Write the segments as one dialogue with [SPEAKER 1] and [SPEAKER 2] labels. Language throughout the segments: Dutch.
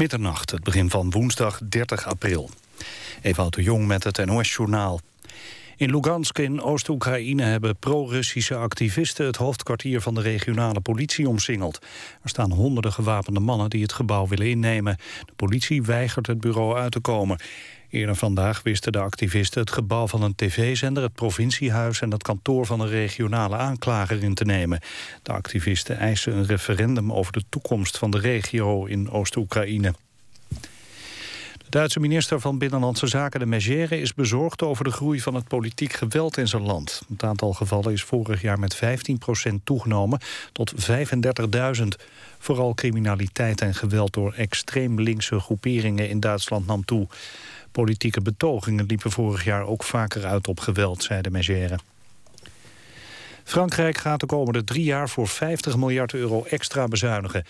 [SPEAKER 1] Middernacht, het begin van woensdag 30 april. Ewout de Jong met het NOS-journaal. In Lugansk in Oost-Oekraïne hebben pro-Russische activisten... het hoofdkwartier van de regionale politie omsingeld. Er staan honderden gewapende mannen die het gebouw willen innemen. De politie weigert het bureau uit te komen. Eerder vandaag wisten de activisten het gebouw van een tv-zender... het provinciehuis en het kantoor van een regionale aanklager in te nemen. De activisten eisen een referendum over de toekomst van de regio in Oost-Oekraïne. Duitse minister van Binnenlandse Zaken, de Megere, is bezorgd over de groei van het politiek geweld in zijn land. Het aantal gevallen is vorig jaar met 15% toegenomen tot 35.000. Vooral criminaliteit en geweld door extreem linkse groeperingen in Duitsland nam toe. Politieke betogingen liepen vorig jaar ook vaker uit op geweld, zei de Megere. Frankrijk gaat de komende drie jaar voor 50 miljard euro extra bezuinigen.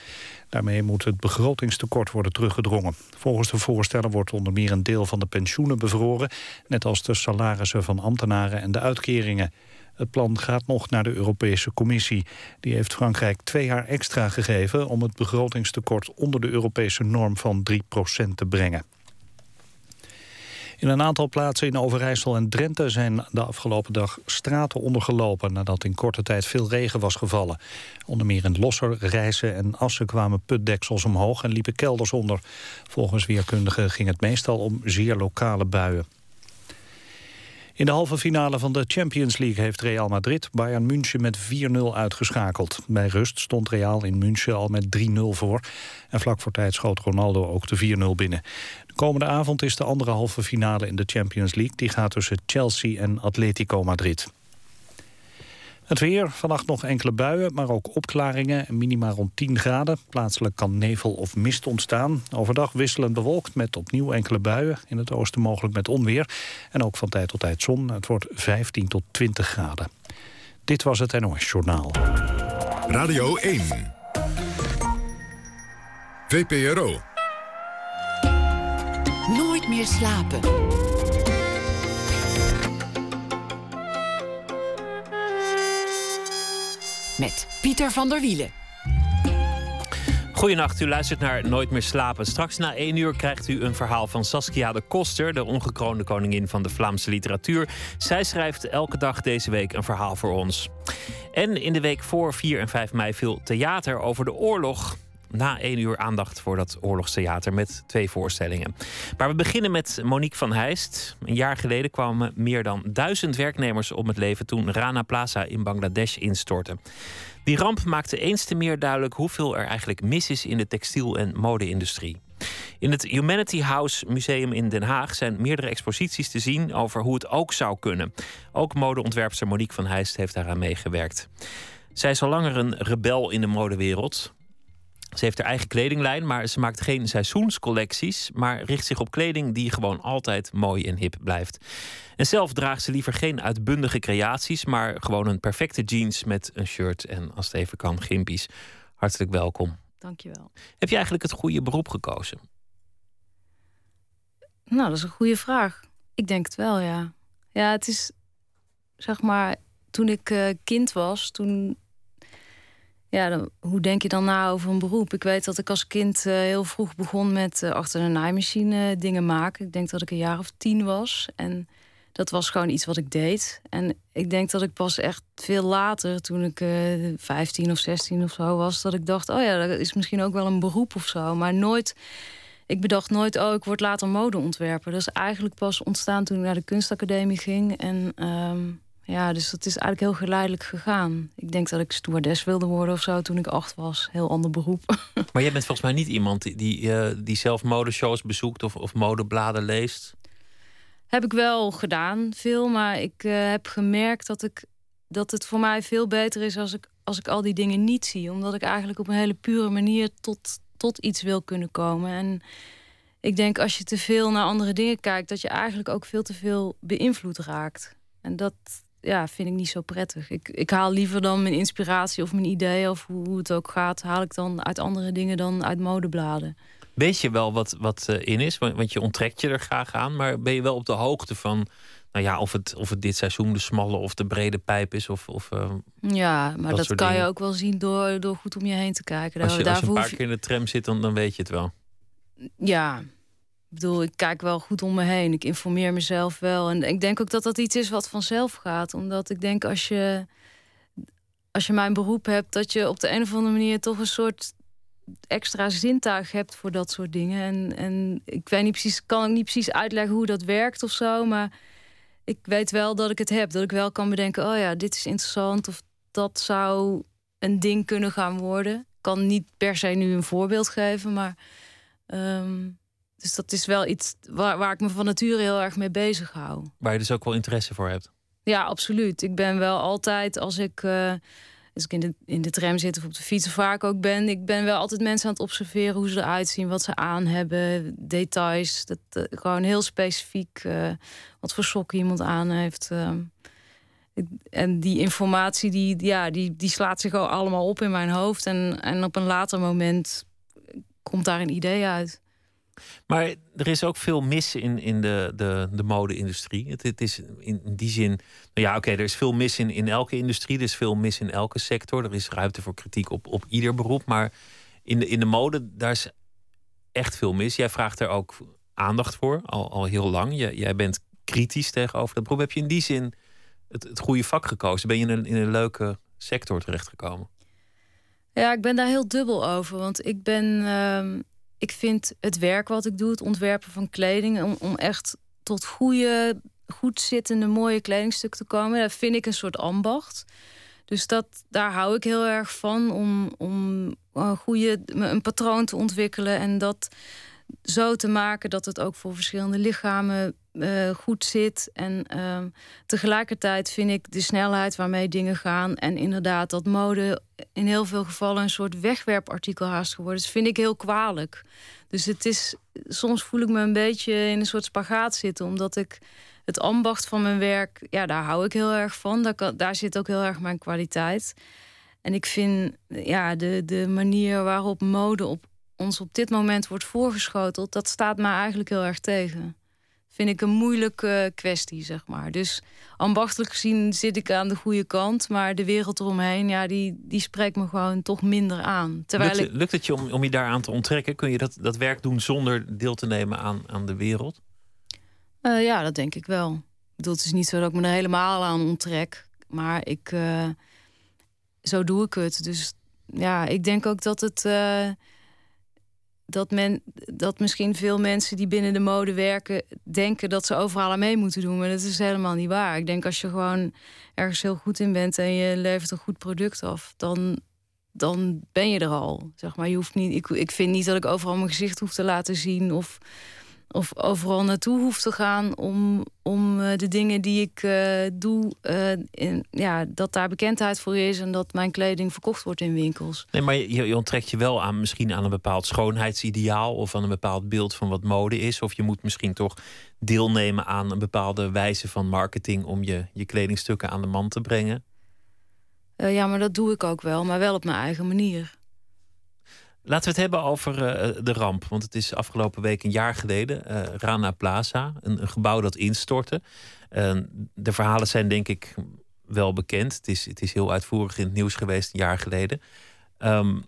[SPEAKER 1] Daarmee moet het begrotingstekort worden teruggedrongen. Volgens de voorstellen wordt onder meer een deel van de pensioenen bevroren... net als de salarissen van ambtenaren en de uitkeringen. Het plan gaat nog naar de Europese Commissie. Die heeft Frankrijk twee jaar extra gegeven... om het begrotingstekort onder de Europese norm van 3% te brengen. In een aantal plaatsen in Overijssel en Drenthe zijn de afgelopen dag straten ondergelopen nadat in korte tijd veel regen was gevallen. Onder meer in Losser, Rijssen en Assen kwamen putdeksels omhoog en liepen kelders onder. Volgens weerkundigen ging het meestal om zeer lokale buien. In de halve finale van de Champions League heeft Real Madrid Bayern München met 4-0 uitgeschakeld. Bij rust stond Real in München al met 3-0 voor. En vlak voor tijd schoot Ronaldo ook de 4-0 binnen. De komende avond is de andere halve finale in de Champions League. Die gaat tussen Chelsea en Atletico Madrid. Het weer, vannacht nog enkele buien, maar ook opklaringen. Minima rond 10 graden. Plaatselijk kan nevel of mist ontstaan. Overdag wisselend bewolkt met opnieuw enkele buien. In het oosten mogelijk met onweer. En ook van tijd tot tijd zon. Het wordt 15 tot 20 graden. Dit was het NOS Journaal.
[SPEAKER 2] Radio 1. VPRO.
[SPEAKER 3] Nooit meer slapen. Met Pieter van der Wielen.
[SPEAKER 4] Goedenacht, u luistert naar Nooit meer slapen. Straks na één uur krijgt u een verhaal van Saskia de Koster, de ongekroonde koningin van de Vlaamse literatuur. Zij schrijft elke dag deze week een verhaal voor ons. En in de week voor 4 en 5 mei viel theater over de oorlog na één uur aandacht voor dat oorlogstheater met twee voorstellingen. Maar we beginnen met Monique van Heist. Een jaar geleden kwamen meer dan duizend werknemers om het leven toen Rana Plaza in Bangladesh instortte. Die ramp maakte eens te meer duidelijk hoeveel er eigenlijk mis is in de textiel- en mode-industrie. In het Humanity House Museum in Den Haag zijn meerdere exposities te zien over hoe het ook zou kunnen. Ook modeontwerpster Monique van Heist heeft daaraan meegewerkt. Zij is al langer een rebel in de modewereld. Ze heeft haar eigen kledinglijn, maar ze maakt geen seizoenscollecties, maar richt zich op kleding die gewoon altijd mooi en hip blijft. En zelf draagt ze liever geen uitbundige creaties, maar gewoon een perfecte jeans met een shirt en als het even kan, gimpies. Hartelijk welkom.
[SPEAKER 5] Dankjewel.
[SPEAKER 4] Heb je eigenlijk het goede beroep gekozen?
[SPEAKER 5] Nou, dat is een goede vraag. Ik denk het wel, ja. Ja, het is zeg maar, toen ik uh, kind was, toen ja, hoe denk je dan na over een beroep? Ik weet dat ik als kind uh, heel vroeg begon met uh, achter een naaimachine dingen maken. Ik denk dat ik een jaar of tien was. En dat was gewoon iets wat ik deed. En ik denk dat ik pas echt veel later, toen ik eh, 15 of 16 of zo was, dat ik dacht: oh ja, dat is misschien ook wel een beroep of zo. Maar nooit. Ik bedacht nooit, oh, ik word later modeontwerper. Dat is eigenlijk pas ontstaan toen ik naar de kunstacademie ging. En um, ja, dus dat is eigenlijk heel geleidelijk gegaan. Ik denk dat ik stewardess wilde worden of zo toen ik acht was. Heel ander beroep.
[SPEAKER 4] Maar jij bent volgens mij niet iemand die, die, uh, die zelf modeshows bezoekt of, of modebladen leest?
[SPEAKER 5] Heb ik wel gedaan, veel. Maar ik uh, heb gemerkt dat, ik, dat het voor mij veel beter is als ik, als ik al die dingen niet zie. Omdat ik eigenlijk op een hele pure manier tot, tot iets wil kunnen komen. En ik denk als je te veel naar andere dingen kijkt, dat je eigenlijk ook veel te veel beïnvloed raakt. En dat, ja, vind ik niet zo prettig. Ik, ik haal liever dan mijn inspiratie of mijn ideeën of hoe, het ook gaat, haal ik dan uit andere dingen dan uit modebladen.
[SPEAKER 4] Weet je wel wat, wat uh, in is? Want, je onttrekt je er graag aan, maar ben je wel op de hoogte van, nou ja, of het, of het dit seizoen de smalle of de brede pijp is? Of, of, uh,
[SPEAKER 5] ja, maar dat, kan je ook wel zien door, door goed om je heen te kijken.
[SPEAKER 4] Als je, als je een paar keer in de tram zit, dan, dan weet je het wel.
[SPEAKER 5] ja, ik bedoel, ik kijk wel goed om me heen. Ik informeer mezelf wel. En ik denk ook dat dat iets is wat vanzelf gaat. Omdat ik denk als je, als je mijn beroep hebt, dat je op de een of andere manier toch een soort extra zintuig hebt voor dat soort dingen. En, en ik weet niet precies, kan ik niet precies uitleggen hoe dat werkt of zo. Maar ik weet wel dat ik het heb. Dat ik wel kan bedenken, oh ja, dit is interessant. Of dat zou een ding kunnen gaan worden. Ik kan niet per se nu een voorbeeld geven, maar. Ehm, dus dat is wel iets waar, waar ik me van nature heel erg mee bezig hou.
[SPEAKER 4] Waar je dus ook wel interesse voor hebt.
[SPEAKER 5] Ja, absoluut. Ik ben wel altijd als ik. Uh, als ik in de, in de tram zit of op de fiets of vaak ook ben, ik ben wel altijd mensen aan het observeren hoe ze eruit zien, wat ze aan hebben, details. Dat, uh, gewoon heel specifiek uh, wat voor sokken iemand aan heeft. Uh, en die informatie die, ja, die, die slaat zich allemaal op in mijn hoofd. En, en op een later moment komt daar een idee uit.
[SPEAKER 4] Maar er is ook veel mis in, in de, de, de mode-industrie. Het, het, is in, die zin. Nou ja, oké, er is veel mis in, in elke industrie. Er is veel mis in elke sector. Er is ruimte voor kritiek op, op ieder beroep. Maar in de, in de mode, daar is echt veel mis. Jij vraagt er ook aandacht voor, al, al heel lang. Jij, jij bent kritisch tegenover dat beroep. Heb je in die zin het, het goede vak gekozen? Ben je in een, in een leuke sector terechtgekomen?
[SPEAKER 5] Ja, ik ben daar heel dubbel over. Want ik ben. Uh, ik vind het werk wat ik doe, het ontwerpen van kleding, om, om echt tot goede, goed zittende, mooie kledingstuk te komen, dat vind ik een soort ambacht. Dus dat, daar hou ik heel erg van om, om een, goede, een patroon te ontwikkelen en dat zo te maken dat het ook voor verschillende lichamen uh, goed zit. En uh, tegelijkertijd vind ik de snelheid waarmee dingen gaan. En inderdaad, dat mode in heel veel gevallen een soort wegwerpartikel haast geworden is, vind ik heel kwalijk. Dus het is, soms voel ik me een beetje in een soort spagaat zitten, omdat ik het ambacht van mijn werk, ja, daar hou ik heel erg van. Daar, daar zit ook heel erg mijn kwaliteit. En ik vind ja, de, de manier waarop mode op ons op dit moment wordt voorgeschoteld, dat staat mij eigenlijk heel erg tegen. Vind ik een moeilijke kwestie, zeg maar. Dus ambachtelijk gezien zit ik aan de goede kant, maar de wereld eromheen, ja, die, die spreekt me gewoon toch minder aan.
[SPEAKER 4] Terwijl lukt, lukt het je om, om je daaraan te onttrekken? Kun je dat, dat werk doen zonder deel te nemen aan, aan de wereld?
[SPEAKER 5] Uh, ja, dat denk ik wel. Ik bedoel, het is niet zo dat ik me er helemaal aan onttrek, maar ik, uh, zo doe ik het. Dus ja, ik denk ook dat het. Uh, dat, men, dat misschien veel mensen die binnen de mode werken... denken dat ze overal aan mee moeten doen. Maar dat is helemaal niet waar. Ik denk als je gewoon ergens heel goed in bent... en je levert een goed product af, dan, dan ben je er al. Zeg maar. je hoeft niet, ik, ik vind niet dat ik overal mijn gezicht hoef te laten zien... of of overal naartoe hoef te gaan om, om uh, de dingen die ik uh, doe, uh, in, ja, dat daar bekendheid voor is en dat mijn kleding verkocht wordt in winkels.
[SPEAKER 4] Nee, maar je, je onttrekt je wel aan misschien aan een bepaald schoonheidsideaal of aan een bepaald beeld van wat mode is. Of je moet misschien toch deelnemen aan een bepaalde wijze van marketing om je, je kledingstukken aan de man te brengen.
[SPEAKER 5] ja, maar dat doe ik ook wel, maar wel op mijn eigen manier.
[SPEAKER 4] Laten we het hebben over uh, de ramp. Want het is afgelopen week een jaar geleden. Uh, Rana Plaza, een, gebouw dat instortte. Uh, de verhalen zijn denk ik wel bekend. Het is, het is heel uitvoerig in het nieuws geweest een jaar geleden. Um,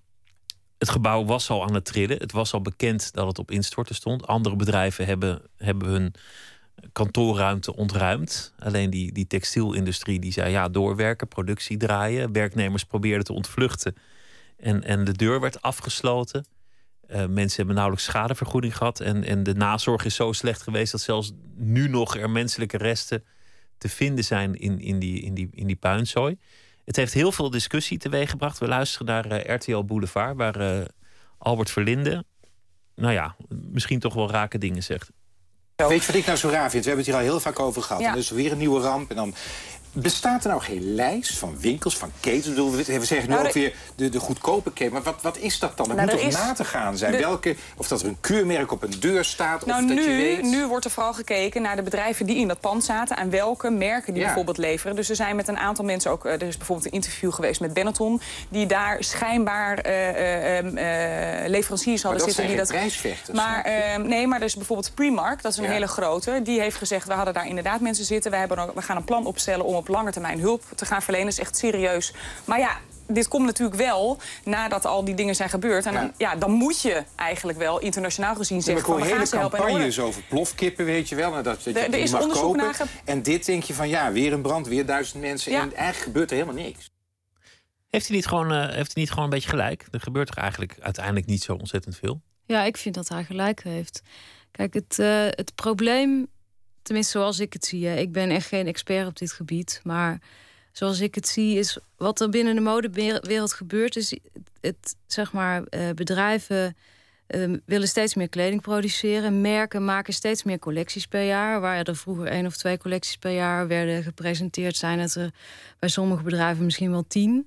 [SPEAKER 4] het gebouw was al aan het trillen. Het was al bekend dat het op instorten stond. Andere bedrijven hebben, hebben hun kantoorruimte ontruimd. Alleen die, die textielindustrie die zei ja, doorwerken, productie draaien. Werknemers probeerden te ontvluchten en, en de deur werd afgesloten. Uh, mensen hebben nauwelijks schadevergoeding gehad. En, en de nazorg is zo slecht geweest dat zelfs nu nog er menselijke resten te vinden zijn in, in, die, in, die, in die puinzooi. Het heeft heel veel discussie teweeggebracht. We luisteren naar uh, eh, RTL Boulevard, waar uh, Albert Verlinde, nou ja, misschien toch wel rake dingen zegt.
[SPEAKER 6] Weet je wat ik nou zo raar vind? We hebben het hier al heel vaak over gehad. Ja. En dus weer een nieuwe ramp. En dan Bestaat er nou geen lijst van winkels, van ketens? We zeggen nu nou, ook weer de, de goedkope keten. Maar wat, wat is dat dan? Het nou, moet toch na te gaan zijn? Welke, of dat er een keurmerk op een deur staat?
[SPEAKER 7] Nou,
[SPEAKER 6] of dat
[SPEAKER 7] nu,
[SPEAKER 6] je weet...
[SPEAKER 7] nu wordt er vooral gekeken naar de bedrijven die in dat pand zaten... en welke merken die bijvoorbeeld leveren. Dus er zijn met een aantal mensen ook... Eh, er is bijvoorbeeld een interview geweest met Benetton... die daar schijnbaar uh, uh, leveranciers hadden
[SPEAKER 6] zitten.
[SPEAKER 7] die
[SPEAKER 6] dat prijsvechters.
[SPEAKER 7] Maar, ehm, nee, maar er is bijvoorbeeld Primark, dat is een hele grote. Die heeft gezegd, we hadden daar inderdaad mensen zitten. We, hebben we gaan een plan opstellen om op lange termijn hulp te gaan verlenen. is echt serieus. Maar ja, dit komt natuurlijk wel nadat al die dingen zijn gebeurd. En dan, ja. dan moet je eigenlijk wel internationaal gezien zeggen...
[SPEAKER 6] Ja, van, we hele campagnes over plofkippen, weet je wel. Nou, dat, dat
[SPEAKER 7] er is onderzoek naar...
[SPEAKER 6] En dit denk je van, ja, weer een brand, weer duizend mensen. En eigenlijk gebeurt er helemaal niks.
[SPEAKER 4] Heeft hij, niet gewoon, uh, heeft hij niet gewoon een beetje gelijk? Er gebeurt er eigenlijk uiteindelijk niet zo ontzettend veel.
[SPEAKER 5] Ja, ik vind dat hij gelijk heeft. Kijk, het, uh, het probleem, tenminste zoals ik het zie... ik ben echt geen expert op dit gebied, maar zoals ik het zie, is wat er binnen de modewereld gebeurt, is het, zeg maar, uh, bedrijven uh, willen steeds meer kleding produceren. Merken maken steeds meer collecties per jaar. Waar er vroeger één of twee collecties per jaar werden gepresenteerd, zijn het er bij sommige bedrijven misschien wel tien.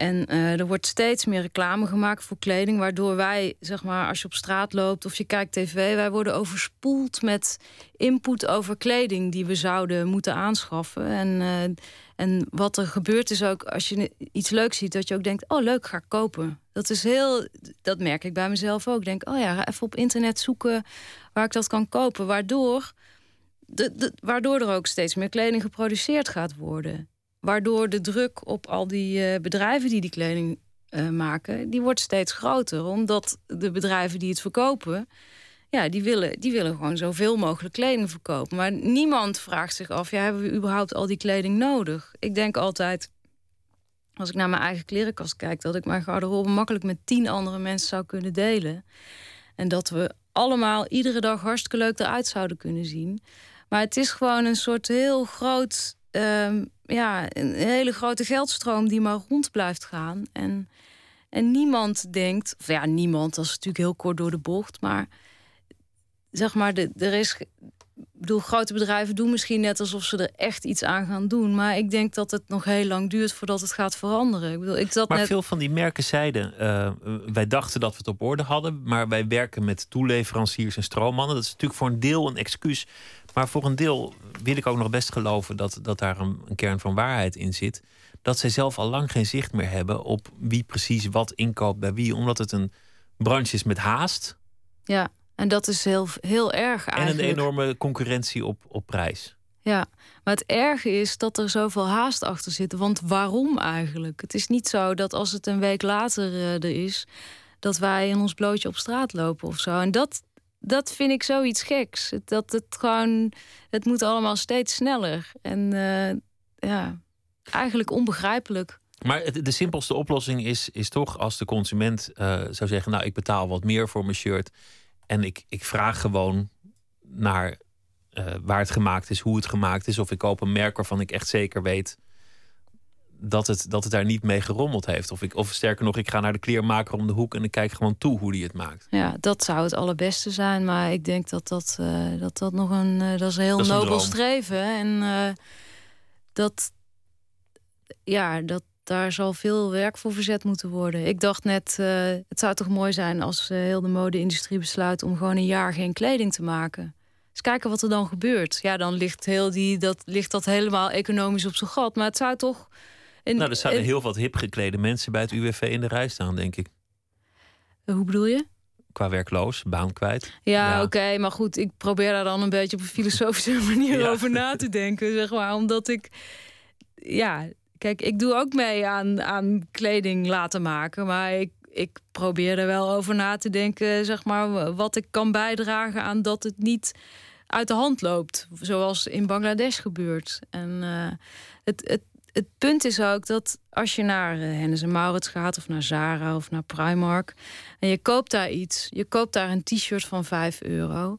[SPEAKER 5] En uh, er wordt steeds meer reclame gemaakt voor kleding, waardoor wij, zeg maar, als je op straat loopt of je kijkt tv, wij worden overspoeld met input over kleding die we zouden moeten aanschaffen. En, uh, en wat er gebeurt is ook, als je iets leuks ziet, dat je ook denkt, oh leuk, ga ik kopen. Dat is heel, dat merk ik bij mezelf ook. Denk, oh ja, ga even op internet zoeken waar ik dat kan kopen, waardoor, de, waardoor er ook steeds meer kleding geproduceerd gaat worden. Waardoor de druk op al die uh, bedrijven die die kleding uh, maken, die wordt steeds groter. Omdat de bedrijven die het verkopen, ja, die willen, die willen gewoon zoveel mogelijk kleding verkopen. Maar niemand vraagt zich af, ja, hebben we überhaupt al die kleding nodig? Ik denk altijd, als ik naar mijn eigen klerenkast kijk, dat ik mijn garderobe makkelijk met tien andere mensen zou kunnen delen. En dat we allemaal iedere dag hartstikke leuk eruit zouden kunnen zien. Maar het is gewoon een soort heel groot um, ja, een hele grote geldstroom die maar rond blijft gaan. En, en niemand denkt, of ja, niemand, dat is natuurlijk heel kort door de bocht, maar zeg maar, de, er is. Ik bedoel, grote bedrijven doen misschien net alsof ze er echt iets aan gaan doen. Maar ik denk dat het nog heel lang duurt voordat het gaat veranderen. Ik bedoel, ik zat
[SPEAKER 4] maar
[SPEAKER 5] net...
[SPEAKER 4] veel van die merken zeiden, uh, wij dachten dat we het op orde hadden. Maar wij werken met toeleveranciers en stroommannen. Dat is natuurlijk voor een deel een excuus. Maar voor een deel wil ik ook nog best geloven dat, dat daar een, een kern van waarheid in zit. Dat zij zelf al lang geen zicht meer hebben op wie precies wat inkoopt bij wie. Omdat het een branche is met haast.
[SPEAKER 5] Ja, en dat is heel, heel erg eigenlijk.
[SPEAKER 4] En een enorme concurrentie op, op prijs.
[SPEAKER 5] Ja, maar het erge is dat er zoveel haast achter zit. Want waarom eigenlijk? Het is niet zo dat als het een week later uh, er is, dat wij in ons blootje op straat lopen of zo. En dat, dat vind ik zoiets geks. Dat het gewoon, het moet allemaal steeds sneller. En uh, ja, eigenlijk onbegrijpelijk.
[SPEAKER 4] Maar de simpelste oplossing is, is toch als de consument uh, zou zeggen: Nou, ik betaal wat meer voor mijn shirt. En ik, ik vraag gewoon naar uh, waar het gemaakt is, hoe het gemaakt is. Of ik koop een merk waarvan ik echt zeker weet dat het, dat het daar niet mee gerommeld heeft. Of, ik, of sterker nog, ik ga naar de kleermaker om de hoek en ik kijk gewoon toe hoe die het maakt.
[SPEAKER 5] Ja, dat zou het allerbeste zijn. Maar ik denk dat dat, uh, dat, dat nog een, uh, dat is een heel dat nobel streven. En uh, dat, ja, dat, daar zal veel werk voor verzet moeten worden. Ik dacht net, het zou toch mooi zijn als heel de mode-industrie besluit om gewoon een jaar geen kleding te maken. Eens kijken wat er dan gebeurt. Ja, dan ligt, heel die, dat, ligt dat helemaal economisch op zijn gat. Maar het zou toch
[SPEAKER 4] nou, er zouden heel wat hip geklede mensen bij het UWV in de rij staan, denk ik.
[SPEAKER 5] Hoe bedoel je?
[SPEAKER 4] Qua werkloos, baan kwijt.
[SPEAKER 5] Ja, oké, maar goed, ik probeer daar dan een beetje op een filosofische manier over na te denken, zeg maar. Omdat ik, ja, kijk, ik doe ook mee aan, aan kleding laten maken, maar ik, ik probeer er wel over na te denken, zeg maar, wat ik kan bijdragen aan dat het niet uit de hand loopt, zoals in Bangladesh gebeurt. En uh, het, het, het punt is ook dat als je naar uh, Hennes en Maurits gaat... of naar Zara of naar Primark... en je koopt daar iets, je koopt daar een t-shirt van 5 euro...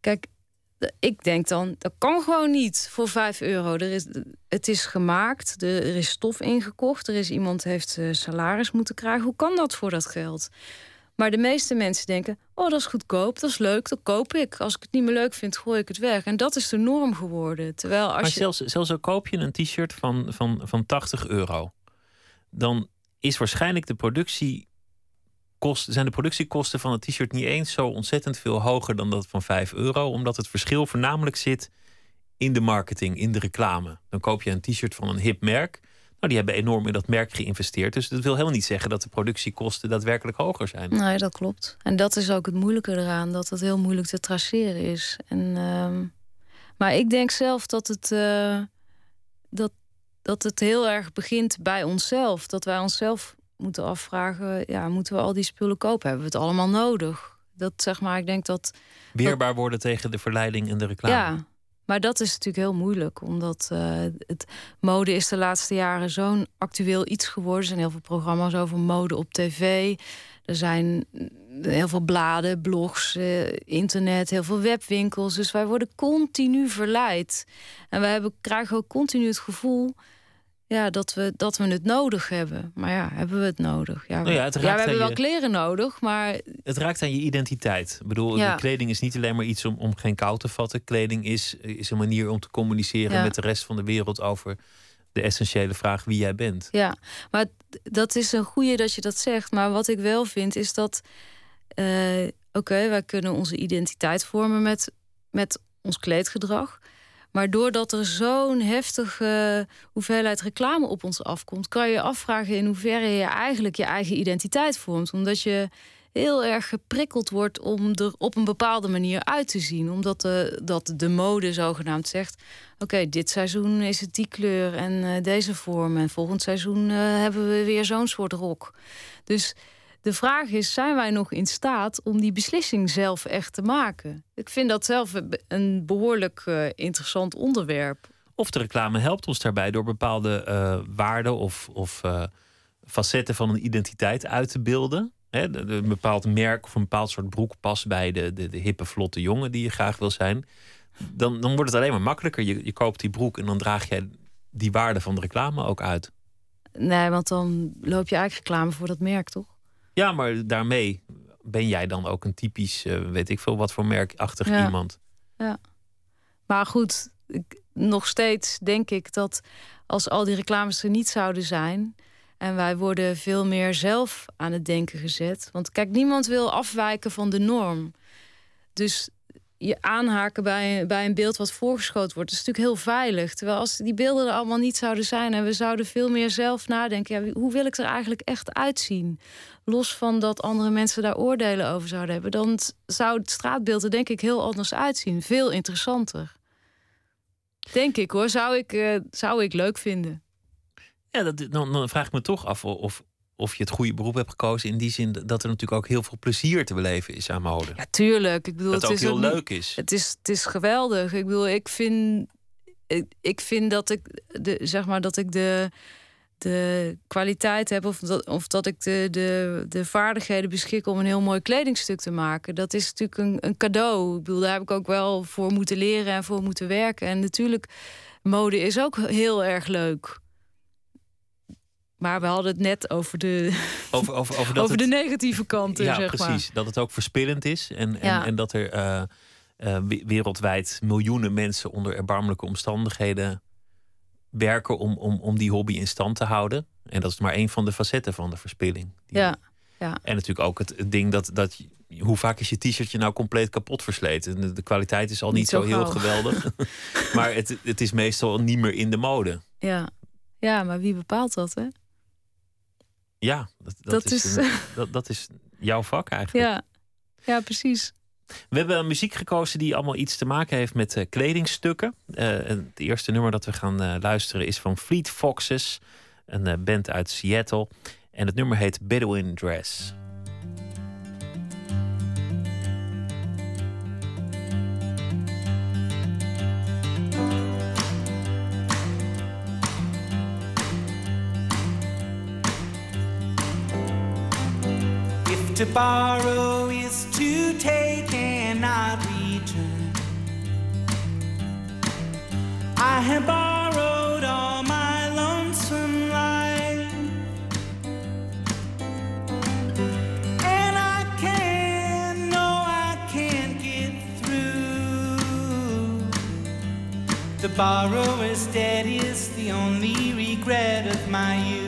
[SPEAKER 5] Kijk, ik denk dan, dat kan gewoon niet voor 5 euro. Er is, het is gemaakt, er is stof ingekocht... er is iemand heeft uh, salaris moeten krijgen. Hoe kan dat voor dat geld? Maar de meeste mensen denken: oh, dat is goedkoop, dat is leuk, dat koop ik. Als ik het niet meer leuk vind, gooi ik het weg. En dat is de norm geworden. Terwijl als
[SPEAKER 4] maar je... zelfs, zelfs al koop je een t-shirt van, van, van 80 euro, dan is waarschijnlijk de productie. Kost, zijn de productiekosten van het t-shirt niet eens zo ontzettend veel hoger dan dat van 5 euro, omdat het verschil voornamelijk zit in de marketing, in de reclame. Dan koop je een t-shirt van een hip merk. Nou, die hebben enorm in dat merk geïnvesteerd. Dus dat wil helemaal niet zeggen dat de productiekosten daadwerkelijk hoger zijn.
[SPEAKER 5] Nee, dat klopt. En dat is ook het moeilijke eraan, dat het heel moeilijk te traceren is. En, uh, maar ik denk zelf dat het. Uh, dat dat het heel erg begint bij onszelf. Dat wij onszelf moeten afvragen: ja, moeten we al die spullen kopen? Hebben we het allemaal nodig? Dat zeg maar, ik denk dat.
[SPEAKER 4] Weerbaar worden tegen de verleiding en de reclame.
[SPEAKER 5] Ja, maar dat is natuurlijk heel moeilijk, omdat uh, het mode is de laatste jaren zo'n actueel iets geworden. Er zijn heel veel programma's over mode op tv. Er zijn heel veel bladen, blogs, uh, internet, heel veel webwinkels. Dus wij worden continu verleid. En wij hebben, krijgen ook continu het gevoel ja, dat, we, dat we het nodig hebben. Maar ja, hebben we het nodig? Ja, we,
[SPEAKER 4] nou ja,
[SPEAKER 5] hebben wel kleren nodig, maar...
[SPEAKER 4] Het raakt aan je identiteit. Ik bedoel, kleding is niet alleen maar iets om, om geen kou te vatten. Kleding is, is een manier om te communiceren met de rest van de wereld over de essentiële vraag wie jij bent.
[SPEAKER 5] Ja, maar dat is een goede dat je dat zegt. Maar wat ik wel vind is dat... Uh, Oké, wij kunnen onze identiteit vormen met, met ons kleedgedrag. Maar doordat er zo'n heftige hoeveelheid reclame op ons afkomt, kan je afvragen in hoeverre je eigenlijk je eigen identiteit vormt. Omdat je heel erg geprikkeld wordt om er op een bepaalde manier uit te zien. Omdat de, dat de mode zogenaamd zegt: oké, dit seizoen is het die kleur en uh, deze vorm. En volgend seizoen uh, hebben we weer zo'n soort rok. Dus de vraag is, zijn wij nog in staat om die beslissing zelf echt te maken? Ik vind dat zelf een behoorlijk uh, interessant onderwerp.
[SPEAKER 4] Of de reclame helpt ons daarbij door bepaalde uh, waarden of, of uh, facetten van een identiteit uit te beelden. He, de, de, een bepaald merk of een bepaald soort broek past bij de, de, de hippe, vlotte jongen die je graag wil zijn. Dan, dan wordt het alleen maar makkelijker. Je, je koopt die broek en dan draag jij die waarde van de reclame ook uit.
[SPEAKER 5] Nee, want dan loop je eigenlijk reclame voor dat merk, toch?
[SPEAKER 4] Ja, maar daarmee ben jij dan ook een typisch, uh, weet ik veel, wat voor merkachtig ja. iemand.
[SPEAKER 5] Ja. Maar goed, ik, nog steeds denk ik dat als al die reclames er niet zouden zijn. En wij worden veel meer zelf aan het denken gezet. Want kijk, niemand wil afwijken van de norm. Dus je aanhaken bij, bij een beeld wat voorgeschoten wordt, is natuurlijk heel veilig. Terwijl als die beelden er allemaal niet zouden zijn en we zouden veel meer zelf nadenken, ja, hoe wil ik er eigenlijk echt uitzien? Los van dat andere mensen daar oordelen over zouden hebben, dan zou het straatbeeld er denk ik heel anders uitzien. Veel interessanter. Denk ik hoor, zou ik, uh, zou ik leuk vinden.
[SPEAKER 4] Ja, dat, dan, dan vraag ik me toch af of, of je het goede beroep hebt gekozen. In die zin dat er natuurlijk ook heel veel plezier te beleven is aan mode.
[SPEAKER 5] Ja, tuurlijk. Ik bedoel,
[SPEAKER 4] dat
[SPEAKER 5] het
[SPEAKER 4] ook
[SPEAKER 5] is
[SPEAKER 4] heel leuk is.
[SPEAKER 5] Het is, het is geweldig. Ik bedoel, ik vind, ik, ik vind dat ik de, zeg maar dat ik de, de kwaliteit heb of dat, of dat ik de, de, de vaardigheden beschik om een heel mooi kledingstuk te maken. Dat is natuurlijk een, een cadeau. Ik bedoel, daar heb ik ook wel voor moeten leren en voor moeten werken. En natuurlijk, mode is ook heel erg leuk. Maar we hadden het net over de,
[SPEAKER 4] over, over, over, dat
[SPEAKER 5] over
[SPEAKER 4] het,
[SPEAKER 5] de negatieve kanten.
[SPEAKER 4] Ja,
[SPEAKER 5] zeg
[SPEAKER 4] precies.
[SPEAKER 5] Maar.
[SPEAKER 4] Dat het ook verspillend is. En, en, en dat er uh, uh, wereldwijd miljoenen mensen onder erbarmelijke omstandigheden werken om, om, om die hobby in stand te houden. En dat is maar één van de facetten van de verspilling.
[SPEAKER 5] Ja, ja.
[SPEAKER 4] En natuurlijk ook het, het ding dat, dat hoe vaak is je t-shirtje nou compleet kapot versleten? De, de kwaliteit is al niet,
[SPEAKER 5] Niet
[SPEAKER 4] zo,
[SPEAKER 5] zo
[SPEAKER 4] heel geweldig. maar het, het is meestal niet meer in de mode.
[SPEAKER 5] Ja. ja, maar wie bepaalt dat, hè?
[SPEAKER 4] Ja, dat, dat,
[SPEAKER 5] Dat
[SPEAKER 4] is,
[SPEAKER 5] is-
[SPEAKER 4] een- dat, dat is jouw vak eigenlijk.
[SPEAKER 5] Ja, ja precies.
[SPEAKER 4] We hebben muziek gekozen die allemaal iets te maken heeft met eh, kledingstukken. Eh, het eerste nummer dat we gaan eh, luisteren is van Fleet Foxes, een band uit Seattle. En het nummer heet Bedouin Dress.
[SPEAKER 8] To borrow return, I have borrowed all my lonesome life, and I can't, no, I can't get through. The borrower's debt is the only regret of my youth.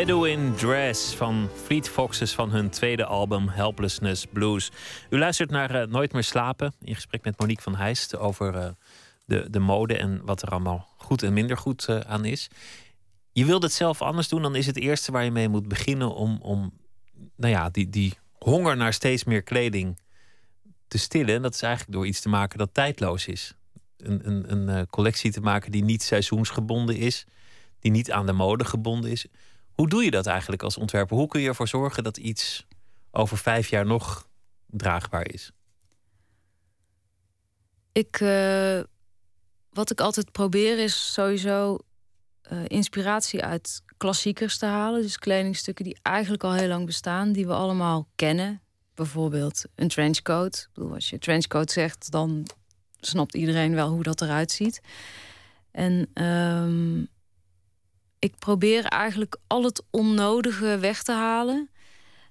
[SPEAKER 4] Bedouin Dress van Fleet Foxes van hun tweede album Helplessness Blues. U luistert naar uh, Nooit meer slapen in gesprek met Monique van Heijst over uh, de, de mode en wat er allemaal goed en minder goed uh, aan is. Je wilt het zelf anders doen, dan is het eerste waar je mee moet beginnen om, om nou ja, die, die honger naar steeds meer kleding te stillen. En dat is eigenlijk door iets te maken dat tijdloos is. Een, een, een collectie te maken die niet seizoensgebonden is, die niet aan de mode gebonden is. Hoe doe je dat eigenlijk als ontwerper? Hoe kun je ervoor zorgen dat iets over vijf jaar nog draagbaar is?
[SPEAKER 5] Ik, uh, wat ik altijd probeer is sowieso uh, inspiratie uit klassiekers te halen. Dus kledingstukken die eigenlijk al heel lang bestaan, die we allemaal kennen. Bijvoorbeeld een trenchcoat. Ik bedoel, als je trenchcoat zegt, dan snapt iedereen wel hoe dat eruit ziet. En um, ik probeer eigenlijk al het onnodige weg te halen.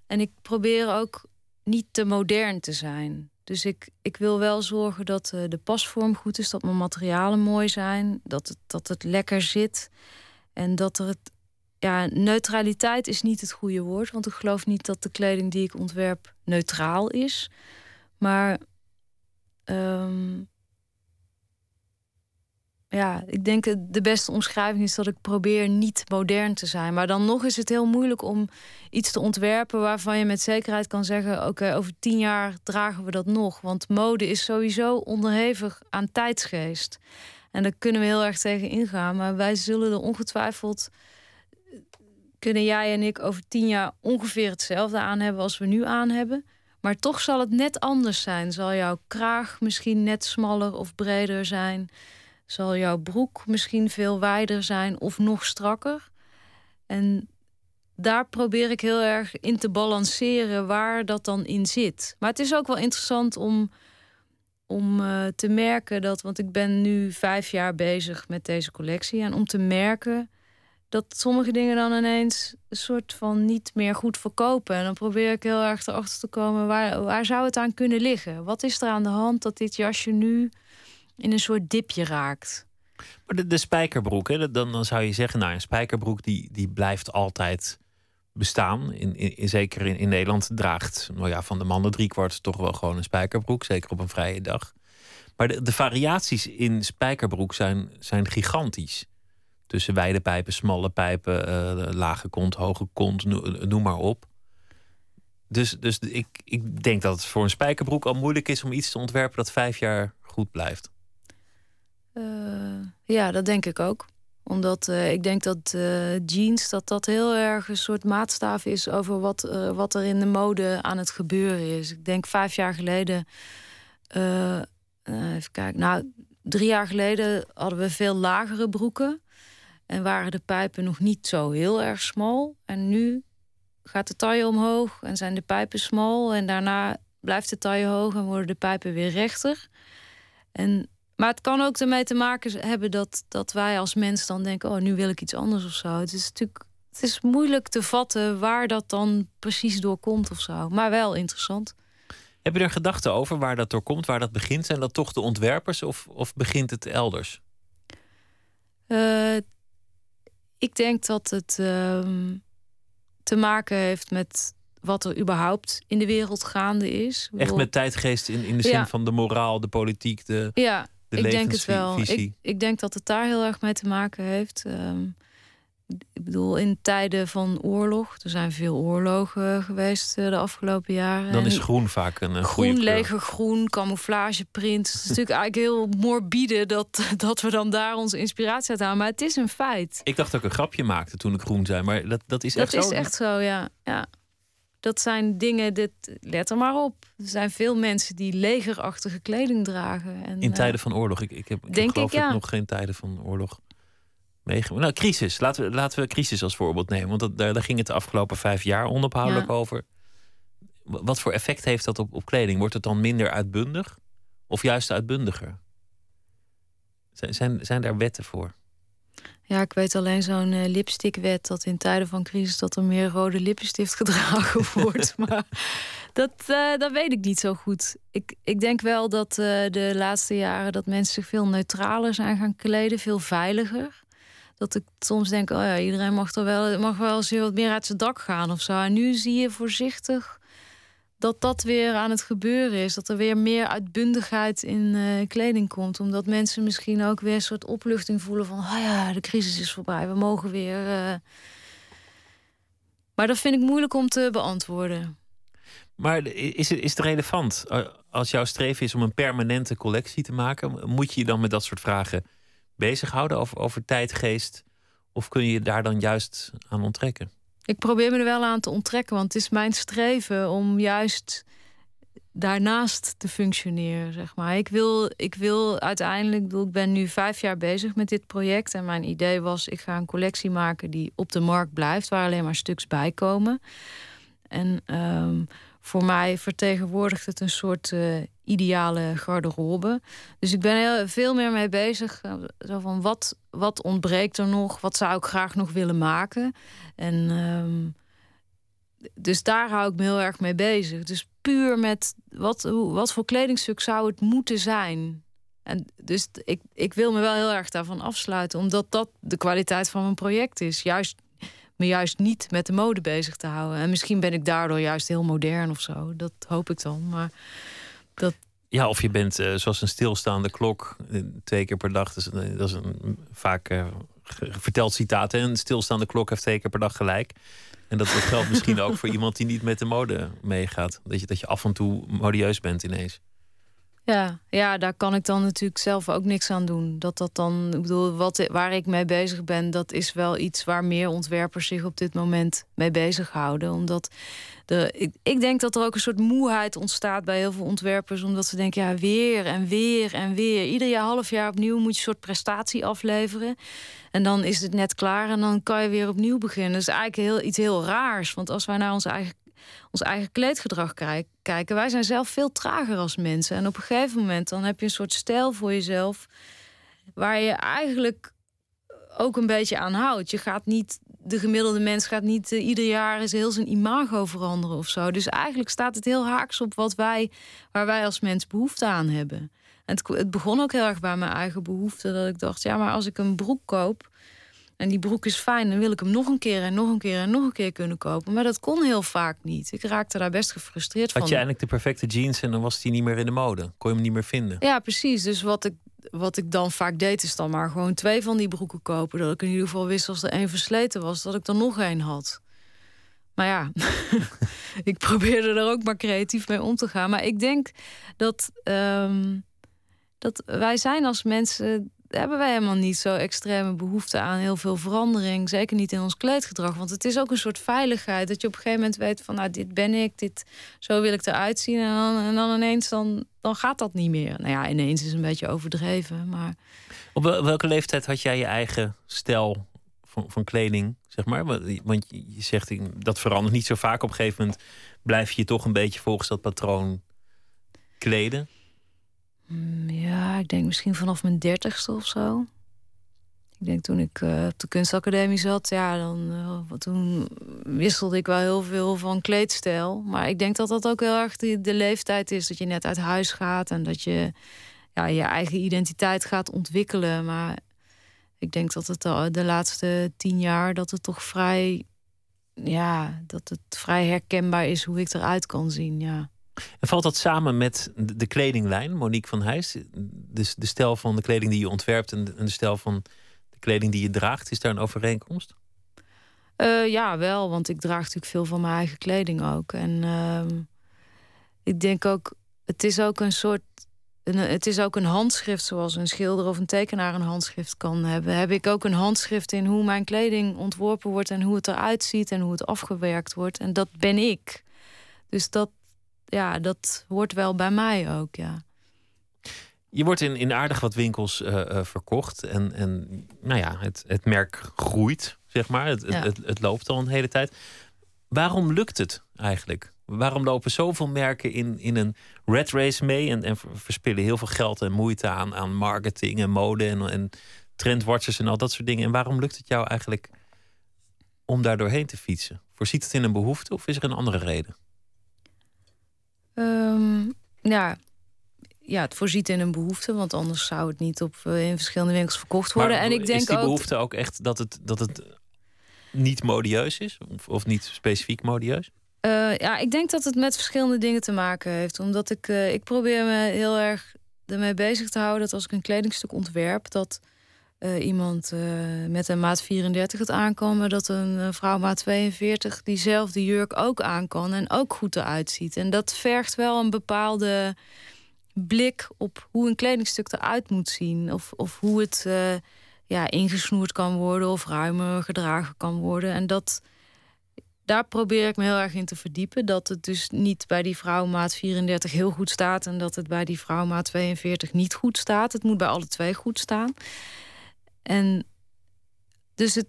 [SPEAKER 5] En ik probeer ook niet te modern te zijn. Dus ik, ik wil wel zorgen dat uh, de pasvorm goed is, dat mijn materialen mooi zijn, dat het, dat het lekker zit. En dat er het. Ja, neutraliteit is niet het goede woord, want ik geloof niet dat de kleding die ik ontwerp neutraal is. Maar um, ja, ik denk de beste omschrijving is dat ik probeer niet modern te zijn. Maar dan nog is het heel moeilijk om iets te ontwerpen waarvan je met zekerheid kan zeggen: oké, over tien jaar dragen we dat nog. Want mode is sowieso onderhevig aan tijdsgeest. En daar kunnen we heel erg tegen ingaan. Maar wij zullen er ongetwijfeld. Kunnen jij en ik over tien jaar ongeveer hetzelfde aan hebben als we nu aan hebben. Maar toch zal het net anders zijn. Zal jouw kraag misschien net smaller of breder zijn zal jouw broek misschien veel wijder zijn of nog strakker. En daar probeer ik heel erg in te balanceren waar dat dan in zit. Maar het is ook wel interessant om, om uh, te merken dat, want ik ben nu vijf jaar bezig met deze collectie, en om te merken dat sommige dingen dan ineens een soort van niet meer goed verkopen. En dan probeer ik heel erg erachter te komen waar, waar zou het aan kunnen liggen? Wat is er aan de hand dat dit jasje nu in een soort dipje raakt.
[SPEAKER 4] Maar de, de spijkerbroek, hè, dan, dan zou je zeggen, nou, een spijkerbroek die, die blijft altijd bestaan. In, in, zeker in, in Nederland draagt nou ja, van de mannen driekwart toch wel gewoon een spijkerbroek. Zeker op een vrije dag. Maar de, de variaties in spijkerbroek zijn, zijn gigantisch. Tussen wijde pijpen, smalle pijpen, uh, lage kont, hoge kont, noem maar op. Dus, dus ik, ik denk dat het voor een spijkerbroek al moeilijk is om iets te ontwerpen dat vijf jaar goed blijft.
[SPEAKER 5] Uh, ja, dat denk ik ook omdat uh, ik denk dat uh, jeans dat dat heel erg een soort maatstaaf is over wat, wat er in de mode aan het gebeuren is. Ik denk vijf jaar geleden, even kijken, nou drie jaar geleden hadden we veel lagere broeken en waren de pijpen nog niet zo heel erg smal. En nu gaat de taille omhoog en zijn de pijpen smal en daarna blijft de taille hoog en worden de pijpen weer rechter. En maar het kan ook ermee te maken hebben dat, dat wij als mens dan denken: oh, nu wil ik iets anders of zo. Het is natuurlijk het is moeilijk te vatten waar dat dan precies door komt of zo. Maar wel interessant.
[SPEAKER 4] Heb je er gedachten over waar dat door komt, waar dat begint? Zijn dat toch de ontwerpers of, of begint het elders?
[SPEAKER 5] Uh, ik denk dat het uh, te maken heeft met wat er überhaupt in de wereld gaande is.
[SPEAKER 4] Echt met tijdgeest in, in de zin van de moraal, de politiek, de.
[SPEAKER 5] Ja, ik denk het wel. Ik, ik, denk dat het daar heel erg mee te maken heeft. Ehm, ik bedoel, in tijden van oorlog, er zijn veel oorlogen geweest eh, de afgelopen jaren.
[SPEAKER 4] Dan is groen vaak een,
[SPEAKER 5] groen, leger groen, camouflageprint. Het is natuurlijk eigenlijk heel morbide dat, dat we dan daar onze inspiratie uit halen. Maar het is een feit.
[SPEAKER 4] Ik dacht dat ik een grapje maakte toen ik groen zei, maar dat, dat is echt
[SPEAKER 5] zo. Dat is echt zo, ja. ja dat zijn dingen, dit, let er maar op. Er zijn veel mensen die legerachtige kleding dragen. En,
[SPEAKER 4] In tijden eh, van oorlog. Ik, ik heb, ik denk geloof ik, ja. nog geen tijden van oorlog meegemaakt. Nou, crisis. Laten we, laten we crisis als voorbeeld nemen. Want dat, daar, daar ging het de afgelopen vijf jaar onophoudelijk over. Wat voor effect heeft dat op, op kleding? Wordt het dan minder uitbundig? Of juist uitbundiger? Zijn, zijn, zijn daar wetten voor?
[SPEAKER 5] Ja, ik weet alleen zo'n uh, lipstickwet dat in tijden van crisis dat er meer rode lippenstift gedragen wordt. maar dat, uh, dat weet ik niet zo goed. Ik, ik denk wel dat uh, de laatste jaren dat mensen zich veel neutraler zijn gaan kleden, veel veiliger. Dat ik soms denk, oh ja, iedereen mag er wel, mag wel eens wat meer uit zijn dak gaan of zo. En nu zie je voorzichtig dat dat weer aan het gebeuren is. Dat er weer meer uitbundigheid in uh, kleding komt. Omdat mensen misschien ook weer een soort opluchting voelen van... oh ja, de crisis is voorbij, we mogen weer... Uh... Maar dat vind ik moeilijk om te beantwoorden.
[SPEAKER 4] Maar is het, is het relevant? Als jouw streven is om een permanente collectie te maken... moet je je dan met dat soort vragen bezighouden over, over tijdgeest? Of kun je je daar dan juist aan onttrekken?
[SPEAKER 5] Ik probeer me er wel aan te onttrekken, want het is mijn streven om juist daarnaast te functioneren, zeg maar. Ik wil, ik wil uiteindelijk, bedoel, ik ben nu vijf jaar bezig met dit project en mijn idee was, ik ga een collectie maken die op de markt blijft, waar alleen maar stuks bij komen. En um, voor mij vertegenwoordigt het een soort uh, ideale garderobe. Dus ik ben heel, veel meer mee bezig. Uh, zo van wat, wat ontbreekt er nog? Wat zou ik graag nog willen maken? En um, dus daar hou ik me heel erg mee bezig. Dus puur met wat, hoe, wat voor kledingstuk zou het moeten zijn? En dus ik, ik wil me wel heel erg daarvan afsluiten, omdat dat de kwaliteit van mijn project is. Juist me juist niet met de mode bezig te houden. En misschien ben ik daardoor juist heel modern of zo. Dat hoop ik dan. Maar dat.
[SPEAKER 4] Ja, of je bent uh, zoals een stilstaande klok uh, twee keer per dag. Dus, uh, dat is een vaak verteld citaat. En een stilstaande klok heeft twee keer per dag gelijk. En dat, dat geldt misschien ook voor iemand die niet met de mode meegaat. Dat je, dat je af en toe modieus bent ineens.
[SPEAKER 5] Ja, ja, daar kan ik dan natuurlijk zelf ook niks aan doen. Dat dat dan, ik bedoel, wat, waar ik mee bezig ben, dat is wel iets waar meer ontwerpers zich op dit moment mee bezighouden. Omdat de, ik, ik denk dat er ook een soort moeheid ontstaat bij heel veel ontwerpers, omdat ze denken, ja, weer en weer en weer. Ieder jaar, half jaar opnieuw moet je een soort prestatie afleveren. En dan is het net klaar en dan kan je weer opnieuw beginnen. Dat is eigenlijk heel, iets heel raars. Want als wij naar onze eigen ons eigen kleedgedrag kijken. Wij zijn zelf veel trager als mensen. En op een gegeven moment dan heb je een soort stijl voor jezelf. Waar je eigenlijk ook een beetje aan houdt. Je gaat niet, de gemiddelde mens gaat niet uh, ieder jaar eens heel zijn imago veranderen of zo. Dus eigenlijk staat het heel haaks op wat wij, waar wij als mens behoefte aan hebben. En het, het begon ook heel erg bij mijn eigen behoefte. Dat ik dacht, ja, maar als ik een broek koop En die broek is fijn, dan wil ik hem nog een keer en nog een keer en nog een keer kunnen kopen. Maar dat kon heel vaak niet. Ik raakte daar best gefrustreerd van.
[SPEAKER 4] Had je eigenlijk de perfecte jeans en dan was die niet meer in de mode? Kon je hem niet meer vinden?
[SPEAKER 5] Ja, precies. Dus wat ik, wat ik dan vaak deed, is dan maar gewoon twee van die broeken kopen. Dat ik in ieder geval wist als er één versleten was, dat ik er nog één had. Maar ja, ik probeerde er ook maar creatief mee om te gaan. Maar ik denk dat, um, dat wij zijn als mensen hebben wij helemaal niet zo extreme behoefte aan heel veel verandering. Zeker niet in ons kleedgedrag. Want het is ook een soort veiligheid. Dat je op een gegeven moment weet van nou, dit ben ik, dit, zo wil ik eruit zien. En dan, en dan ineens dan, dan gaat dat niet meer. Nou ja, ineens is een beetje overdreven. Maar...
[SPEAKER 4] Op welke leeftijd had jij je eigen stijl van, van kleding, zeg maar? Want je zegt dat verandert niet zo vaak. Op een gegeven moment blijf je toch een beetje volgens dat patroon kleden.
[SPEAKER 5] Mm, ja, ik denk misschien vanaf mijn dertigste of zo. Ik denk toen ik uh, op de kunstacademie zat, ja, dan uh, toen wisselde ik wel heel veel van kleedstijl. Maar ik denk dat dat ook heel erg de, de, leeftijd is dat je net uit huis gaat en dat je ja, je eigen identiteit gaat ontwikkelen. Maar ik denk dat het de laatste tien jaar dat het toch vrij, ja, dat het vrij herkenbaar is hoe ik eruit kan zien. Ja.
[SPEAKER 4] En valt dat samen met de kledinglijn, Monique van Heijs? Dus de stijl van de kleding die je ontwerpt en de, stijl van de kleding die je draagt, is daar een overeenkomst?
[SPEAKER 5] Uh, ja, wel, want ik draag natuurlijk veel van mijn eigen kleding ook. En uh, ik denk ook, het is ook een soort. Een, het is ook een handschrift zoals een schilder of een tekenaar een handschrift kan hebben. Heb ik ook een handschrift in hoe mijn kleding ontworpen wordt en hoe het eruit ziet en hoe het afgewerkt wordt. En dat ben ik. Dus dat, ja, dat hoort wel bij mij ook, ja.
[SPEAKER 4] Je wordt in, in aardig wat winkels uh, uh, verkocht. En, en nou ja, het, het merk groeit, zeg maar. Het, het, het, loopt al een hele tijd. Waarom lukt het eigenlijk? Waarom lopen zoveel merken in, in een red race mee en, en verspillen heel veel geld en moeite aan, aan marketing en mode en, en trendwatchers en al dat soort dingen? En waarom lukt het jou eigenlijk om daar doorheen te fietsen? Voorziet het in een behoefte of is er een andere reden?
[SPEAKER 5] Um, ja. ja, het voorziet in een behoefte, want anders zou het niet op, eh, in verschillende winkels verkocht worden.
[SPEAKER 4] Maar
[SPEAKER 5] en ik denk
[SPEAKER 4] is die
[SPEAKER 5] ook,
[SPEAKER 4] behoefte ook echt dat het, dat het niet modieus is? Of, of niet specifiek modieus?
[SPEAKER 5] Uh, ja, ik denk dat het met verschillende dingen te maken heeft. Omdat ik, uh, ik probeer me heel erg ermee bezig te houden dat als ik een kledingstuk ontwerp, dat uh, iemand uh, met een maat 34 het aankomen, dat een uh, vrouw maat 42 diezelfde jurk ook aan kan en ook goed eruit ziet. En dat vergt wel een bepaalde blik op hoe een kledingstuk eruit moet zien. Of, of hoe het ja, ingesnoerd kan worden of ruimer gedragen kan worden. En dat, daar probeer ik me heel erg in te verdiepen. Dat het dus niet bij die vrouw maat 34 heel goed staat en dat het bij die vrouw maat 42 niet goed staat. Het moet bij alle twee goed staan. En dus het,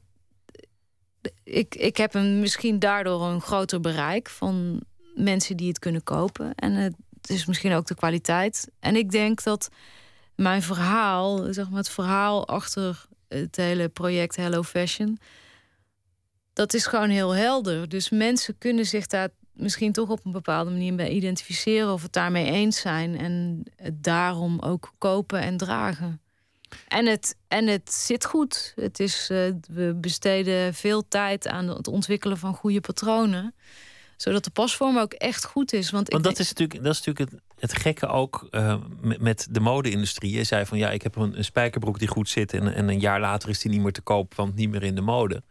[SPEAKER 5] ik, ik heb misschien daardoor een groter bereik van mensen die het kunnen kopen. En het is misschien ook de kwaliteit. En ik denk dat mijn verhaal, zeg maar het verhaal achter het hele project Hello Fashion, dat is gewoon heel helder. Dus mensen kunnen zich daar misschien toch op een bepaalde manier bij identificeren of het daarmee eens zijn en het daarom ook kopen en dragen. En het, en het zit goed. Het is, uh, we besteden veel tijd aan het ontwikkelen van goede patronen. Zodat de pasvorm ook echt goed is. Want,
[SPEAKER 4] Want dat, is natuurlijk, dat is natuurlijk het, het gekke ook uh, met, met, de mode-industrie. Je zei van ja, ik heb een, een spijkerbroek die goed zit. En, en, een jaar later is die niet meer te koop, want niet meer in de mode.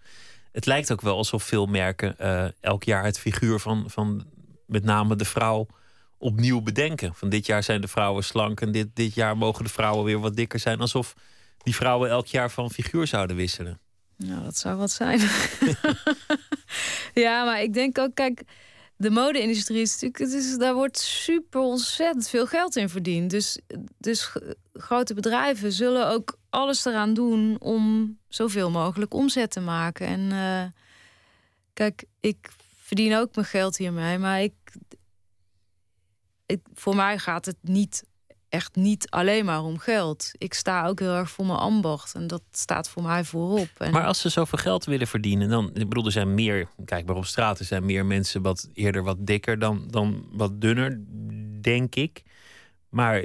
[SPEAKER 4] Het lijkt ook wel alsof veel merken uh, elk jaar het figuur van, van met name de vrouw opnieuw bedenken. Van dit jaar zijn de vrouwen slank en dit, dit jaar mogen de vrouwen weer wat dikker zijn. Alsof die vrouwen elk jaar van figuur zouden wisselen.
[SPEAKER 5] Nou, dat zou wat zijn. ja, maar ik denk ook, kijk, de mode-industrie is natuurlijk, het is, daar wordt super ontzettend veel geld in verdiend. Dus, dus grote bedrijven zullen ook alles eraan doen om zoveel mogelijk omzet te maken. En uh, kijk, ik verdien ook mijn geld hiermee, maar ik, voor mij gaat het niet echt niet alleen maar om geld. Ik sta ook heel erg voor mijn ambacht en dat staat voor mij voorop. En...
[SPEAKER 4] Maar als ze zoveel geld willen verdienen, dan ik bedoel, er zijn meer, kijk maar op straat, er zijn meer mensen wat eerder wat dikker dan, dan wat dunner, denk ik. Maar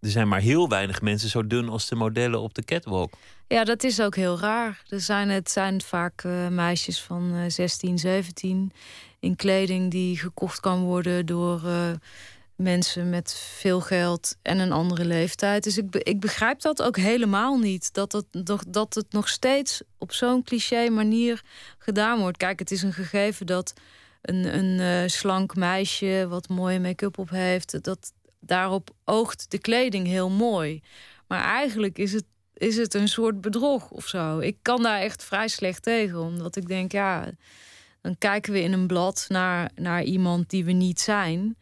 [SPEAKER 4] er zijn maar heel weinig mensen zo dun als de modellen op de catwalk.
[SPEAKER 5] Ja, dat is ook heel raar. Er zijn, het zijn vaak uh, meisjes van uh, 16, 17 in kleding die gekocht kan worden door uh, mensen met veel geld en een andere leeftijd. Dus ik, ik begrijp dat ook helemaal niet. Dat het, dat het nog steeds op zo'n cliché manier gedaan wordt. Kijk, het is een gegeven dat een, een uh, slank meisje wat mooie make-up op heeft, dat daarop oogt de kleding heel mooi. Maar eigenlijk is het, is het een soort bedrog of zo. Ik kan daar echt vrij slecht tegen, omdat ik denk, ja, dan kijken we in een blad naar, naar iemand die we niet zijn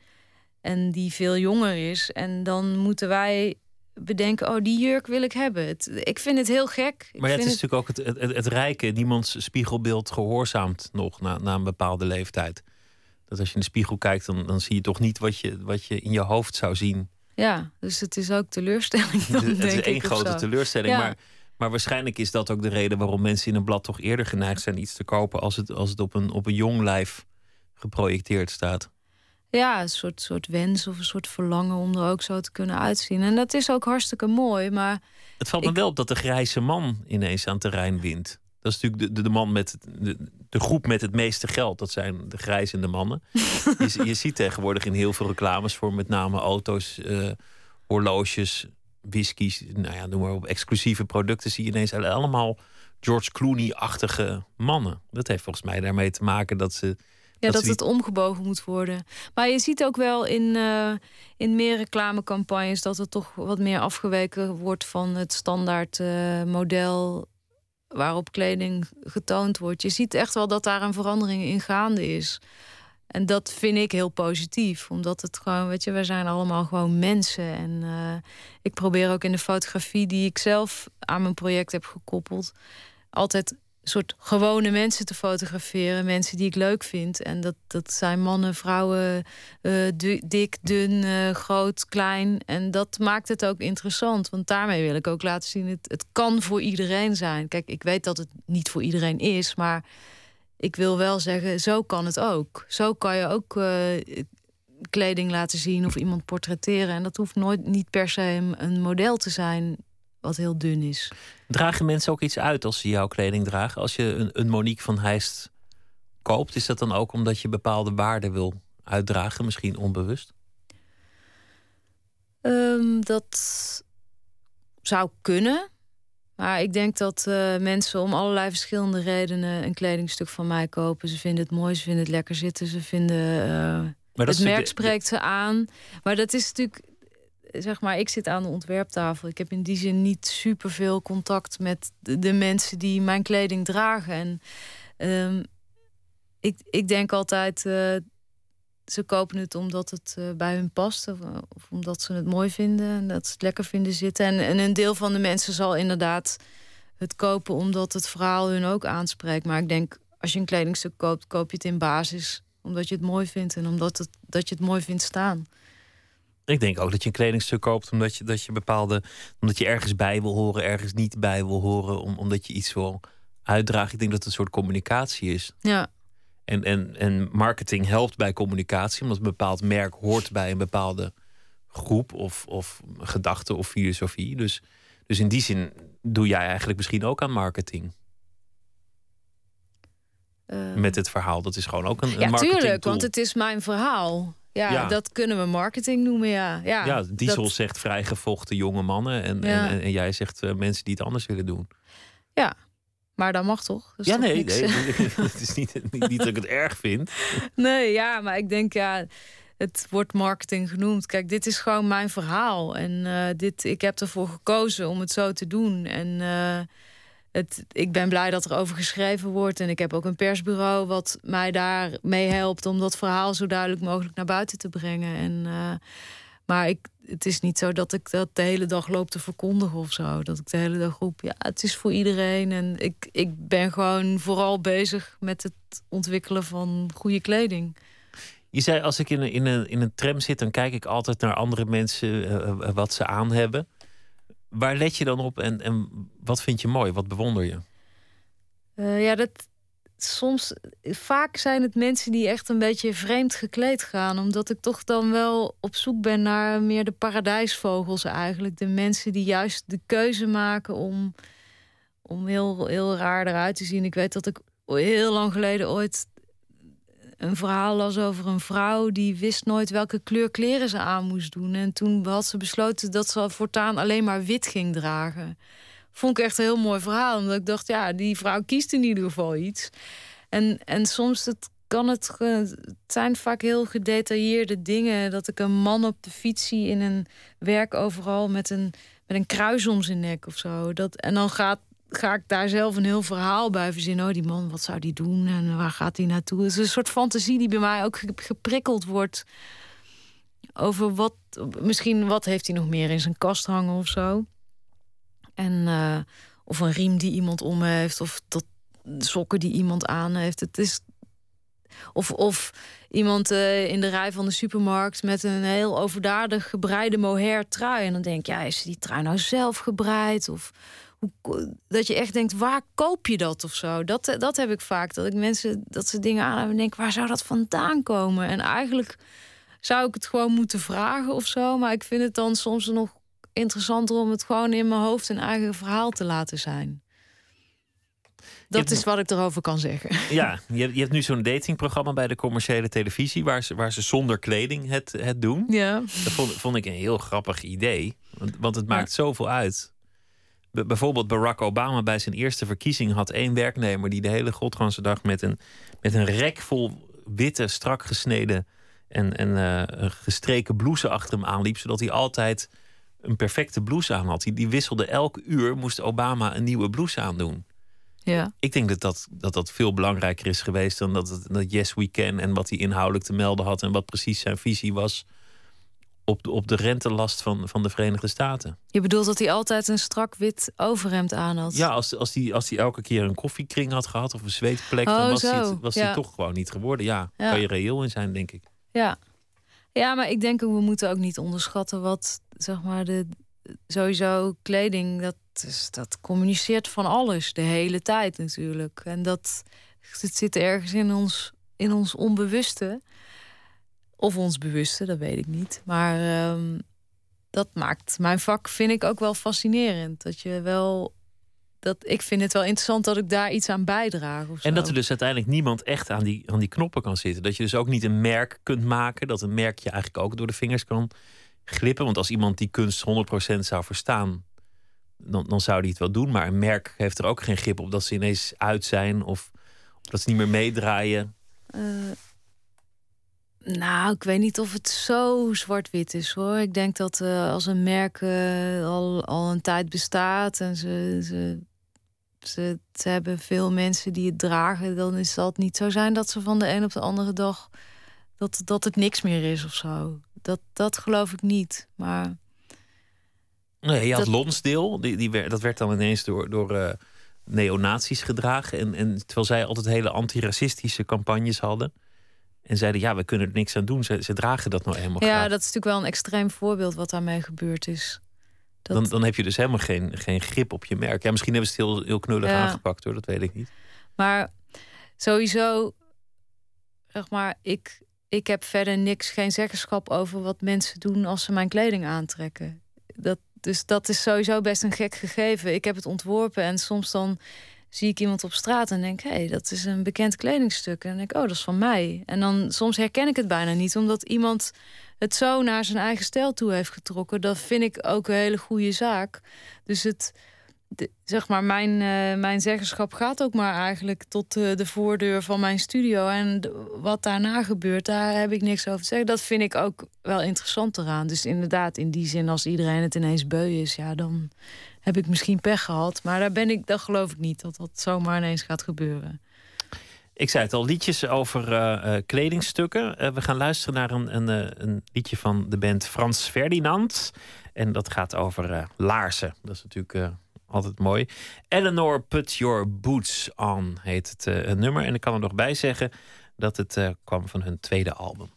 [SPEAKER 5] en die veel jonger is. En dan moeten wij bedenken, oh, die jurk wil ik hebben. Het, ik vind het heel gek.
[SPEAKER 4] Maar ja, het is natuurlijk ook het, het, het, rijke. Niemands spiegelbeeld gehoorzaamt nog na, na een bepaalde leeftijd. Dat als je in de spiegel kijkt, dan, dan zie je toch niet wat je, wat je in je hoofd zou zien.
[SPEAKER 5] Ja, dus het is ook teleurstelling. Dan,
[SPEAKER 4] het,
[SPEAKER 5] het
[SPEAKER 4] is één grote teleurstelling.
[SPEAKER 5] Ja.
[SPEAKER 4] Maar, maar waarschijnlijk is dat ook de reden waarom mensen in een blad toch eerder geneigd zijn iets te kopen als het, als het op, een, op een jong lijf geprojecteerd staat.
[SPEAKER 5] Ja, een soort, soort wens of een soort verlangen om er ook zo te kunnen uitzien. En dat is ook hartstikke mooi. Maar
[SPEAKER 4] het valt me wel op dat de grijze man ineens aan terrein wint. Dat is natuurlijk de, de, de man met de, de, groep met het meeste geld. Dat zijn de grijzende mannen. je, je, ziet tegenwoordig in heel veel reclames voor met name auto's, uh, horloges, whiskies. Nou ja, noem maar op. Exclusieve producten zie je ineens allemaal George Clooney-achtige mannen. Dat heeft volgens mij daarmee te maken dat ze
[SPEAKER 5] ja, dat, dat het omgebogen moet worden. Maar je ziet ook wel in, uh, in meer reclamecampagnes dat het toch wat meer afgeweken wordt van het standaard uh, model waarop kleding getoond wordt. Je ziet echt wel dat daar een verandering in gaande is. En dat vind ik heel positief, omdat het gewoon, weet je, wij zijn allemaal gewoon mensen. En uh, ik probeer ook in de fotografie die ik zelf aan mijn project heb gekoppeld, altijd soort gewone mensen te fotograferen. Mensen die ik leuk vind. En dat, dat zijn mannen, vrouwen, uh, dik, dun, uh, groot, klein. En dat maakt het ook interessant. Want daarmee wil ik ook laten zien, het, het kan voor iedereen zijn. Kijk, ik weet dat het niet voor iedereen is, maar ik wil wel zeggen, zo kan het ook. Zo kan je ook uh, kleding laten zien of iemand portretteren. En dat hoeft nooit niet per se een model te zijn wat heel dun is.
[SPEAKER 4] Dragen mensen ook iets uit als ze jouw kleding dragen? Als je een, een Monique van Heist koopt, is dat dan ook omdat je bepaalde waarden wil uitdragen, misschien onbewust?
[SPEAKER 5] Um, dat zou kunnen. Maar ik denk dat uh, mensen om allerlei verschillende redenen een kledingstuk van mij kopen. Ze vinden het mooi, ze vinden het lekker zitten, ze vinden. Uh, het merk spreekt ze aan. Maar dat is natuurlijk zeg maar, ik zit aan de ontwerptafel. Ik heb in die zin niet super veel contact met de, mensen die mijn kleding dragen. En um, ik, ik denk altijd, uh, ze kopen het omdat het uh, bij hun past. Of, of, omdat ze het mooi vinden en dat ze het lekker vinden zitten. En, en een deel van de mensen zal inderdaad het kopen omdat het verhaal hun ook aanspreekt. Maar ik denk, als je een kledingstuk koopt, koop je het in basis omdat je het mooi vindt en omdat het, dat je het mooi vindt staan.
[SPEAKER 4] Ik denk ook dat je een kledingstuk koopt omdat je, dat je bepaalde. omdat je ergens bij wil horen, ergens niet bij wil horen. Om, omdat je iets wil uitdragen. Ik denk dat het een soort communicatie is.
[SPEAKER 5] Ja.
[SPEAKER 4] En, en, en marketing helpt bij communicatie, omdat een bepaald merk hoort bij een bepaalde groep of, of gedachte of filosofie. Dus, dus in die zin doe jij eigenlijk misschien ook aan marketing. Uh, Met het verhaal. Dat is gewoon ook een, een
[SPEAKER 5] ja,
[SPEAKER 4] marketing.
[SPEAKER 5] tuurlijk, want het is mijn verhaal. Ja, ja, dat kunnen we marketing noemen, ja. Ja,
[SPEAKER 4] ja Diesel dat... zegt vrijgevochten jonge mannen. En, ja. en, en, jij zegt uh, mensen die het anders willen doen.
[SPEAKER 5] Ja, maar dat mag toch?
[SPEAKER 4] ja, toch nee, nee het is niet, niet, niet dat ik het erg vind.
[SPEAKER 5] Nee, ja, maar ik denk, ja, het wordt marketing genoemd. Kijk, dit is gewoon mijn verhaal. En uh, dit, ik heb ervoor gekozen om het zo te doen. En... Uh, het, ik ben blij dat er over geschreven wordt. En ik heb ook een persbureau wat mij daar mee helpt om dat verhaal zo duidelijk mogelijk naar buiten te brengen. En, uh, maar ik, het is niet zo dat ik dat de hele dag loop te verkondigen of zo. Dat ik de hele dag roep, ja, het is voor iedereen. En ik, ik ben gewoon vooral bezig met het ontwikkelen van goede kleding.
[SPEAKER 4] Je zei, als ik in een, in een, in een tram zit, dan kijk ik altijd naar andere mensen uh, wat ze aan hebben. Waar let je dan op en, en wat vind je mooi? Wat bewonder je?
[SPEAKER 5] Uh, ja, dat, soms, vaak zijn het mensen die echt een beetje vreemd gekleed gaan. Omdat ik toch dan wel op zoek ben naar meer de paradijsvogels eigenlijk. De mensen die juist de keuze maken om, om heel, heel raar eruit te zien. Ik weet dat ik heel lang geleden ooit een verhaal las over een vrouw die wist nooit welke kleur kleren ze aan moest doen. En toen had ze besloten dat ze voortaan alleen maar wit ging dragen. Vond ik echt een heel mooi verhaal. Omdat ik dacht, ja, die vrouw kiest in ieder geval iets. En, en soms het, kan het, het zijn vaak heel gedetailleerde dingen. Dat ik een man op de fiets zie in een werk overal met een, met een kruis om zijn nek of zo. Dat, en dan gaat ga ik daar zelf een heel verhaal bij verzinnen. Oh, die man, wat zou die doen en waar gaat hij naartoe? Het is een soort fantasie die bij mij ook geprikkeld wordt. Over wat, misschien wat heeft hij nog meer in zijn kast hangen of zo. En, uh, of een riem die iemand om heeft, of dat sokken die iemand aan heeft. Het is. Of, of iemand uh, in de rij van de supermarkt met een heel overdadig gebreide mohair trui. En dan denk je, ja, is die trui nou zelf gebreid? Of dat je echt denkt, waar koop je dat of zo? Dat, dat heb ik vaak. Dat ik mensen dat ze dingen aan hebben en denk, waar zou dat vandaan komen? En eigenlijk zou ik het gewoon moeten vragen of zo. Maar ik vind het dan soms nog interessanter om het gewoon in mijn hoofd een eigen verhaal te laten zijn. Dat is wat ik erover kan zeggen.
[SPEAKER 4] Ja, je hebt, je hebt nu zo'n datingprogramma bij de commerciële televisie waar ze, waar ze zonder kleding het, het doen.
[SPEAKER 5] Ja.
[SPEAKER 4] Dat vond, vond ik een heel grappig idee. Want, want het maakt zoveel uit bijvoorbeeld Barack Obama bij zijn eerste verkiezing had één werknemer die de hele godganse dag met een, met een rek vol witte, strak gesneden en, en uh, gestreken blouse achter hem aanliep, zodat hij altijd een perfecte blouse aan had. Die, die wisselde elk uur, moest Obama een nieuwe blouse aandoen.
[SPEAKER 5] Ja.
[SPEAKER 4] Ik denk dat dat, dat dat veel belangrijker is geweest dan dat, dat Yes We Can en wat hij inhoudelijk te melden had en wat precies zijn visie was op de, op de rentelast van, van de Verenigde Staten.
[SPEAKER 5] Je bedoelt dat hij altijd een strak wit overhemd aan had?
[SPEAKER 4] Ja, als, als, hij, als hij elke keer een koffiekring had gehad of een zweetplek,
[SPEAKER 5] oh,
[SPEAKER 4] dan was,
[SPEAKER 5] zo.
[SPEAKER 4] hij, was
[SPEAKER 5] ja.
[SPEAKER 4] hij toch gewoon niet geworden. Ja, ja, kan je reëel in zijn, denk ik.
[SPEAKER 5] Ja. ja, maar ik denk ook, we moeten ook niet onderschatten wat, zeg maar, de, sowieso kleding, dat, is, dat communiceert van alles, de hele tijd natuurlijk. En dat het zit ergens in ons, in ons onbewuste. Of ons bewuste, dat weet ik niet. Maar um, dat maakt mijn vak, vind ik ook wel fascinerend. Dat je wel. Dat, ik vind het wel interessant dat ik daar iets aan bijdraag. Of
[SPEAKER 4] en dat er dus uiteindelijk niemand echt aan die, aan die knoppen kan zitten. Dat je dus ook niet een merk kunt maken. Dat een merk je eigenlijk ook door de vingers kan glippen. Want als iemand die kunst 100% zou verstaan, dan, dan zou die het wel doen. Maar een merk heeft er ook geen grip op dat ze ineens uit zijn of, of dat ze niet meer meedraaien.
[SPEAKER 5] Uh, nou, ik weet niet of het zo zwart-wit is hoor. Ik denk dat uh, als een merk uh, al, al een tijd bestaat en ze, ze, ze, ze, hebben veel mensen die het dragen, dan is dat niet zo zijn dat ze van de een op de andere dag dat, dat het niks meer is of zo. Dat, dat geloof ik niet. Maar.
[SPEAKER 4] Nee, je had dat... Lonsdeel, die, die werd, dat werd dan ineens door, door uh, neonazies gedragen. En, en terwijl zij altijd hele antiracistische campagnes hadden. En zeiden, ja, we kunnen er niks aan doen. Ze, ze dragen dat nou helemaal
[SPEAKER 5] Ja,
[SPEAKER 4] graag.
[SPEAKER 5] dat is natuurlijk wel een extreem voorbeeld wat daarmee gebeurd is. Dat...
[SPEAKER 4] Dan, dan heb je dus helemaal geen, geen grip op je merk. Ja, misschien hebben ze het heel, heel knullig ja. aangepakt hoor, dat weet ik niet.
[SPEAKER 5] Maar sowieso, zeg maar, ik, ik heb verder niks, geen zeggenschap over wat mensen doen als ze mijn kleding aantrekken. Dat, dus dat is sowieso best een gek gegeven. Ik heb het ontworpen en soms dan zie ik iemand op straat en denk, hé, hey, dat is een bekend kledingstuk. En dan denk ik, oh, dat is van mij. En dan soms herken ik het bijna niet, omdat iemand het zo naar zijn eigen stijl toe heeft getrokken. Dat vind ik ook een hele goede zaak. Dus het, zeg maar, mijn, uh, mijn zeggenschap gaat ook maar eigenlijk tot uh, de voordeur van mijn studio. En wat daarna gebeurt, daar heb ik niks over te zeggen. Dat vind ik ook wel interessant eraan. Dus inderdaad, in die zin, als iedereen het ineens beu is, ja, dan heb ik misschien pech gehad. Maar daar ben ik, dat geloof ik niet, dat dat zomaar ineens gaat gebeuren.
[SPEAKER 4] Ik zei het al, liedjes over uh, uh, kledingstukken. Uh, we gaan luisteren naar een, een, een, liedje van de band Frans Ferdinand. En dat gaat over laarzen. Dat is natuurlijk altijd mooi. Eleanor Put Your Boots On heet het nummer. En ik kan er nog bij zeggen dat het kwam van hun tweede album.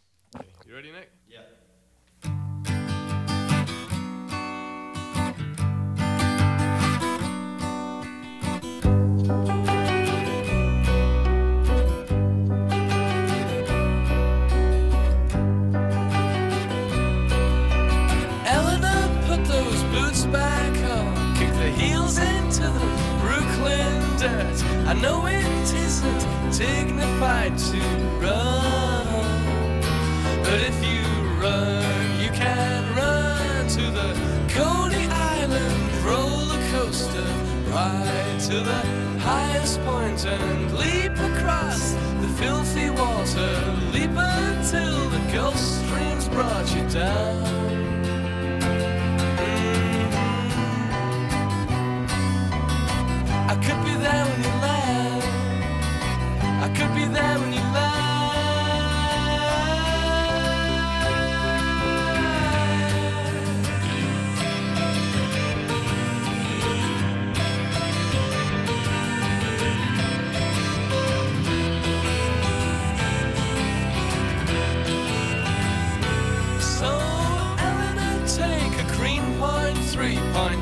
[SPEAKER 9] I know it isn't dignified to run, but if you run, you can run to the Coney Island roller coaster, ride to the highest point and leap across the filthy water, leap until the Gulf Stream's brought you down.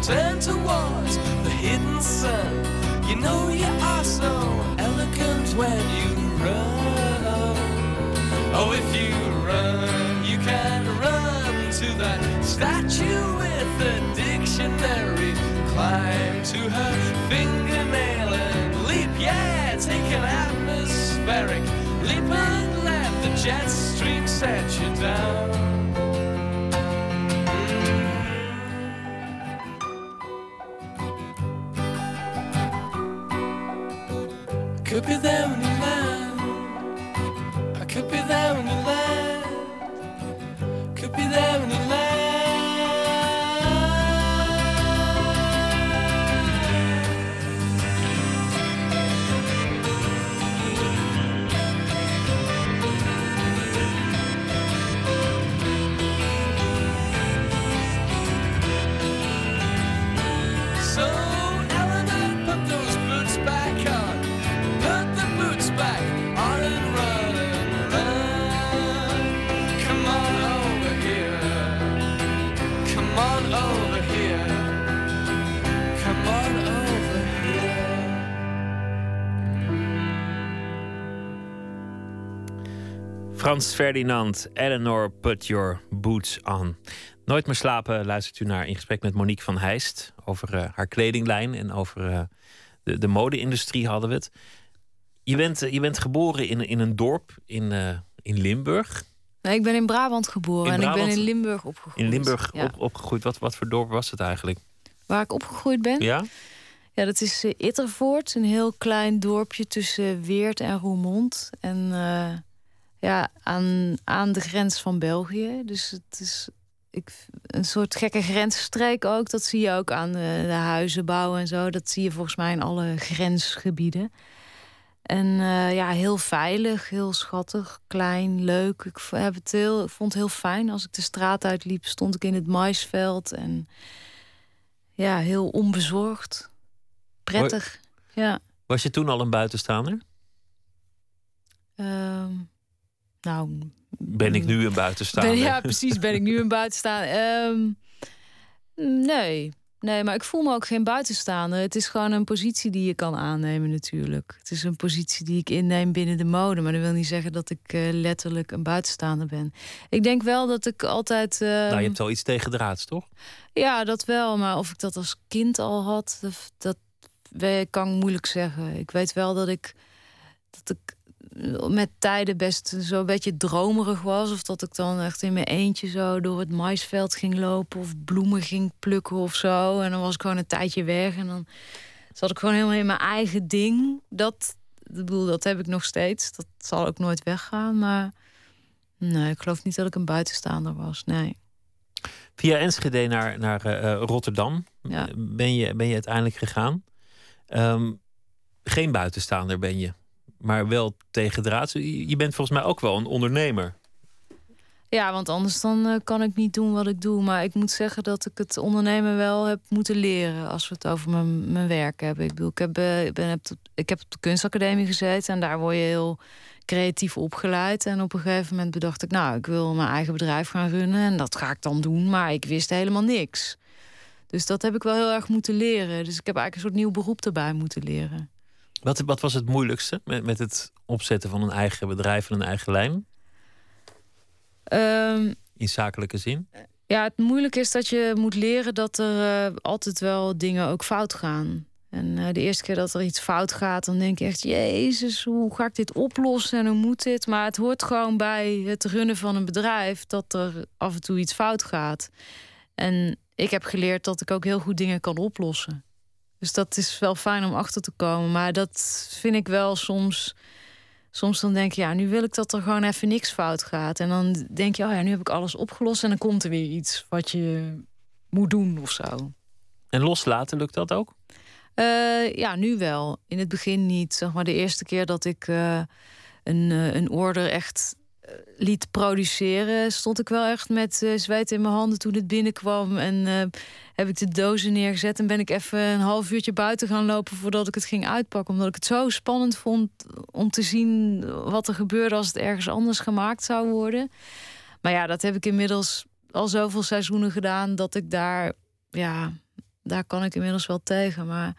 [SPEAKER 9] Ten towards the hidden sun. Jet
[SPEAKER 4] Frans Ferdinand, Eleanor, put your boots on. Nooit meer slapen luistert u naar in gesprek met Monique van Heijst over eh, haar kledinglijn en over eh, de, de mode-industrie hadden we het. Je bent, eh, je bent geboren in, in een dorp in, in Limburg.
[SPEAKER 5] Nee, ik ben in Brabant geboren
[SPEAKER 4] In
[SPEAKER 5] en ik ben in Limburg opgegroeid.
[SPEAKER 4] In Limburg
[SPEAKER 5] Ja.
[SPEAKER 4] op, opgegroeid. Wat, wat voor dorp was het eigenlijk?
[SPEAKER 5] Waar ik opgegroeid ben?
[SPEAKER 4] Ja?
[SPEAKER 5] Ja, dat is Ittervoort, een heel klein dorpje tussen Weert en Roermond. En ja, aan, aan de grens van België. Dus het is ik, een soort gekke grensstreek ook. Dat zie je ook aan de, de huizenbouw en zo. Dat zie je volgens mij in alle grensgebieden. En eh, ja, heel veilig, heel schattig, klein, leuk. Ik, heb het heel, ik vond het heel fijn. Als ik de straat uitliep, stond ik in het maisveld. En ja, heel onbezorgd. Prettig. Ja.
[SPEAKER 4] Was je toen al een buitenstaander?
[SPEAKER 5] Ehm, nou,
[SPEAKER 4] Ben ik nu een buitenstaander?
[SPEAKER 5] ben, ja, precies. Ben ik nu een buitenstaander? Ehm, nee. Nee, maar ik voel me ook geen buitenstaander. Het is gewoon een positie die je kan aannemen natuurlijk. Het is een positie die ik inneem binnen de mode. Maar dat wil niet zeggen dat ik eh, letterlijk een buitenstaander ben. Ik denk wel dat ik altijd... ehm,
[SPEAKER 4] Nou, je hebt wel iets tegen draads, toch?
[SPEAKER 5] Ja, dat wel. Maar of ik dat als kind al had, dat, dat kan ik moeilijk zeggen. Ik weet wel dat ik, dat ik met tijden best zo'n beetje dromerig was. Of dat ik dan echt in mijn eentje zo door het maisveld ging lopen. Of bloemen ging plukken of zo. En dan was ik gewoon een tijdje weg. En dan zat ik gewoon helemaal in mijn eigen ding. Dat, ik bedoel, dat heb ik nog steeds. Dat zal ook nooit weggaan. Maar nee, ik geloof niet dat ik een buitenstaander was. Nee.
[SPEAKER 4] Via Enschede naar, naar eh, eh, Rotterdam
[SPEAKER 5] Ja.
[SPEAKER 4] ben, je, ben je uiteindelijk gegaan. Ehm, geen buitenstaander ben je, maar wel tegen draads. Je bent volgens mij ook wel een ondernemer.
[SPEAKER 5] Ja, want anders dan eh, kan ik niet doen wat ik doe. Maar ik moet zeggen dat ik het ondernemen wel heb moeten leren als we het over mijn, mijn werk hebben. Ik bedoel, ik heb, eh, ik ben, ik heb op de kunstacademie gezeten en daar word je heel creatief opgeleid. En op een gegeven moment bedacht ik, nou, ik wil mijn eigen bedrijf gaan runnen en dat ga ik dan doen. Maar ik wist helemaal niks. Dus dat heb ik wel heel erg moeten leren. Dus ik heb eigenlijk een soort nieuw beroep erbij moeten leren.
[SPEAKER 4] Wat, wat was het moeilijkste met, met het opzetten van een eigen bedrijf en een eigen lijn?
[SPEAKER 5] Ehm,
[SPEAKER 4] In zakelijke zin?
[SPEAKER 5] Ja, het moeilijke is dat je moet leren dat er uh, altijd wel dingen ook fout gaan. En uh, de eerste keer dat er iets fout gaat, dan denk je echt: Jezus, hoe ga ik dit oplossen en hoe moet dit? Maar het hoort gewoon bij het runnen van een bedrijf dat er af en toe iets fout gaat. En ik heb geleerd dat ik ook heel goed dingen kan oplossen. Dus dat is wel fijn om achter te komen. Maar dat vind ik wel soms. Soms dan denk je, ja, nu wil ik dat er gewoon even niks fout gaat. En dan denk je, oh ja, nu heb ik alles opgelost. En dan komt er weer iets wat je moet doen of zo.
[SPEAKER 4] En loslaten, lukt dat ook?
[SPEAKER 5] Uh, ja, nu wel. In het begin niet. Zeg maar de eerste keer dat ik uh, een, uh, een order echt liet produceren, stond ik wel echt met uh, in mijn handen toen het binnenkwam. En uh, heb ik de dozen neergezet en ben ik even een half uurtje buiten gaan lopen voordat ik het ging uitpakken. Omdat ik het zo spannend vond om te zien wat er gebeurde als het ergens anders gemaakt zou worden. Maar ja, dat heb ik inmiddels al zoveel seizoenen gedaan dat ik daar, ja, daar kan ik inmiddels wel tegen. Maar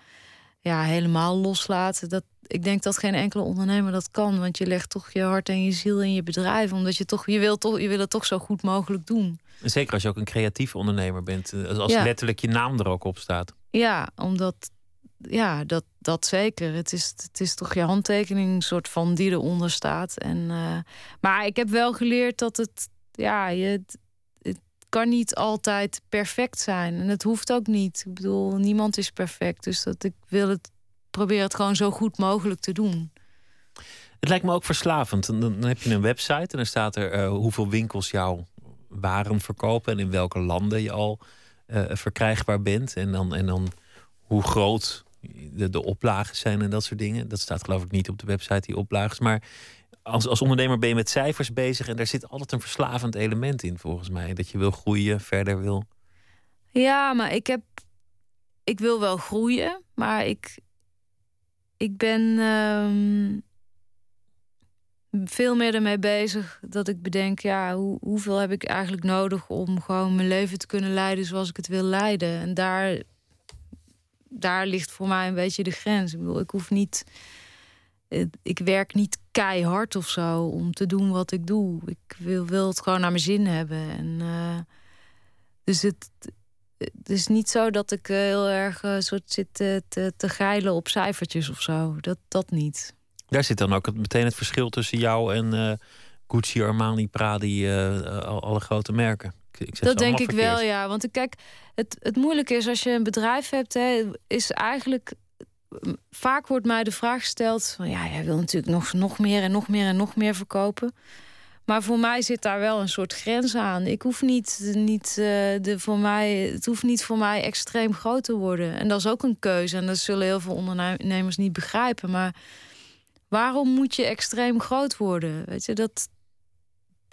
[SPEAKER 5] ja, helemaal loslaten, dat, ik denk dat geen enkele ondernemer dat kan. Want je legt toch je hart en je ziel in je bedrijf. Omdat je toch, je wil, toch, je wil het toch zo goed mogelijk doen.
[SPEAKER 4] Zeker als je ook een creatief ondernemer bent. Eh, als letterlijk je naam er ook op staat.
[SPEAKER 5] Ja, omdat ja, dat, dat zeker. Het is, het is toch je handtekening soort van die eronder staat. En, uh, maar ik heb wel geleerd dat het, ja, je, kan niet altijd perfect zijn. En het hoeft ook niet. Ik bedoel, niemand is perfect. Dus dat ik wil het probeer het gewoon zo goed mogelijk te doen.
[SPEAKER 4] Het lijkt me ook verslavend. Dan, heb je een website en dan staat er uh, hoeveel winkels jouw waren verkopen en in welke landen je al uh, verkrijgbaar bent. En dan, en dan hoe groot de, de oplagen zijn en dat soort dingen. Dat staat geloof ik niet op de website, die oplages. Maar als, als ondernemer ben je met cijfers bezig en daar zit altijd een verslavend element in, volgens mij. Dat je wil groeien, verder wil.
[SPEAKER 5] Ja, maar ik heb. Ik wil wel groeien, maar ik, ik ben um, veel meer ermee bezig dat ik bedenk, ja, hoe, hoeveel heb ik eigenlijk nodig om gewoon mijn leven te kunnen leiden zoals ik het wil leiden. En daar, daar ligt voor mij een beetje de grens. Ik bedoel, ik hoef niet. Ik werk niet keihard of zo om te doen wat ik doe. Ik wil, wil het gewoon naar mijn zin hebben. En, uh, dus het, het is niet zo dat ik eh, heel erg uh, soort zit te, te, te, geilen op cijfertjes of zo. Dat, dat niet.
[SPEAKER 4] Daar zit dan ook het, meteen het verschil tussen jou en uh, Gucci, Armani, Pradi, alle grote merken.
[SPEAKER 5] Ik, dat denk ik wel, ja. Want kijk, het, het moeilijke is als je een bedrijf hebt, hè, is eigenlijk. Vaak wordt mij de vraag gesteld: van ja, jij wil natuurlijk nog, nog meer en nog meer en nog meer verkopen. Maar voor mij zit daar wel een soort grens aan. Ik hoef niet, niet uh, de, voor mij, het hoeft niet voor mij extreem groot te worden. En dat is ook een keuze. En dat zullen heel veel ondernemers niet begrijpen. Maar waarom moet je extreem groot worden? Weet je, dat,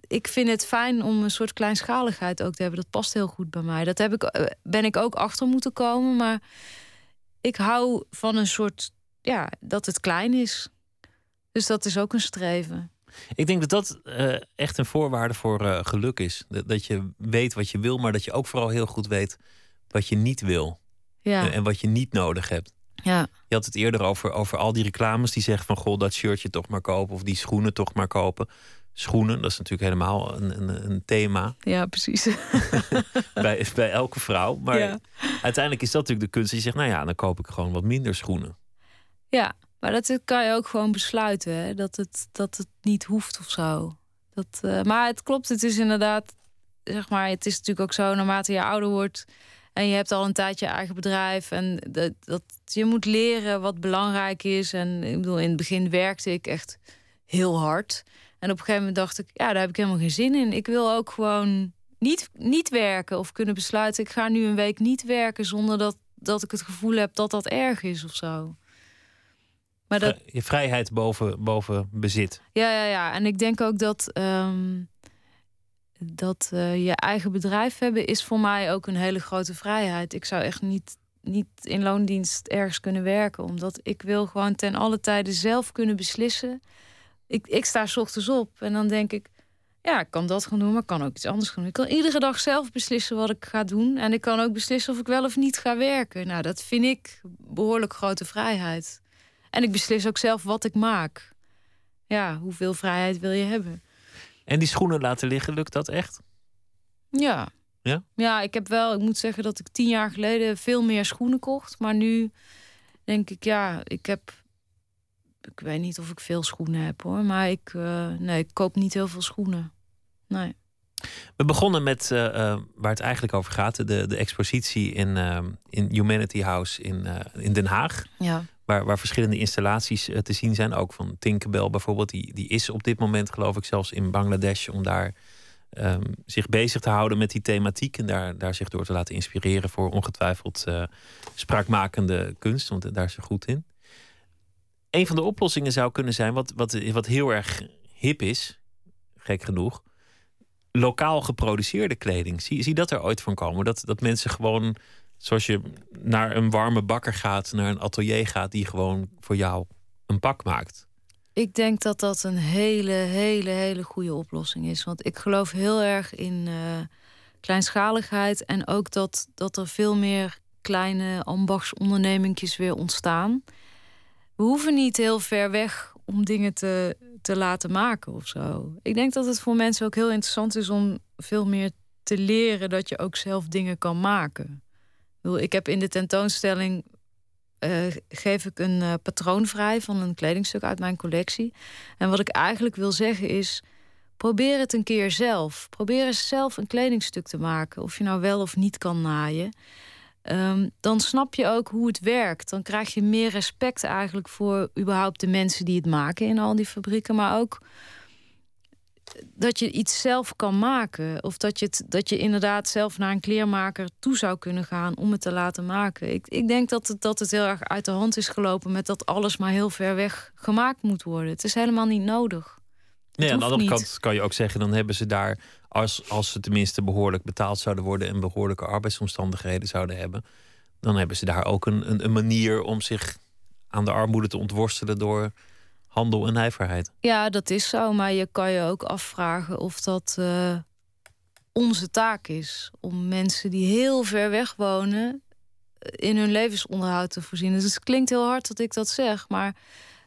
[SPEAKER 5] ik vind het fijn om een soort kleinschaligheid ook te hebben. Dat past heel goed bij mij. Dat heb ik, eh, ben ik ook achter moeten komen. Maar ik hou van een soort, ja, dat het klein is. Dus dat is ook een streven.
[SPEAKER 4] Ik denk dat dat uh, echt een voorwaarde voor uh, geluk is. Dat, dat, je weet wat je wil, maar dat je ook vooral heel goed weet wat je niet wil.
[SPEAKER 5] Ja.
[SPEAKER 4] En, en, wat je niet nodig hebt.
[SPEAKER 5] Ja.
[SPEAKER 4] Je had het eerder over, over al die reclames die zeggen van... goh, dat shirtje toch maar kopen of die schoenen toch maar kopen. Schoenen, dat is natuurlijk helemaal een, een, een thema.
[SPEAKER 5] Ja, precies.
[SPEAKER 4] bij, bij elke vrouw. Maar ja. uiteindelijk is dat natuurlijk de kunst. Die zegt, nou ja, dan koop ik gewoon wat minder schoenen.
[SPEAKER 5] Ja, maar dat kan je ook gewoon besluiten, hè? Dat, het, dat het niet hoeft of zo. Dat, uh, maar het klopt, het is inderdaad, zeg maar, het is natuurlijk ook zo, naarmate je ouder wordt en je hebt al een tijdje je eigen bedrijf en dat, dat je moet leren wat belangrijk is. En ik bedoel, in het begin werkte ik echt heel hard. En op een gegeven moment dacht ik, ja, daar heb ik helemaal geen zin in. Ik wil ook gewoon niet, niet werken of kunnen besluiten, ik ga nu een week niet werken zonder dat, dat ik het gevoel heb dat dat erg is of zo.
[SPEAKER 4] Maar dat... Je vrijheid boven, boven bezit.
[SPEAKER 5] Ja, ja, ja. En ik denk ook dat, um, dat uh, je eigen bedrijf hebben is voor mij ook een hele grote vrijheid. Ik zou echt niet, niet in loondienst ergens kunnen werken. Omdat ik wil gewoon ten alle tijden zelf kunnen beslissen. Ik, ik sta s ochtends op en dan denk ik... Ja, ik kan dat gaan doen, maar ik kan ook iets anders gaan doen. Ik kan iedere dag zelf beslissen wat ik ga doen. En ik kan ook beslissen of ik wel of niet ga werken. Nou, dat vind ik behoorlijk grote vrijheid. En ik beslis ook zelf wat ik maak. Ja, hoeveel vrijheid wil je hebben?
[SPEAKER 4] En die schoenen laten liggen, lukt dat echt?
[SPEAKER 5] Ja,
[SPEAKER 4] Ja?
[SPEAKER 5] Ja, ik heb wel, ik moet zeggen dat ik tien jaar geleden veel meer schoenen kocht. Maar nu denk ik, ja, ik heb. Ik weet niet of ik veel schoenen heb hoor. Maar ik, uh, nee, ik koop niet heel veel schoenen. Nee.
[SPEAKER 4] We begonnen met uh, uh, waar het eigenlijk over gaat: de, de expositie in, in Humanity House in, in Den Haag.
[SPEAKER 5] Ja.
[SPEAKER 4] Waar, waar verschillende installaties te zien zijn. Ook van Tinkerbell bijvoorbeeld. Die, die is op dit moment, geloof ik, zelfs in Bangladesh om daar um, zich bezig te houden met die thematiek. En daar, daar zich door te laten inspireren voor ongetwijfeld spraakmakende kunst. Want daar is ze goed in. Een van de oplossingen zou kunnen zijn, wat, wat, wat heel erg hip is, gek genoeg. Lokaal geproduceerde kleding. Zie, zie dat er ooit van komen? Dat, dat mensen gewoon, zoals je naar een warme bakker gaat, naar een atelier gaat, die gewoon voor jou een pak maakt.
[SPEAKER 5] Ik denk dat dat een hele, hele, hele goede oplossing is. Want ik geloof heel erg in uh, kleinschaligheid. En ook dat, dat er veel meer kleine ambachtsondernemingjes weer ontstaan. We hoeven niet heel ver weg om dingen te, te laten maken of zo. Ik denk dat het voor mensen ook heel interessant is om veel meer te leren dat je ook zelf dingen kan maken. Ik heb in de tentoonstelling uh, geef ik een uh, patroon vrij van een kledingstuk uit mijn collectie. En wat ik eigenlijk wil zeggen is: probeer het een keer zelf. Probeer eens zelf een kledingstuk te maken, of je nou wel of niet kan naaien. Um, dan snap je ook hoe het werkt. Dan krijg je meer respect eigenlijk voor überhaupt de mensen die het maken in al die fabrieken, maar ook dat je iets zelf kan maken. Of dat je, het, dat je inderdaad zelf naar een kleermaker toe zou kunnen gaan om het te laten maken. Ik, ik denk dat het, dat het heel erg uit de hand is gelopen met dat alles maar heel ver weg gemaakt moet worden. Het is helemaal niet nodig.
[SPEAKER 4] Nee, aan de andere kant kan je ook zeggen, dan hebben ze daar, als, als ze tenminste behoorlijk betaald zouden worden en behoorlijke arbeidsomstandigheden zouden hebben, dan hebben ze daar ook een, een, een manier om zich aan de armoede te ontworstelen door handel en nijverheid.
[SPEAKER 5] Ja, dat is zo. Maar je kan je ook afvragen of dat uh, onze taak is. Om mensen die heel ver weg wonen eh, in hun levensonderhoud te voorzien. Dus het klinkt heel hard dat ik dat zeg. Maar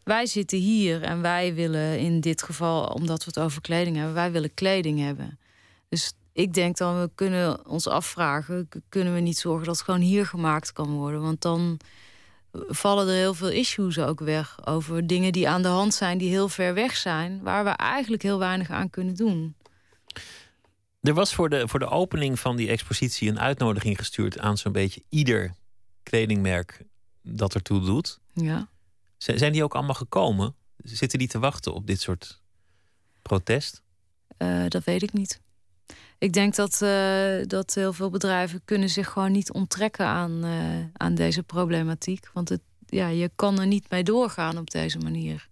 [SPEAKER 5] wij zitten hier en wij willen in dit geval, omdat we het over kleding hebben, wij willen kleding hebben. Dus ik denk dan, we kunnen ons afvragen, kunnen we niet zorgen dat het gewoon hier gemaakt kan worden? Want dan vallen er heel veel issues ook weg. Over dingen die aan de hand zijn, die heel ver weg zijn, waar we eigenlijk heel weinig aan kunnen doen.
[SPEAKER 4] Er was voor de, voor de opening van die expositie een uitnodiging gestuurd aan zo'n beetje ieder kledingmerk dat ertoe doet.
[SPEAKER 5] Ja.
[SPEAKER 4] Zijn die ook allemaal gekomen? Zitten die te wachten op dit soort protest?
[SPEAKER 5] Uh, dat weet ik niet. Ik denk dat, uh, dat heel veel bedrijven kunnen zich gewoon niet onttrekken aan, uh, aan deze problematiek. Want het, ja, je kan er niet mee doorgaan op deze manier.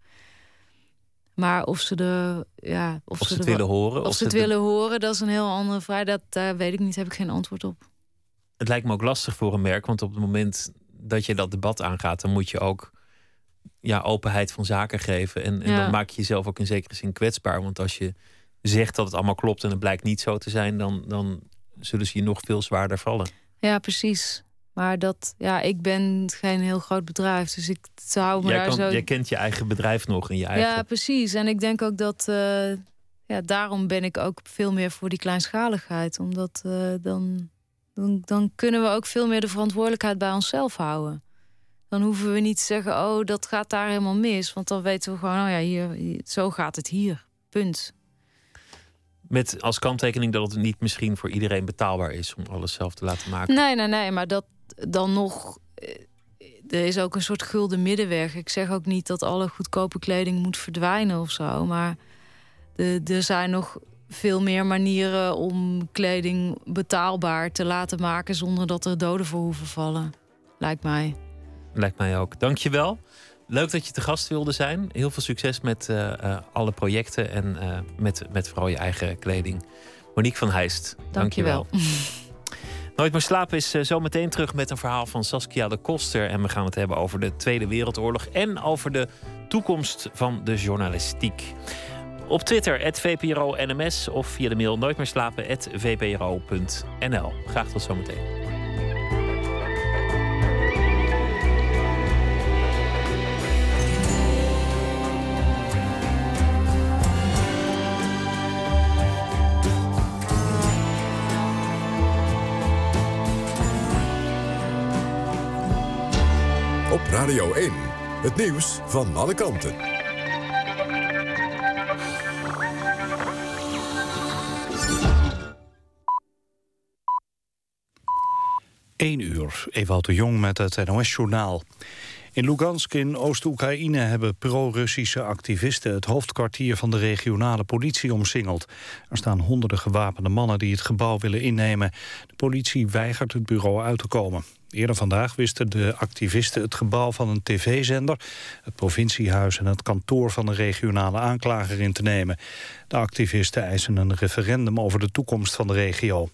[SPEAKER 5] Maar of ze, de, ja,
[SPEAKER 4] of, of ze, het willen horen.
[SPEAKER 5] Of, of ze het willen horen, dat is een heel andere vraag. Dat daar weet ik niet, heb ik geen antwoord op.
[SPEAKER 4] Het lijkt me ook lastig voor een merk, want op het moment dat je dat debat aangaat, dan moet je ook ja, openheid van zaken geven. En, en dan maak je jezelf ook in zekere zin kwetsbaar. Want als je zegt dat het allemaal klopt en het blijkt niet zo te zijn, dan, dan zullen ze je nog veel zwaarder vallen.
[SPEAKER 5] Ja, precies. Maar dat, ja, ik ben geen heel groot bedrijf, dus ik zou me
[SPEAKER 4] jij
[SPEAKER 5] daar
[SPEAKER 4] kan,
[SPEAKER 5] zo...
[SPEAKER 4] Jij kent je eigen bedrijf nog en je eigen...
[SPEAKER 5] Ja, precies. En ik denk ook dat... Uh, ja, daarom ben ik ook veel meer voor die kleinschaligheid. Omdat uh, dan, dan, dan kunnen we ook veel meer de verantwoordelijkheid bij onszelf houden. Dan hoeven we niet te zeggen, oh, dat gaat daar helemaal mis. Want dan weten we gewoon, oh ja, hier, zo gaat het hier. Punt.
[SPEAKER 4] Met als kanttekening dat het niet misschien voor iedereen betaalbaar is om alles zelf te laten maken.
[SPEAKER 5] Nee, nee, nee, maar dat dan nog. Eh, er is ook een soort gulden middenweg. Ik zeg ook niet dat alle goedkope kleding moet verdwijnen of zo. Maar er zijn nog veel meer manieren om kleding betaalbaar te laten maken zonder dat er doden voor hoeven vallen. Lijkt mij.
[SPEAKER 4] Lijkt mij ook. Dankjewel. Leuk dat je te gast wilde zijn. Heel veel succes met uh, uh, alle projecten en uh, met, met vooral je eigen kleding. Monique van Heist, dankjewel.
[SPEAKER 5] Dank
[SPEAKER 4] Nooit meer slapen is zo meteen terug met een verhaal van Saskia de Koster. En we gaan het hebben over de Tweede Wereldoorlog en over de toekomst van de journalistiek. Op Twitter, @vpro_nms of via de mail nooitmeerslapen.vpro.nl. Graag tot zometeen.
[SPEAKER 2] Radio 1. Het nieuws van alle kanten.
[SPEAKER 1] 1 uur, Ewout de Jong met het NOS-journaal. In Lugansk in Oost-Oekraïne hebben pro-Russische activisten... het hoofdkwartier van de regionale politie omsingeld. Er staan honderden gewapende mannen die het gebouw willen innemen. De politie weigert het bureau uit te komen. Eerder vandaag wisten de activisten het gebouw van een tv-zender... het provinciehuis en het kantoor van de regionale aanklager in te nemen. De activisten eisen een referendum over de toekomst van de regio.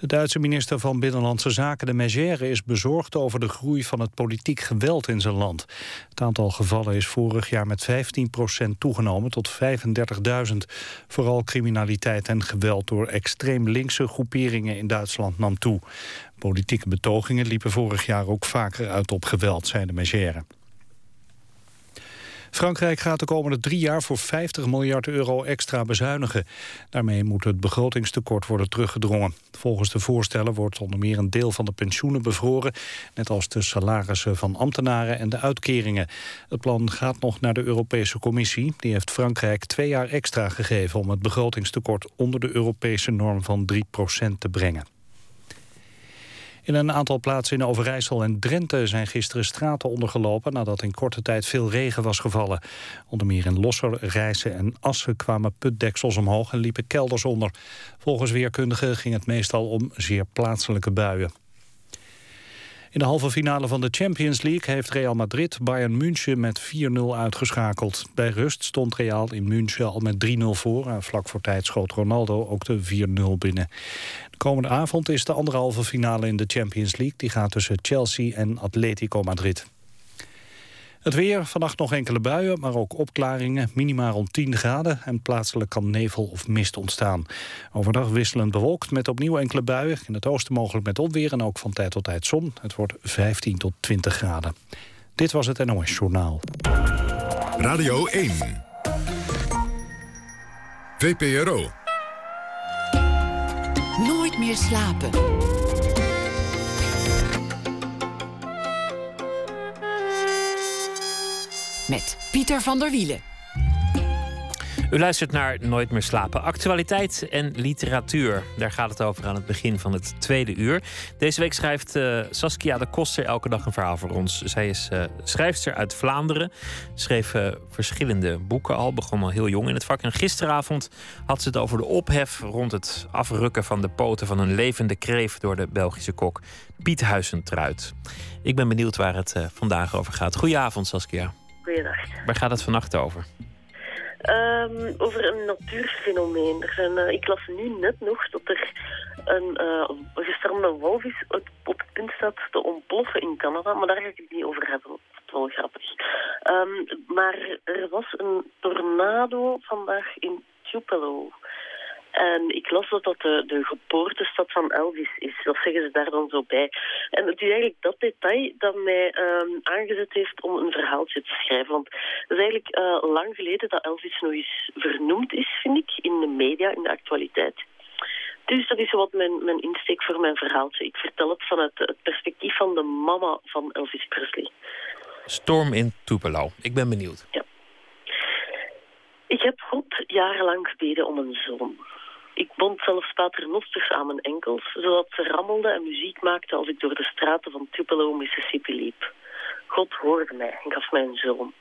[SPEAKER 1] De Duitse minister van Binnenlandse Zaken, de Megère, is bezorgd over de groei van het politiek geweld in zijn land. Het aantal gevallen is vorig jaar met 15% toegenomen tot 35.000. Vooral criminaliteit en geweld door extreem linkse groeperingen in Duitsland nam toe. Politieke betogingen liepen vorig jaar ook vaker uit op geweld, zei de Megère. Frankrijk gaat de komende drie jaar voor 50 miljard euro extra bezuinigen. Daarmee moet het begrotingstekort worden teruggedrongen. Volgens de voorstellen wordt onder meer een deel van de pensioenen bevroren... net als de salarissen van ambtenaren en de uitkeringen. Het plan gaat nog naar de Europese Commissie. Die heeft Frankrijk twee jaar extra gegeven... om het begrotingstekort onder de Europese norm van 3% te brengen. In een aantal plaatsen in Overijssel en Drenthe zijn gisteren straten ondergelopen nadat in korte tijd veel regen was gevallen. Onder meer in Losser, Rijssen en Assen kwamen putdeksels omhoog en liepen kelders onder. Volgens weerkundigen ging het meestal om zeer plaatselijke buien. In de halve finale van de Champions League heeft Real Madrid Bayern München met 4-0 uitgeschakeld. Bij rust stond Real in München al met 3-0 voor. En vlak voor tijd schoot Ronaldo ook de 4-0 binnen. De komende avond is de anderhalve finale in de Champions League. Die gaat tussen Chelsea en Atletico Madrid. Het weer, vannacht nog enkele buien, maar ook opklaringen. Minimaal rond 10 graden en plaatselijk kan nevel of mist ontstaan. Overdag wisselend bewolkt met opnieuw enkele buien. In het oosten mogelijk met onweer en ook van tijd tot tijd zon. Het wordt 15 tot 20 graden. Dit was het NOS Journaal.
[SPEAKER 2] Radio 1. VPRO.
[SPEAKER 3] Nooit meer slapen. Met Pieter van der Wielen.
[SPEAKER 4] U luistert naar Nooit meer slapen. Actualiteit en literatuur. Daar gaat het over aan het begin van het tweede uur. Deze week schrijft uh, Saskia de Koster elke dag een verhaal voor ons. Zij is uh, schrijfster uit Vlaanderen. Schreef uh, verschillende boeken al. Begon al heel jong in het vak. En gisteravond had ze het over de ophef rond het afrukken van de poten van een levende kreef door de Belgische kok Piet Huizentruid. Ik ben benieuwd waar het vandaag over gaat. Goedenavond, Saskia. Waar gaat het vannacht over?
[SPEAKER 10] Um, over een natuurfenomeen. Er zijn, uh, ik las nu net nog dat er een uh, gestrande walvis op het punt staat te ontploffen in Canada, maar daar ga ik het niet over hebben. Dat is wel grappig. Um, maar er was een tornado vandaag in Tupelo. En ik las dat dat de, de geboortestad van Elvis is. Dat zeggen ze daar dan zo bij. En het is eigenlijk dat detail dat mij um, aangezet heeft om een verhaaltje te schrijven. Want het is eigenlijk uh, lang geleden dat Elvis nog eens vernoemd is, vind ik, in de media, in de actualiteit. Dus dat is wat mijn, mijn insteek voor mijn verhaaltje. Ik vertel het vanuit het perspectief van de mama van Elvis Presley.
[SPEAKER 4] Storm in Tupelo. Ik ben benieuwd.
[SPEAKER 10] Ja. Ik heb God jarenlang gebeden om een zoon. Ik bond zelfs paternosters aan mijn enkels, zodat ze rammelden en muziek maakten als ik door de straten van Tupelo, Mississippi liep. God hoorde mij en gaf mij een zoon.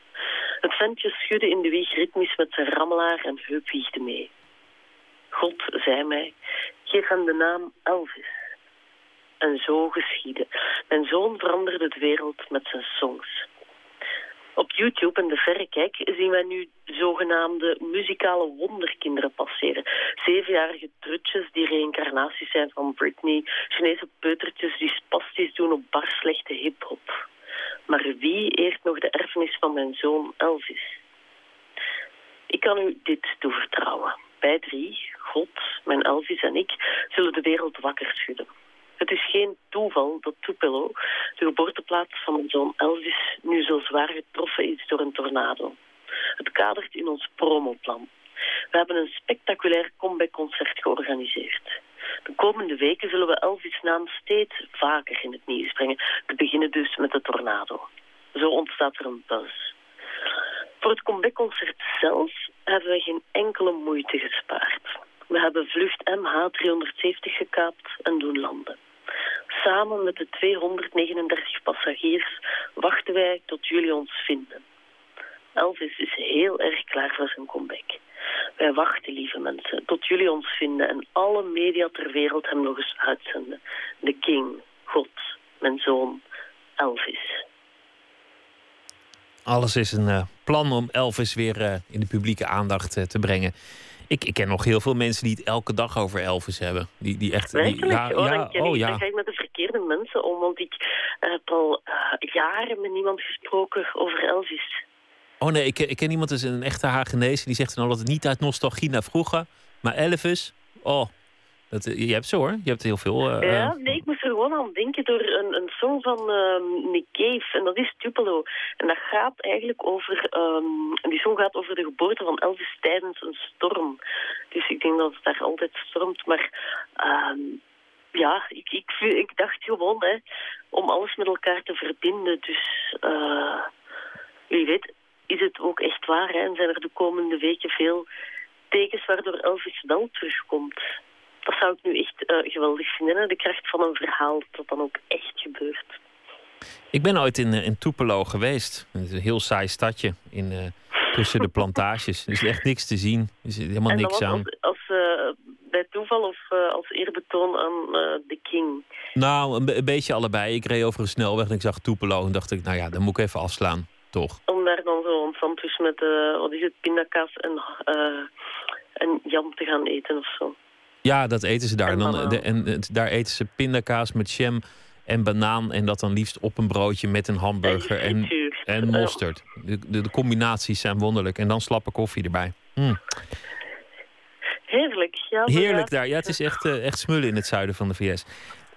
[SPEAKER 10] Het ventje schudde in de wieg ritmisch met zijn rammelaar en heupwiegde mee. God zei mij, geef hem de naam Elvis. En zo geschiedde. Mijn zoon veranderde de wereld met zijn songs. Op YouTube en de verrekijk zien wij nu zogenaamde muzikale wonderkinderen passeren. Zevenjarige trutjes die reïncarnaties zijn van Britney. Chinese peutertjes die spastisch doen op bar slechte hip-hop. Maar wie eert nog de erfenis van mijn zoon Elvis? Ik kan u dit toevertrouwen. Wij drie, God, mijn Elvis en ik, zullen de wereld wakker schudden. Het is geen toeval dat Tupelo, de geboorteplaats van mijn zoon Elvis, nu zo zwaar getroffen is door een tornado. Het kadert in ons promoplan. We hebben een spectaculair comeback-concert georganiseerd. De komende weken zullen we Elvis' naam steeds vaker in het nieuws brengen. Te beginnen dus met de tornado. Zo ontstaat er een buzz. Voor het comebackconcert zelf hebben we geen enkele moeite gespaard. We hebben vlucht MH370 gekaapt en doen landen. Samen met de 239 passagiers wachten wij tot jullie ons vinden. Elvis is heel erg klaar voor zijn comeback. Wij wachten, lieve mensen, tot jullie ons vinden en alle media ter wereld hem nog eens uitzenden. De King, God, mijn zoon, Elvis.
[SPEAKER 4] Alles is een uh, plan om Elvis weer uh, in de publieke aandacht uh, te brengen. Ik, ik ken nog heel veel mensen die het elke dag over Elvis hebben. Die, die echt.
[SPEAKER 10] Die,
[SPEAKER 4] ja,
[SPEAKER 10] oh,
[SPEAKER 4] ja, oh,
[SPEAKER 10] ik,
[SPEAKER 4] ja.
[SPEAKER 10] dan ga ik met de verkeerde mensen om, want ik heb al jaren met niemand gesproken over Elvis.
[SPEAKER 4] Oh nee, ik, ik ken iemand, is een echte Hagenese, die zegt dan al dat het niet uit nostalgie naar vroeger, maar Elvis, oh, dat, je hebt zo hoor, je hebt heel veel. Uh,
[SPEAKER 10] ja, nee, ik moest gewoon aan denken door een, een song van um, Nick Cave, en dat is Tupelo. En dat gaat eigenlijk over, um, die song gaat over de geboorte van Elvis tijdens een storm. Dus ik denk dat het daar altijd stormt, maar um, ja, ik, ik, dacht gewoon, hè, om alles met elkaar te verbinden. Dus uh, wie weet is het ook echt waar. Hè? En zijn er de komende weken veel tekens waardoor Elvis wel terugkomt. Dat zou ik nu echt uh, geweldig vinden. Hè? De kracht van een verhaal dat dan ook echt gebeurt.
[SPEAKER 4] Ik ben ooit in, in Tupelo geweest. Het is een heel saai stadje in, uh, tussen de plantages. Er is echt niks te zien. Er is helemaal
[SPEAKER 10] en
[SPEAKER 4] niks aan.
[SPEAKER 10] Als, als uh, bij toeval of als eerbetoon aan de King?
[SPEAKER 4] Nou, een, een, beetje allebei. Ik reed over een snelweg en ik zag Tupelo en dacht ik, nou ja, dan moet ik even afslaan. Toch?
[SPEAKER 10] Om daar dan zo een sandwich met, wat is het, pindakaas en, en jam te gaan eten of zo.
[SPEAKER 4] Ja, dat eten ze daar. En, dan, de, en, en daar eten ze pindakaas met jam en banaan. En dat dan liefst op een broodje met een hamburger en, en mosterd. De, de, de, combinaties zijn wonderlijk. En dan slappe koffie erbij. Mm.
[SPEAKER 10] Heerlijk. Ja,
[SPEAKER 4] Heerlijk daar. Ja, het is echt, uh, echt smullen in het zuiden van de VS.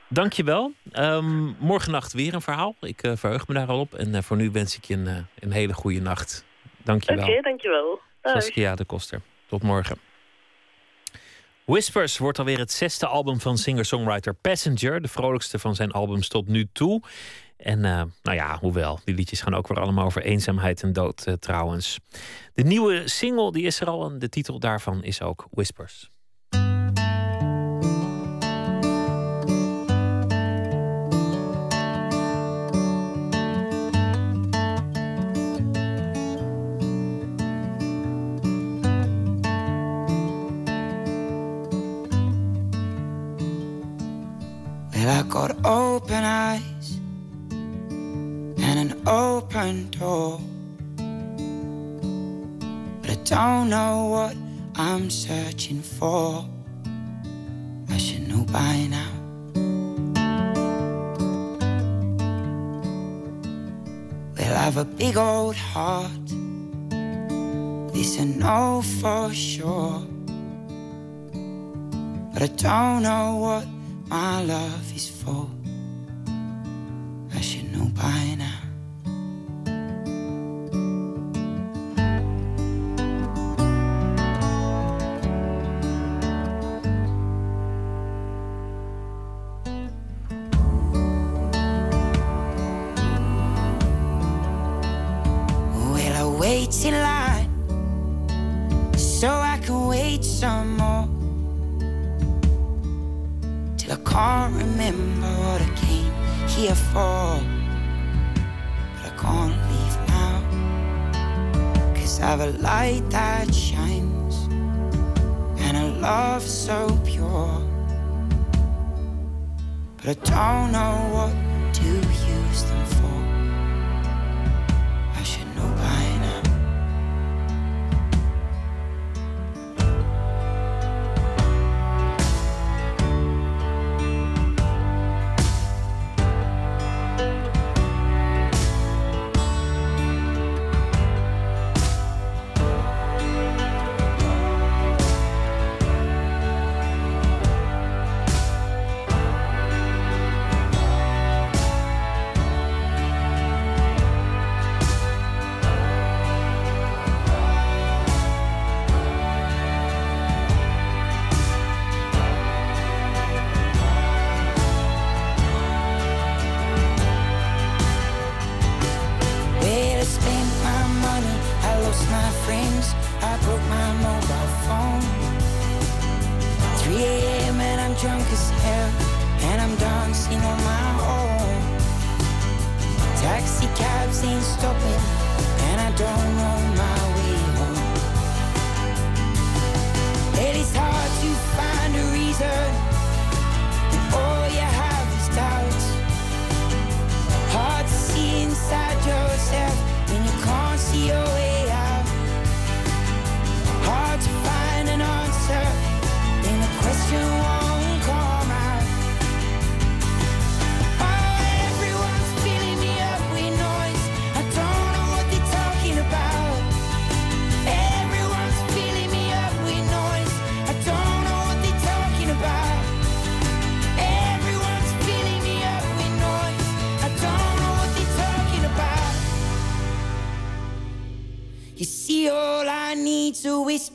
[SPEAKER 4] Dankjewel. Um, morgennacht weer een verhaal. Ik uh, verheug me daar al op. En uh, voor nu wens ik je een, een hele goede nacht. Dankjewel.
[SPEAKER 10] Oké, okay, dankjewel.
[SPEAKER 4] Saskia de Koster. Tot morgen. Whispers wordt alweer het zesde album van singer-songwriter Passenger. De vrolijkste van zijn albums tot nu toe. En nou ja, hoewel, die liedjes gaan ook weer allemaal over eenzaamheid en dood trouwens. De nieuwe single die is er al en de titel daarvan is ook Whispers.
[SPEAKER 11] For. I should know by now. Well, have a big old heart. This I know for sure. But I don't know what my love is for.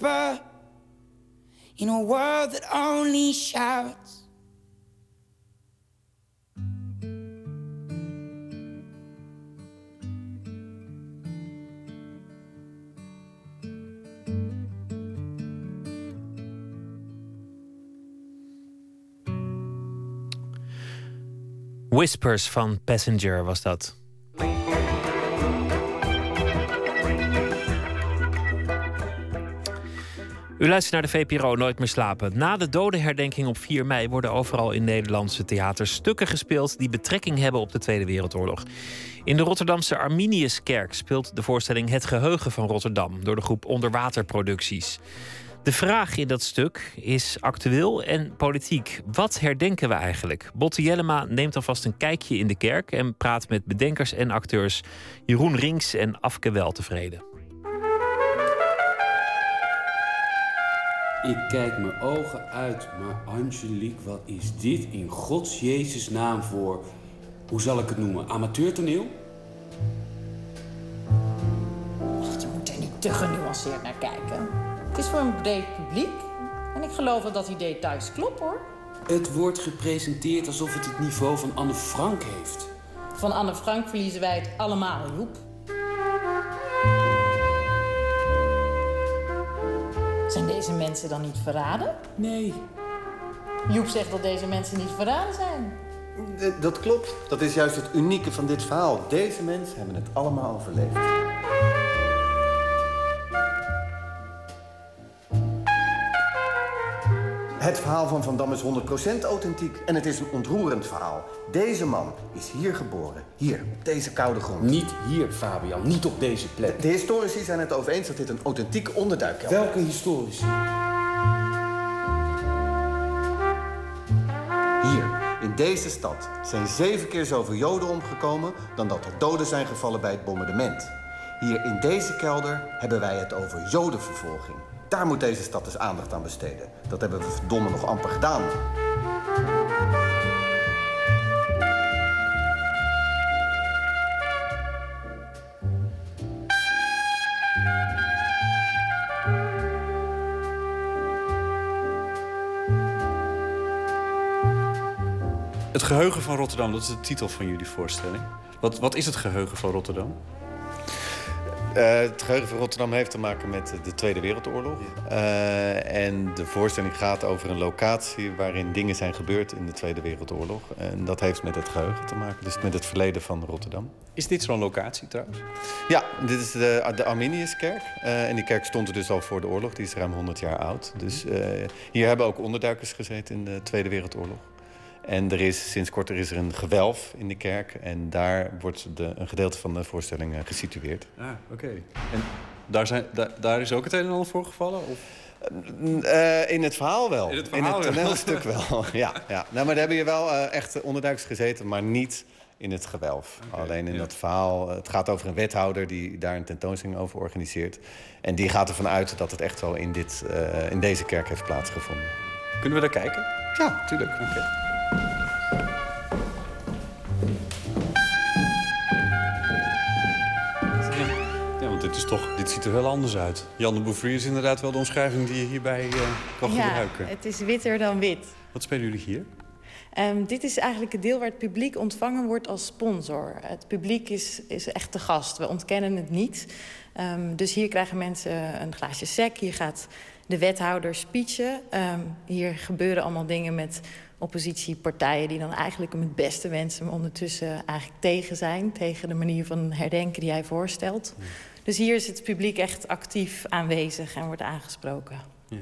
[SPEAKER 11] Whisper in a world that only shouts.
[SPEAKER 4] Whispers van Passenger was dat. U luistert naar de VPRO Nooit meer slapen. Na de dodenherdenking op 4 mei worden overal in Nederlandse theaters stukken gespeeld die betrekking hebben op de Tweede Wereldoorlog. In de Rotterdamse Arminiuskerk speelt de voorstelling Het Geheugen van Rotterdam door de groep Onderwaterproducties. De vraag in dat stuk is actueel en politiek. Wat herdenken we eigenlijk? Botte Jellema neemt alvast een kijkje in de kerk en praat met bedenkers en acteurs Jeroen Rinks en Afke Weltevreden.
[SPEAKER 12] Ik kijk mijn ogen uit, maar Angelique, wat is dit in Gods Jezus naam voor, hoe zal ik het noemen, amateurtoneel?
[SPEAKER 13] Je moet er niet te genuanceerd naar kijken. Het is voor een breed publiek. En ik geloof wel dat die details kloppen hoor.
[SPEAKER 12] Het wordt gepresenteerd alsof het het niveau van Anne Frank heeft.
[SPEAKER 13] Van Anne Frank verliezen wij het allemaal, Joep. Zijn deze mensen dan niet verraden?
[SPEAKER 12] Nee.
[SPEAKER 13] Joep zegt dat deze mensen niet verraden zijn.
[SPEAKER 14] D- Dat klopt. Dat is juist het unieke van dit verhaal. Deze mensen hebben het allemaal overleefd. Het verhaal van Van Dam is 100% authentiek en het is een ontroerend verhaal. Deze man is hier geboren, hier, op deze koude grond.
[SPEAKER 12] Niet hier, Fabian, niet op deze plek.
[SPEAKER 14] De historici zijn het over eens dat dit een authentiek onderduikkelder is.
[SPEAKER 12] Welke historici?
[SPEAKER 14] Hier, in deze stad, zijn zeven keer zoveel Joden omgekomen dan dat er doden zijn gevallen bij het bombardement. Hier in deze kelder hebben wij het over Jodenvervolging. Daar moet deze stad dus aandacht aan besteden. Dat hebben we verdomme nog amper gedaan.
[SPEAKER 15] Het geheugen van Rotterdam, dat is de titel van jullie voorstelling. Wat, wat is het geheugen van Rotterdam?
[SPEAKER 14] Eh, het geheugen van Rotterdam heeft te maken met de Tweede Wereldoorlog. Eh, en de voorstelling gaat over een locatie waarin dingen zijn gebeurd in de Tweede Wereldoorlog. En dat heeft met het geheugen te maken, dus met het verleden van Rotterdam.
[SPEAKER 15] Is dit zo'n locatie trouwens?
[SPEAKER 14] Ja, dit is de, de Arminiuskerk. Eh, en die kerk stond er dus al voor de oorlog. Die is ruim 100 jaar oud. Dus eh, hier hebben ook onderduikers gezeten in de Tweede Wereldoorlog. En er is, sinds kort er is er een gewelf in de kerk. En daar wordt de, een gedeelte van de voorstelling eh, gesitueerd.
[SPEAKER 15] Ah, oké. En daar, zijn, da- daar is ook het een en ander voor gevallen? Of?
[SPEAKER 14] Eh, in het verhaal wel.
[SPEAKER 15] In het verhaal wel.
[SPEAKER 14] toneelstuk wel. ja, ja. Nou, maar daar hebben je wel eh, echt onderduikers gezeten, maar niet in het gewelf. Alleen in dat verhaal. Het gaat over een wethouder die daar een tentoonstelling over organiseert. En die gaat ervan uit dat het echt wel in, dit, in deze kerk heeft plaatsgevonden.
[SPEAKER 15] Kunnen we daar kijken?
[SPEAKER 14] Ja, tuurlijk.
[SPEAKER 15] Want dit, is toch, dit ziet er wel anders uit. Jan de is inderdaad wel de omschrijving die je hierbij eh, kan
[SPEAKER 16] ja,
[SPEAKER 15] gebruiken.
[SPEAKER 16] het is witter dan wit.
[SPEAKER 15] Wat spelen jullie hier?
[SPEAKER 16] Ehm, dit is eigenlijk het deel waar het publiek ontvangen wordt als sponsor. Het publiek is, is echt de gast. We ontkennen het niet. Ehm, dus hier krijgen mensen een glaasje sec. Hier gaat de wethouder speechen. Ehm, hier gebeuren allemaal dingen met oppositiepartijen die dan eigenlijk hem het beste wensen, maar ondertussen eigenlijk tegen zijn. Tegen de manier van herdenken die hij voorstelt. Dus hier is het publiek echt actief aanwezig en wordt aangesproken.
[SPEAKER 15] Ja.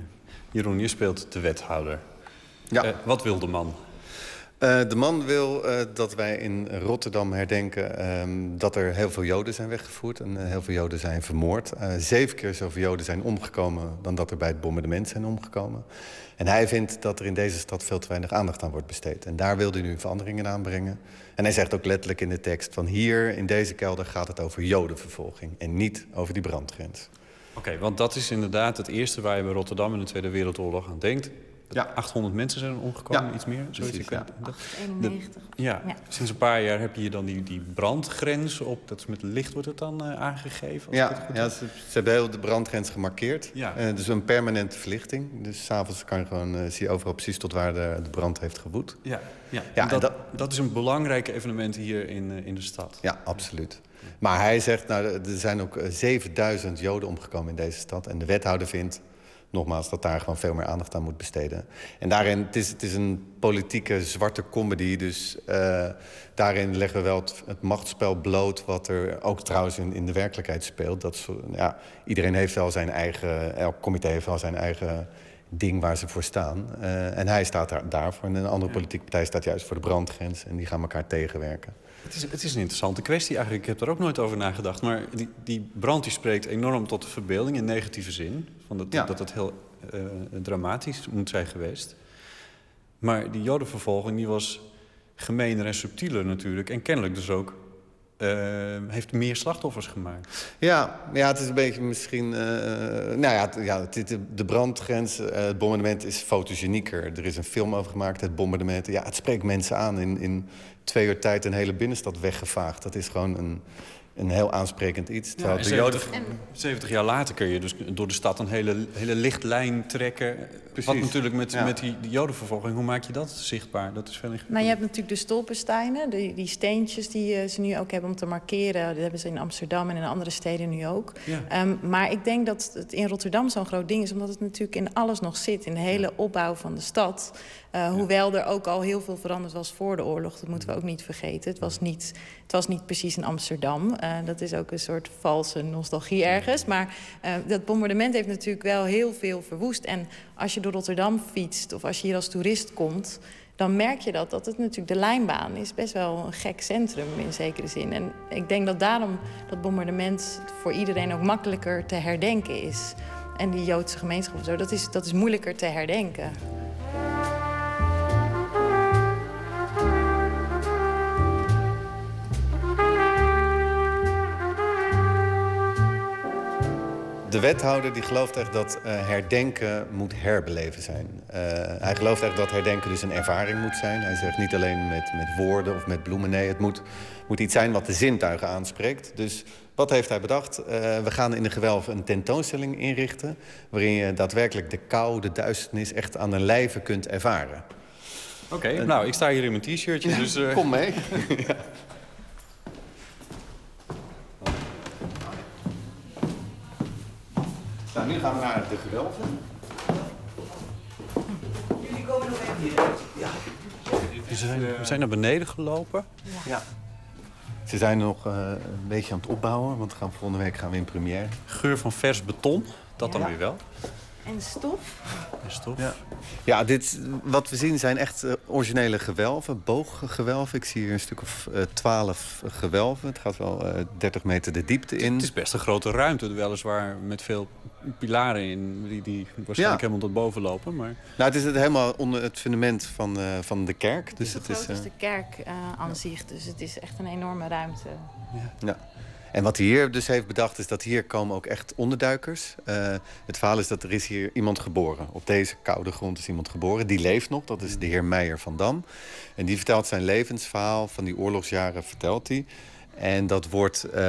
[SPEAKER 15] Jeroen, je speelt de wethouder. Ja. Uh, wat wil de man?
[SPEAKER 14] Uh, de man wil uh, dat wij in Rotterdam herdenken um, dat er heel veel Joden zijn weggevoerd en uh, heel veel Joden zijn vermoord. zeven keer zoveel Joden zijn omgekomen dan dat er bij het bombardement zijn omgekomen. En hij vindt dat er in deze stad veel te weinig aandacht aan wordt besteed. En daar wil hij nu veranderingen aanbrengen. En hij zegt ook letterlijk in de tekst van hier in deze kelder gaat het over Jodenvervolging en niet over die brandgrens.
[SPEAKER 15] Oké, want dat is inderdaad het eerste waar je bij Rotterdam in de Tweede Wereldoorlog aan denkt. Ja. 800 mensen zijn omgekomen,
[SPEAKER 14] ja.
[SPEAKER 15] iets meer.
[SPEAKER 14] Precies,
[SPEAKER 16] ja. 91.
[SPEAKER 15] Ja. ja. sinds een paar jaar heb je dan die, die brandgrens op. Dat is met licht wordt het dan uh, aangegeven? Als
[SPEAKER 14] ja, ja ze, ze, hebben heel de brandgrens gemarkeerd.
[SPEAKER 15] Ja.
[SPEAKER 14] Uh, dus een permanente verlichting. Dus s'avonds kan je gewoon, uh, zie je overal precies tot waar de, de brand heeft gewoed.
[SPEAKER 15] Ja, ja. ja dat, dat, dat, is een belangrijk evenement hier in, in de stad.
[SPEAKER 14] Ja, absoluut. Maar hij zegt, nou, er zijn ook 7000 Joden omgekomen in deze stad. En de wethouder vindt nogmaals, dat daar gewoon veel meer aandacht aan moet besteden. En daarin, het is, het is een politieke zwarte comedy. Dus uh, daarin leggen we wel het, het, machtsspel bloot... wat er ook trouwens in, in de werkelijkheid speelt. Dat, ja, iedereen heeft wel zijn eigen... elk comité heeft wel zijn eigen ding waar ze voor staan. Uh, en hij staat daar, daarvoor. En een andere politieke partij staat juist voor de brandgrens. En die gaan elkaar tegenwerken.
[SPEAKER 15] Het is, het is een interessante kwestie eigenlijk. Ik heb er ook nooit over nagedacht. Maar die, die brand die spreekt enorm tot de verbeelding in negatieve zin. Van dat, ja. dat het heel uh, dramatisch moet zijn geweest. Maar die jodenvervolging die was gemener en subtieler natuurlijk. En kennelijk dus ook uh, heeft meer slachtoffers gemaakt.
[SPEAKER 14] Ja, ja het is een beetje misschien... Uh, nou ja, ja de brandgrens, uh, het bombardement is fotogenieker. Er is een film over gemaakt, het bombardement. Ja, het spreekt mensen aan. In, in twee uur tijd een hele binnenstad weggevaagd. Dat is gewoon een, een heel aansprekend iets.
[SPEAKER 15] Ja, de 70, 70, jaar later kun je dus door de stad een hele, hele lichtlijn trekken. Precies. Wat natuurlijk met, ja. met die, die jodenvervolging, hoe maak je dat zichtbaar? Dat is veel
[SPEAKER 16] nou, je hebt natuurlijk de stolpensteinen, die, die steentjes die uh, ze nu ook hebben om te markeren. Dat hebben ze in Amsterdam en in andere steden nu ook.
[SPEAKER 15] Ja.
[SPEAKER 16] Um, maar ik denk dat het in Rotterdam zo'n groot ding is, omdat het natuurlijk in alles nog zit. In de hele opbouw van de stad. Uh, hoewel er ook al heel veel veranderd was voor de oorlog, dat moeten we ook niet vergeten. Het was niet, het was niet precies in Amsterdam. Uh, dat is ook een soort valse nostalgie ergens. Maar uh, dat bombardement heeft natuurlijk wel heel veel verwoest. En als je door Rotterdam fietst of als je hier als toerist komt, dan merk je dat, dat het natuurlijk de lijnbaan is best wel een gek centrum in zekere zin. En ik denk dat daarom dat bombardement voor iedereen ook makkelijker te herdenken is. En die Joodse gemeenschap dat is, dat is moeilijker te herdenken.
[SPEAKER 14] De wethouder die gelooft echt dat uh, herdenken moet herbeleven zijn. Uh, hij gelooft echt dat herdenken dus een ervaring moet zijn. Hij zegt niet alleen met, met woorden of met bloemen. Nee, het moet, moet iets zijn wat de zintuigen aanspreekt. Dus wat heeft hij bedacht? Uh, we gaan in de gewelf een tentoonstelling inrichten... waarin je daadwerkelijk de kou, de duisternis echt aan een lijve kunt ervaren.
[SPEAKER 15] Oké, okay, nou, ik sta hier in mijn t-shirtje, dus...
[SPEAKER 14] Kom mee. ja. Nou, nu gaan we naar de gewelven.
[SPEAKER 17] Jullie komen nog even hier. Ja.
[SPEAKER 15] We zijn, we zijn naar beneden gelopen.
[SPEAKER 14] Ja. ja. Ze zijn nog uh, een beetje aan het opbouwen, want we gaan, volgende week gaan we in première.
[SPEAKER 15] Geur van vers beton, dat
[SPEAKER 16] Ja.
[SPEAKER 15] dan weer wel.
[SPEAKER 16] En stof?
[SPEAKER 15] En stof.
[SPEAKER 14] Ja, ja dit, wat we zien zijn echt eh, originele gewelven, booggewelven. Ik zie hier een stuk of eh, twaalf gewelven. Het gaat wel eh 30 meter de diepte in.
[SPEAKER 15] Het is best een grote ruimte, weliswaar met veel pilaren in... die, die waarschijnlijk
[SPEAKER 14] Ja.
[SPEAKER 15] helemaal tot boven lopen. Maar
[SPEAKER 14] Nou, het is het helemaal onder het fundament van, eh, van de kerk. Dus het is,
[SPEAKER 16] groot als
[SPEAKER 14] eh,
[SPEAKER 16] de kerk eh, aan zich. Dus het is echt een enorme ruimte.
[SPEAKER 14] Ja. En wat hij hier dus heeft bedacht is dat hier komen ook echt onderduikers. Eh, het verhaal is dat er is hier iemand geboren. Op deze koude grond is iemand geboren. Die leeft nog, dat is de heer Meijer van Dam. En die vertelt zijn levensverhaal van die oorlogsjaren, vertelt hij. En dat wordt eh,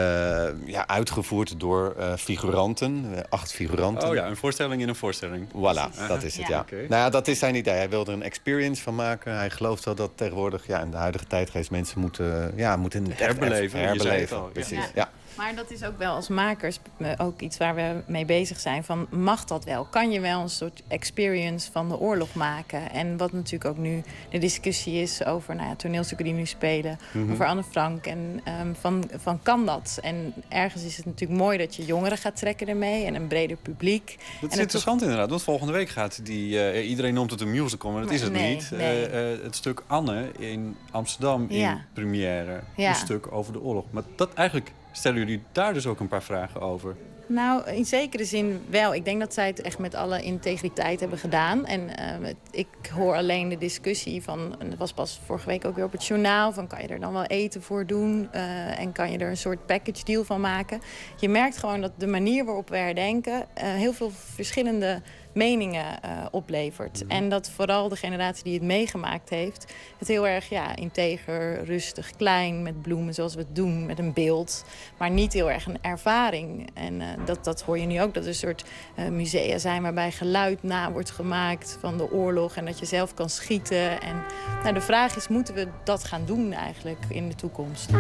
[SPEAKER 14] ja, uitgevoerd door eh, figuranten, eh, acht figuranten.
[SPEAKER 15] Oh ja, een voorstelling in een voorstelling.
[SPEAKER 14] Voilà, dat is het, ja. Nou ja, dat is zijn idee. Hij wilde er een experience van maken. Hij gelooft wel dat tegenwoordig ja, in de huidige tijdgeest mensen moeten, ja, moeten
[SPEAKER 15] Herbeleven, je zei het
[SPEAKER 14] herbeleven.
[SPEAKER 15] al, ja.
[SPEAKER 14] Precies,
[SPEAKER 15] Ja.
[SPEAKER 14] ja.
[SPEAKER 16] Maar dat is ook wel als makers eh, ook iets waar we mee bezig zijn. Van, mag dat wel? Kan je wel een soort experience van de oorlog maken? En wat natuurlijk ook nu de discussie is over nou ja, toneelstukken die nu spelen.
[SPEAKER 14] Mhm.
[SPEAKER 16] Over Anne Frank. En ehm, van, van kan dat? En ergens is het natuurlijk mooi dat je jongeren gaat trekken ermee. En een breder publiek.
[SPEAKER 15] Dat is interessant inderdaad, want volgende week gaat die... eh, iedereen noemt het een musical, maar dat is het
[SPEAKER 16] Nee,
[SPEAKER 15] niet.
[SPEAKER 16] nee.
[SPEAKER 15] Eh, eh, het stuk Anne in Amsterdam in première.
[SPEAKER 16] Ja.
[SPEAKER 15] Een stuk over de oorlog. Maar dat eigenlijk stellen jullie daar dus ook een paar vragen over.
[SPEAKER 16] Nou, in zekere zin wel. Ik denk dat zij het echt met alle integriteit hebben gedaan. En eh, het- ik hoor alleen de discussie van... dat was pas vorige week ook weer op het journaal... van kan je er dan wel eten voor doen? eh, en kan je er een soort package deal van maken? Je merkt gewoon dat de manier waarop we herdenken... eh, heel veel verschillende meningen eh, oplevert. En dat vooral de generatie die het meegemaakt heeft... het heel erg ja, integer, rustig, klein, met bloemen zoals we het doen... met een beeld, maar niet heel erg een ervaring. En eh, dat, dat hoor je nu ook, dat er een soort eh, musea zijn... waarbij geluid na wordt gemaakt van de oorlog... en dat je zelf kan schieten. En nou, de vraag is, moeten we dat gaan doen eigenlijk in de toekomst?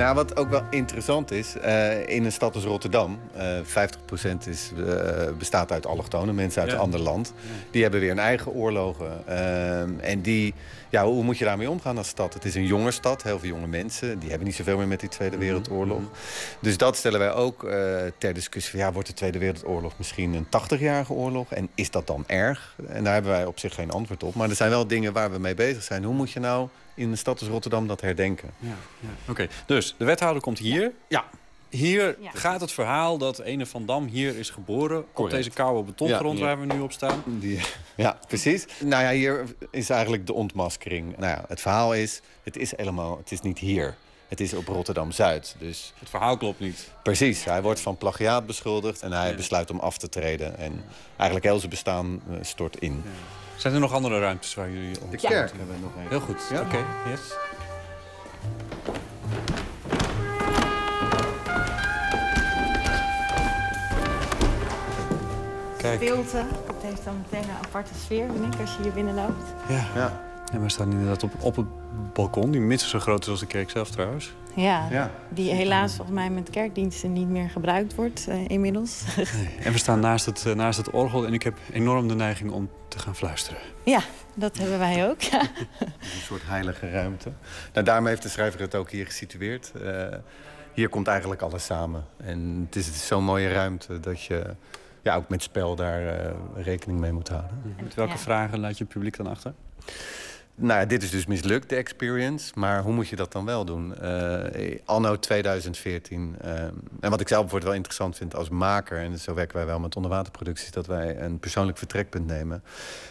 [SPEAKER 14] Nou, wat ook wel interessant is, eh, in een stad als Rotterdam, eh 50% is, eh, bestaat uit allochtonen, mensen uit
[SPEAKER 15] Ja.
[SPEAKER 14] een ander land. Die hebben weer een eigen oorlogen. ehm, en die, ja, hoe moet je daarmee omgaan als stad? Het is een jonge stad, heel veel jonge mensen. Die hebben niet zoveel meer met die Tweede Wereldoorlog. Dus dat stellen wij ook ter discussie. Van, ja, wordt de Tweede Wereldoorlog misschien een 80-jarige oorlog? En is dat dan erg? En daar hebben wij op zich geen antwoord op. Maar er zijn wel dingen waar we mee bezig zijn. Hoe moet je nou in een stad als Rotterdam dat herdenken?
[SPEAKER 15] Ja, ja. Oké, dus de wethouder komt hier. Ja. Hier
[SPEAKER 16] Ja.
[SPEAKER 15] gaat het verhaal dat Ene van Dam hier is geboren... op deze koude betongrond
[SPEAKER 14] Ja, ja.
[SPEAKER 15] waar we nu op staan.
[SPEAKER 14] Die, ja, precies. Nou ja, hier is eigenlijk de ontmaskering. Nou ja, het verhaal is, het is helemaal, het is niet hier. Het is op Rotterdam-Zuid. Dus
[SPEAKER 15] Het verhaal klopt niet.
[SPEAKER 14] precies, hij wordt van plagiaat beschuldigd en hij besluit om af te treden. En eigenlijk heel zijn bestaan eh, stort in.
[SPEAKER 15] Zijn er nog andere ruimtes waar jullie...
[SPEAKER 14] De
[SPEAKER 15] op-
[SPEAKER 14] kerk hebben we nog even.
[SPEAKER 15] Heel goed,
[SPEAKER 14] Ja.
[SPEAKER 15] oké. Yes. Kijk.
[SPEAKER 16] Stilte, het heeft dan meteen een aparte sfeer, vind ik, als je hier binnenloopt.
[SPEAKER 15] Ja.
[SPEAKER 14] Ja.
[SPEAKER 15] En we staan inderdaad op, op het balkon, die minstens zo groot is als de kerk zelf trouwens.
[SPEAKER 16] Ja,
[SPEAKER 14] Ja.
[SPEAKER 16] die helaas volgens mij met kerkdiensten niet meer gebruikt wordt eh, inmiddels.
[SPEAKER 15] En we staan naast het, eh, naast het orgel en ik heb enorm de neiging om te gaan fluisteren.
[SPEAKER 16] ja, dat hebben wij ook. ja.
[SPEAKER 14] Een soort heilige ruimte. Nou, daarom heeft de schrijver het ook hier gesitueerd. Eh, hier komt eigenlijk alles samen. En het is, het is zo'n mooie ruimte dat je ja, ook met spel daar eh, rekening mee moet houden.
[SPEAKER 15] Met welke
[SPEAKER 16] Ja.
[SPEAKER 15] vragen laat je het publiek dan achter?
[SPEAKER 14] Nou, dit is dus mislukt, de experience. Maar hoe moet je dat dan wel doen? Eh, anno 2014. eh, en wat ik zelf bijvoorbeeld wel interessant vind als maker... en zo werken wij wel met onderwaterproducties... dat wij een persoonlijk vertrekpunt nemen.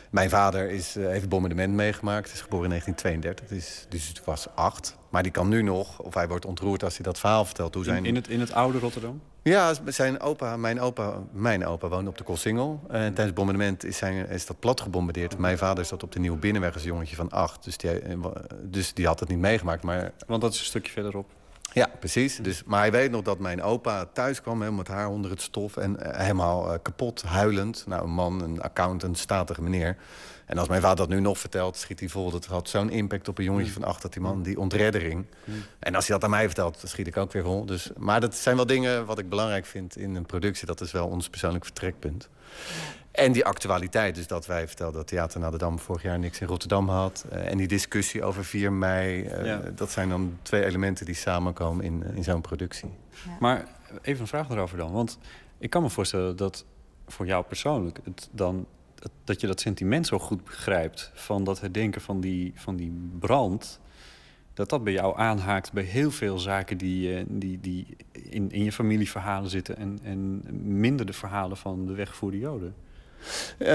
[SPEAKER 14] Mijn vader is, eh, heeft bombardement meegemaakt. is geboren in 1932, dus, dus was acht. Maar die kan nu nog, of hij wordt ontroerd als hij dat verhaal vertelt... Hoe zijn...
[SPEAKER 15] In, in, het, in het oude Rotterdam?
[SPEAKER 14] Ja, zijn opa, mijn, opa, mijn opa woonde op de Koolsingel. En tijdens het bombardement is, zijn, is dat plat gebombardeerd. Mijn vader zat op de Nieuwe Binnenweg als jongetje van acht. Dus die, eh, dus die had het niet meegemaakt. Maar
[SPEAKER 15] Want dat is een stukje verderop.
[SPEAKER 14] ja, precies. Dus, maar hij weet nog dat mijn opa thuis kwam, helemaal met haar onder het stof... en eh, helemaal eh, kapot, huilend. Nou, een man, een accountant, statige meneer. En als mijn vader dat nu nog vertelt, schiet hij vol. Dat had zo'n impact op een jongetje van acht, dat die man, die ontreddering. En als hij dat aan mij vertelt, dan schiet ik ook weer vol. Dus, maar dat zijn wel dingen wat ik belangrijk vind in een productie. Dat is wel ons persoonlijk vertrekpunt. En die actualiteit, dus dat wij vertelden dat Theater naar de Dam vorig jaar niks in Rotterdam had. eh, en die discussie over 4 mei, eh,
[SPEAKER 15] Ja.
[SPEAKER 14] dat zijn dan twee elementen die samenkomen in, in zo'n productie.
[SPEAKER 15] Maar even een vraag erover dan. Want ik kan me voorstellen dat voor jou persoonlijk... Het dan, dat, je dat sentiment zo goed begrijpt... van dat herdenken van die, van die brand... dat dat bij jou aanhaakt bij heel veel zaken... die, eh, die, die in, in je familieverhalen zitten... En, en minder de verhalen van de weggevoerde joden.
[SPEAKER 14] Eh,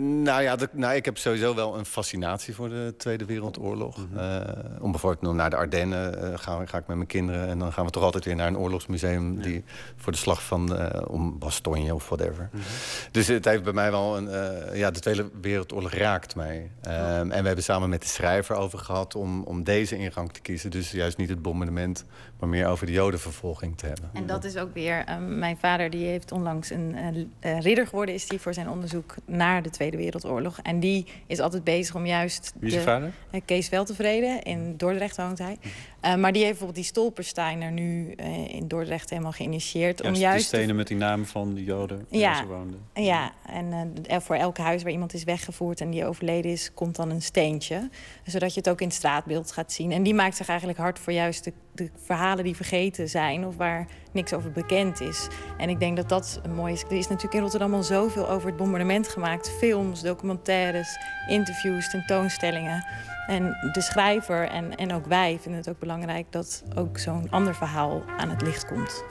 [SPEAKER 14] nou ja, nou, ik heb sowieso wel een fascinatie voor de Tweede Wereldoorlog. Eh, om bijvoorbeeld naar de Ardennen uh, ga, ga, ik met mijn kinderen. En dan gaan we toch altijd weer naar een oorlogsmuseum... Die, voor de slag van om Bastogne of whatever. Mm -hmm. Dus het heeft bij mij wel een... Ja, de Tweede Wereldoorlog raakt mij. Um, en we hebben samen met de schrijver over gehad om, om deze ingang te kiezen. Dus juist niet het bombardement, maar meer over de jodenvervolging te hebben.
[SPEAKER 16] En dat is ook weer... Uh, mijn vader die heeft onlangs een ridder geworden... is die voor zijn onderzoek onderzoek naar de Tweede Wereldoorlog. En die is altijd bezig om juist...
[SPEAKER 15] Wie is je vader?
[SPEAKER 16] Uh, Kees Weltevreden, in Dordrecht woont hij. Uh, maar die heeft bijvoorbeeld die Stolpersteiner nu uh, in Dordrecht helemaal geïnitieerd.
[SPEAKER 15] Juist
[SPEAKER 16] om juist
[SPEAKER 15] die stenen met die namen van de Joden die
[SPEAKER 16] ja,
[SPEAKER 15] ze woonden.
[SPEAKER 16] Ja, en uh, voor elk huis waar iemand is weggevoerd en die overleden is, komt dan een steentje. Zodat je het ook in het straatbeeld gaat zien. En die maakt zich eigenlijk hard voor juist de, de verhalen die vergeten zijn of waar niks over bekend is. En ik denk dat dat een mooi is. Er is natuurlijk in Rotterdam al zoveel over het bombardement gemaakt. Films, documentaires, interviews, tentoonstellingen. En de schrijver en, en ook wij vinden het ook belangrijk dat ook zo'n ander verhaal aan het licht komt.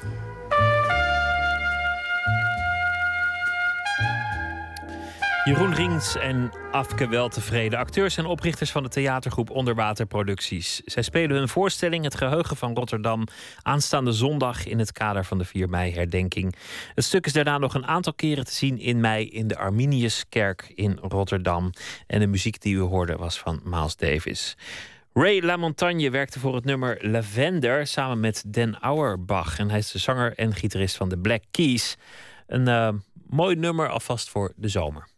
[SPEAKER 4] Jeroen Rings en Afke Weltevreden, acteurs en oprichters van de theatergroep Onderwaterproducties. Zij spelen hun voorstelling Het Geheugen van Rotterdam aanstaande zondag in het kader van de 4 mei-herdenking. Het stuk is daarna nog een aantal keren te zien in mei in de Arminiuskerk in Rotterdam. En de muziek die u hoorde was van Miles Davis. Ray LaMontagne werkte voor het nummer Lavender samen met Den Auerbach. En hij is de zanger en gitarist van de Black Keys. Een uh, mooi nummer alvast voor de zomer.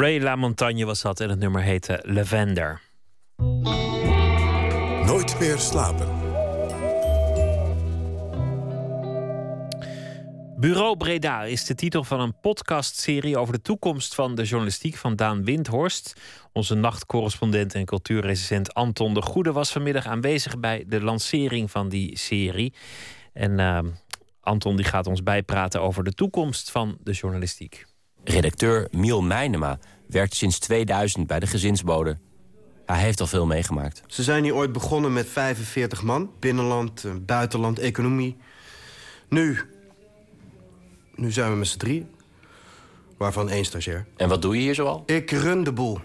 [SPEAKER 4] Ray LaMontagne was dat en het nummer heette Lavender.
[SPEAKER 2] Nooit meer slapen.
[SPEAKER 4] Bureau Breda is de titel van een podcastserie over de toekomst van de journalistiek van Daan Windhorst. Onze nachtcorrespondent en cultuurrecensent Anton de Goede was vanmiddag aanwezig bij de lancering van die serie. En uh, Anton die gaat ons bijpraten over de toekomst van de journalistiek.
[SPEAKER 18] Redacteur Miel Meijnema werkt sinds 2000 bij de gezinsbode. Hij heeft al veel meegemaakt.
[SPEAKER 19] Ze zijn hier ooit begonnen met 45 man. Binnenland, eh, buitenland, economie. Nu nu zijn we met z'n drie. Waarvan één stagiair.
[SPEAKER 18] En wat doe je hier zoal?
[SPEAKER 19] Ik run de boel.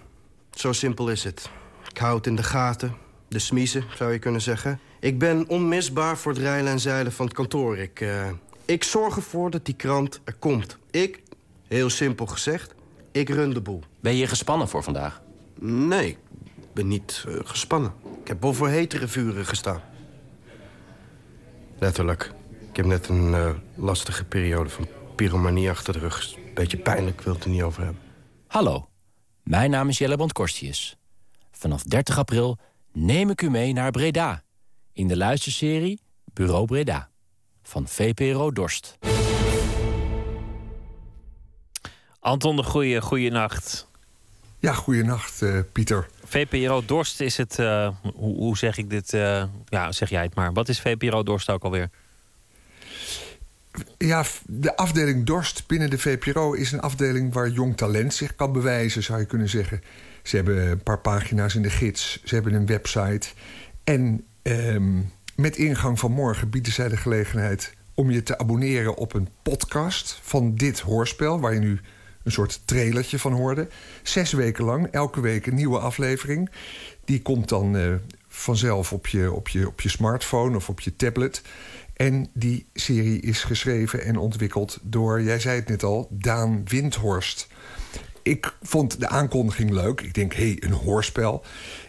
[SPEAKER 19] Zo simpel is het. Ik hou het in de gaten. De smiezen, zou je kunnen zeggen. Ik ben onmisbaar voor het rijlen en zeilen van het kantoor. Ik, uh, ik zorg ervoor dat die krant er komt. Ik, heel simpel gezegd, ik run de boel.
[SPEAKER 18] Ben je gespannen voor vandaag?
[SPEAKER 19] Nee, ik ben niet uh, gespannen. Ik heb over hetere vuren gestaan. Letterlijk. Ik heb net een uh, lastige periode van pyromanie achter de rug. Beetje pijnlijk, wil het er niet over hebben.
[SPEAKER 18] Hallo, mijn naam is Jelle Korstius. Vanaf 30 april neem ik u mee naar Breda. In de luisterserie Bureau Breda. Van VPRO Dorst.
[SPEAKER 4] Anton de Goeie, goeienacht.
[SPEAKER 20] Ja, goeienacht, uh, Pieter.
[SPEAKER 4] VPRO Dorst is het... Uh, hoe, hoe, zeg ik dit? Uh, ja, zeg jij het maar. Wat is VPRO Dorst ook alweer?
[SPEAKER 20] Ja, de afdeling Dorst binnen de VPRO is een afdeling waar jong talent zich kan bewijzen, zou je kunnen zeggen. Ze hebben een paar pagina's in de gids, ze hebben een website. En ehm, met ingang van morgen bieden zij de gelegenheid om je te abonneren op een podcast van dit hoorspel, waar je nu een soort trailertje van hoorde. Zes weken lang, elke week een nieuwe aflevering. Die komt dan uh, vanzelf op je, op, je, op je smartphone of op je tablet. En die serie is geschreven en ontwikkeld door, jij zei het net al, Daan Windhorst. Ik vond de aankondiging leuk. Ik denk, hé, hey, een hoorspel.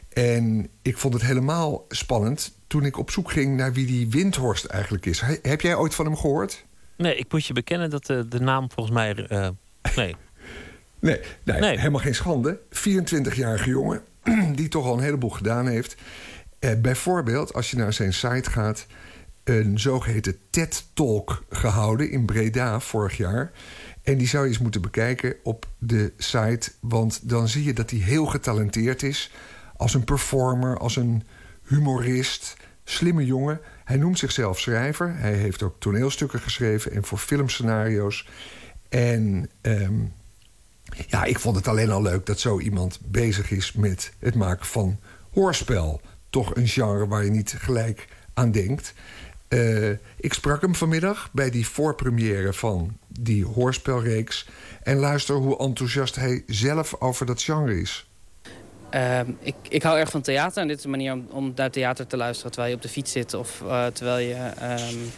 [SPEAKER 20] En ik vond het helemaal spannend toen ik op zoek ging naar wie die Windhorst eigenlijk is. Heb jij ooit van hem gehoord?
[SPEAKER 4] Nee, ik moet je bekennen dat de, de naam volgens mij. Uh, nee.
[SPEAKER 20] Nee, nee, nee, helemaal geen schande. 24-jarige jongen die toch al een heleboel gedaan heeft. Eh, bijvoorbeeld, als je naar zijn site gaat een zogeheten TED-talk gehouden in Breda vorig jaar. En die zou je eens moeten bekijken op de site. Want dan zie je dat hij heel getalenteerd is. Als een performer, als een humorist. Slimme jongen. Hij noemt zichzelf schrijver. Hij heeft ook toneelstukken geschreven en voor filmscenario's. En um, ja, ik vond het alleen al leuk dat zo iemand bezig is met het maken van hoorspel. Toch een genre waar je niet gelijk aan denkt. Uh, ik sprak hem vanmiddag bij die voorpremière van die hoorspelreeks. En luister hoe enthousiast hij zelf over dat genre is.
[SPEAKER 21] Uh, ik, ik hou erg van theater. En dit is een manier om, om naar theater te luisteren terwijl je op de fiets zit of uh, terwijl je um,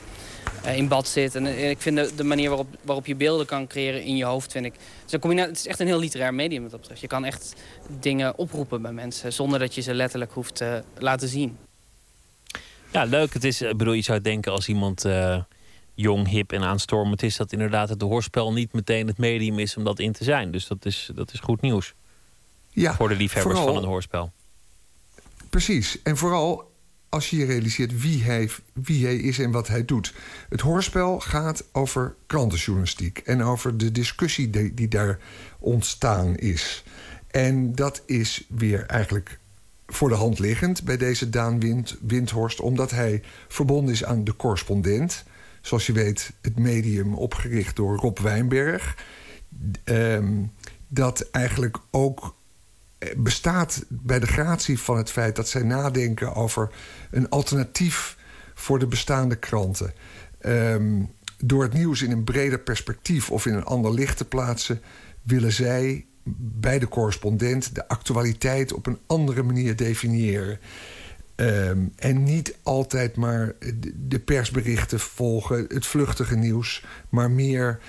[SPEAKER 21] in bad zit. En, ik vind de, de, manier waarop, waarop je beelden kan creëren in je hoofd, vind ik. Dus het is echt een heel literair medium wat dat betreft. Je kan echt dingen oproepen bij mensen zonder dat je ze letterlijk hoeft te laten zien.
[SPEAKER 4] Ja, leuk. Het is, ik bedoel, je zou denken als iemand uh, jong, hip en aanstormend is, dat inderdaad het hoorspel niet meteen het medium is om dat in te zijn. Dus dat is, dat is goed nieuws.
[SPEAKER 20] Ja,
[SPEAKER 4] voor de liefhebbers
[SPEAKER 20] vooral,
[SPEAKER 4] van een hoorspel.
[SPEAKER 20] Precies. En vooral als je je realiseert wie hij, wie hij is en wat hij doet. Het hoorspel gaat over krantenjournalistiek en over de discussie die, daar ontstaan is. En dat is weer eigenlijk voor de hand liggend bij deze Daan Wind, Windhorst... omdat hij verbonden is aan de correspondent. Zoals je weet, het medium opgericht door Rob Wijnberg. Um, dat eigenlijk ook bestaat bij de gratie van het feit... dat zij nadenken over een alternatief voor de bestaande kranten. Um, door het nieuws in een breder perspectief of in een ander licht te plaatsen... willen zij bij de correspondent de actualiteit op een andere manier definiëren. Um, en niet altijd maar de persberichten volgen, het vluchtige nieuws, maar meer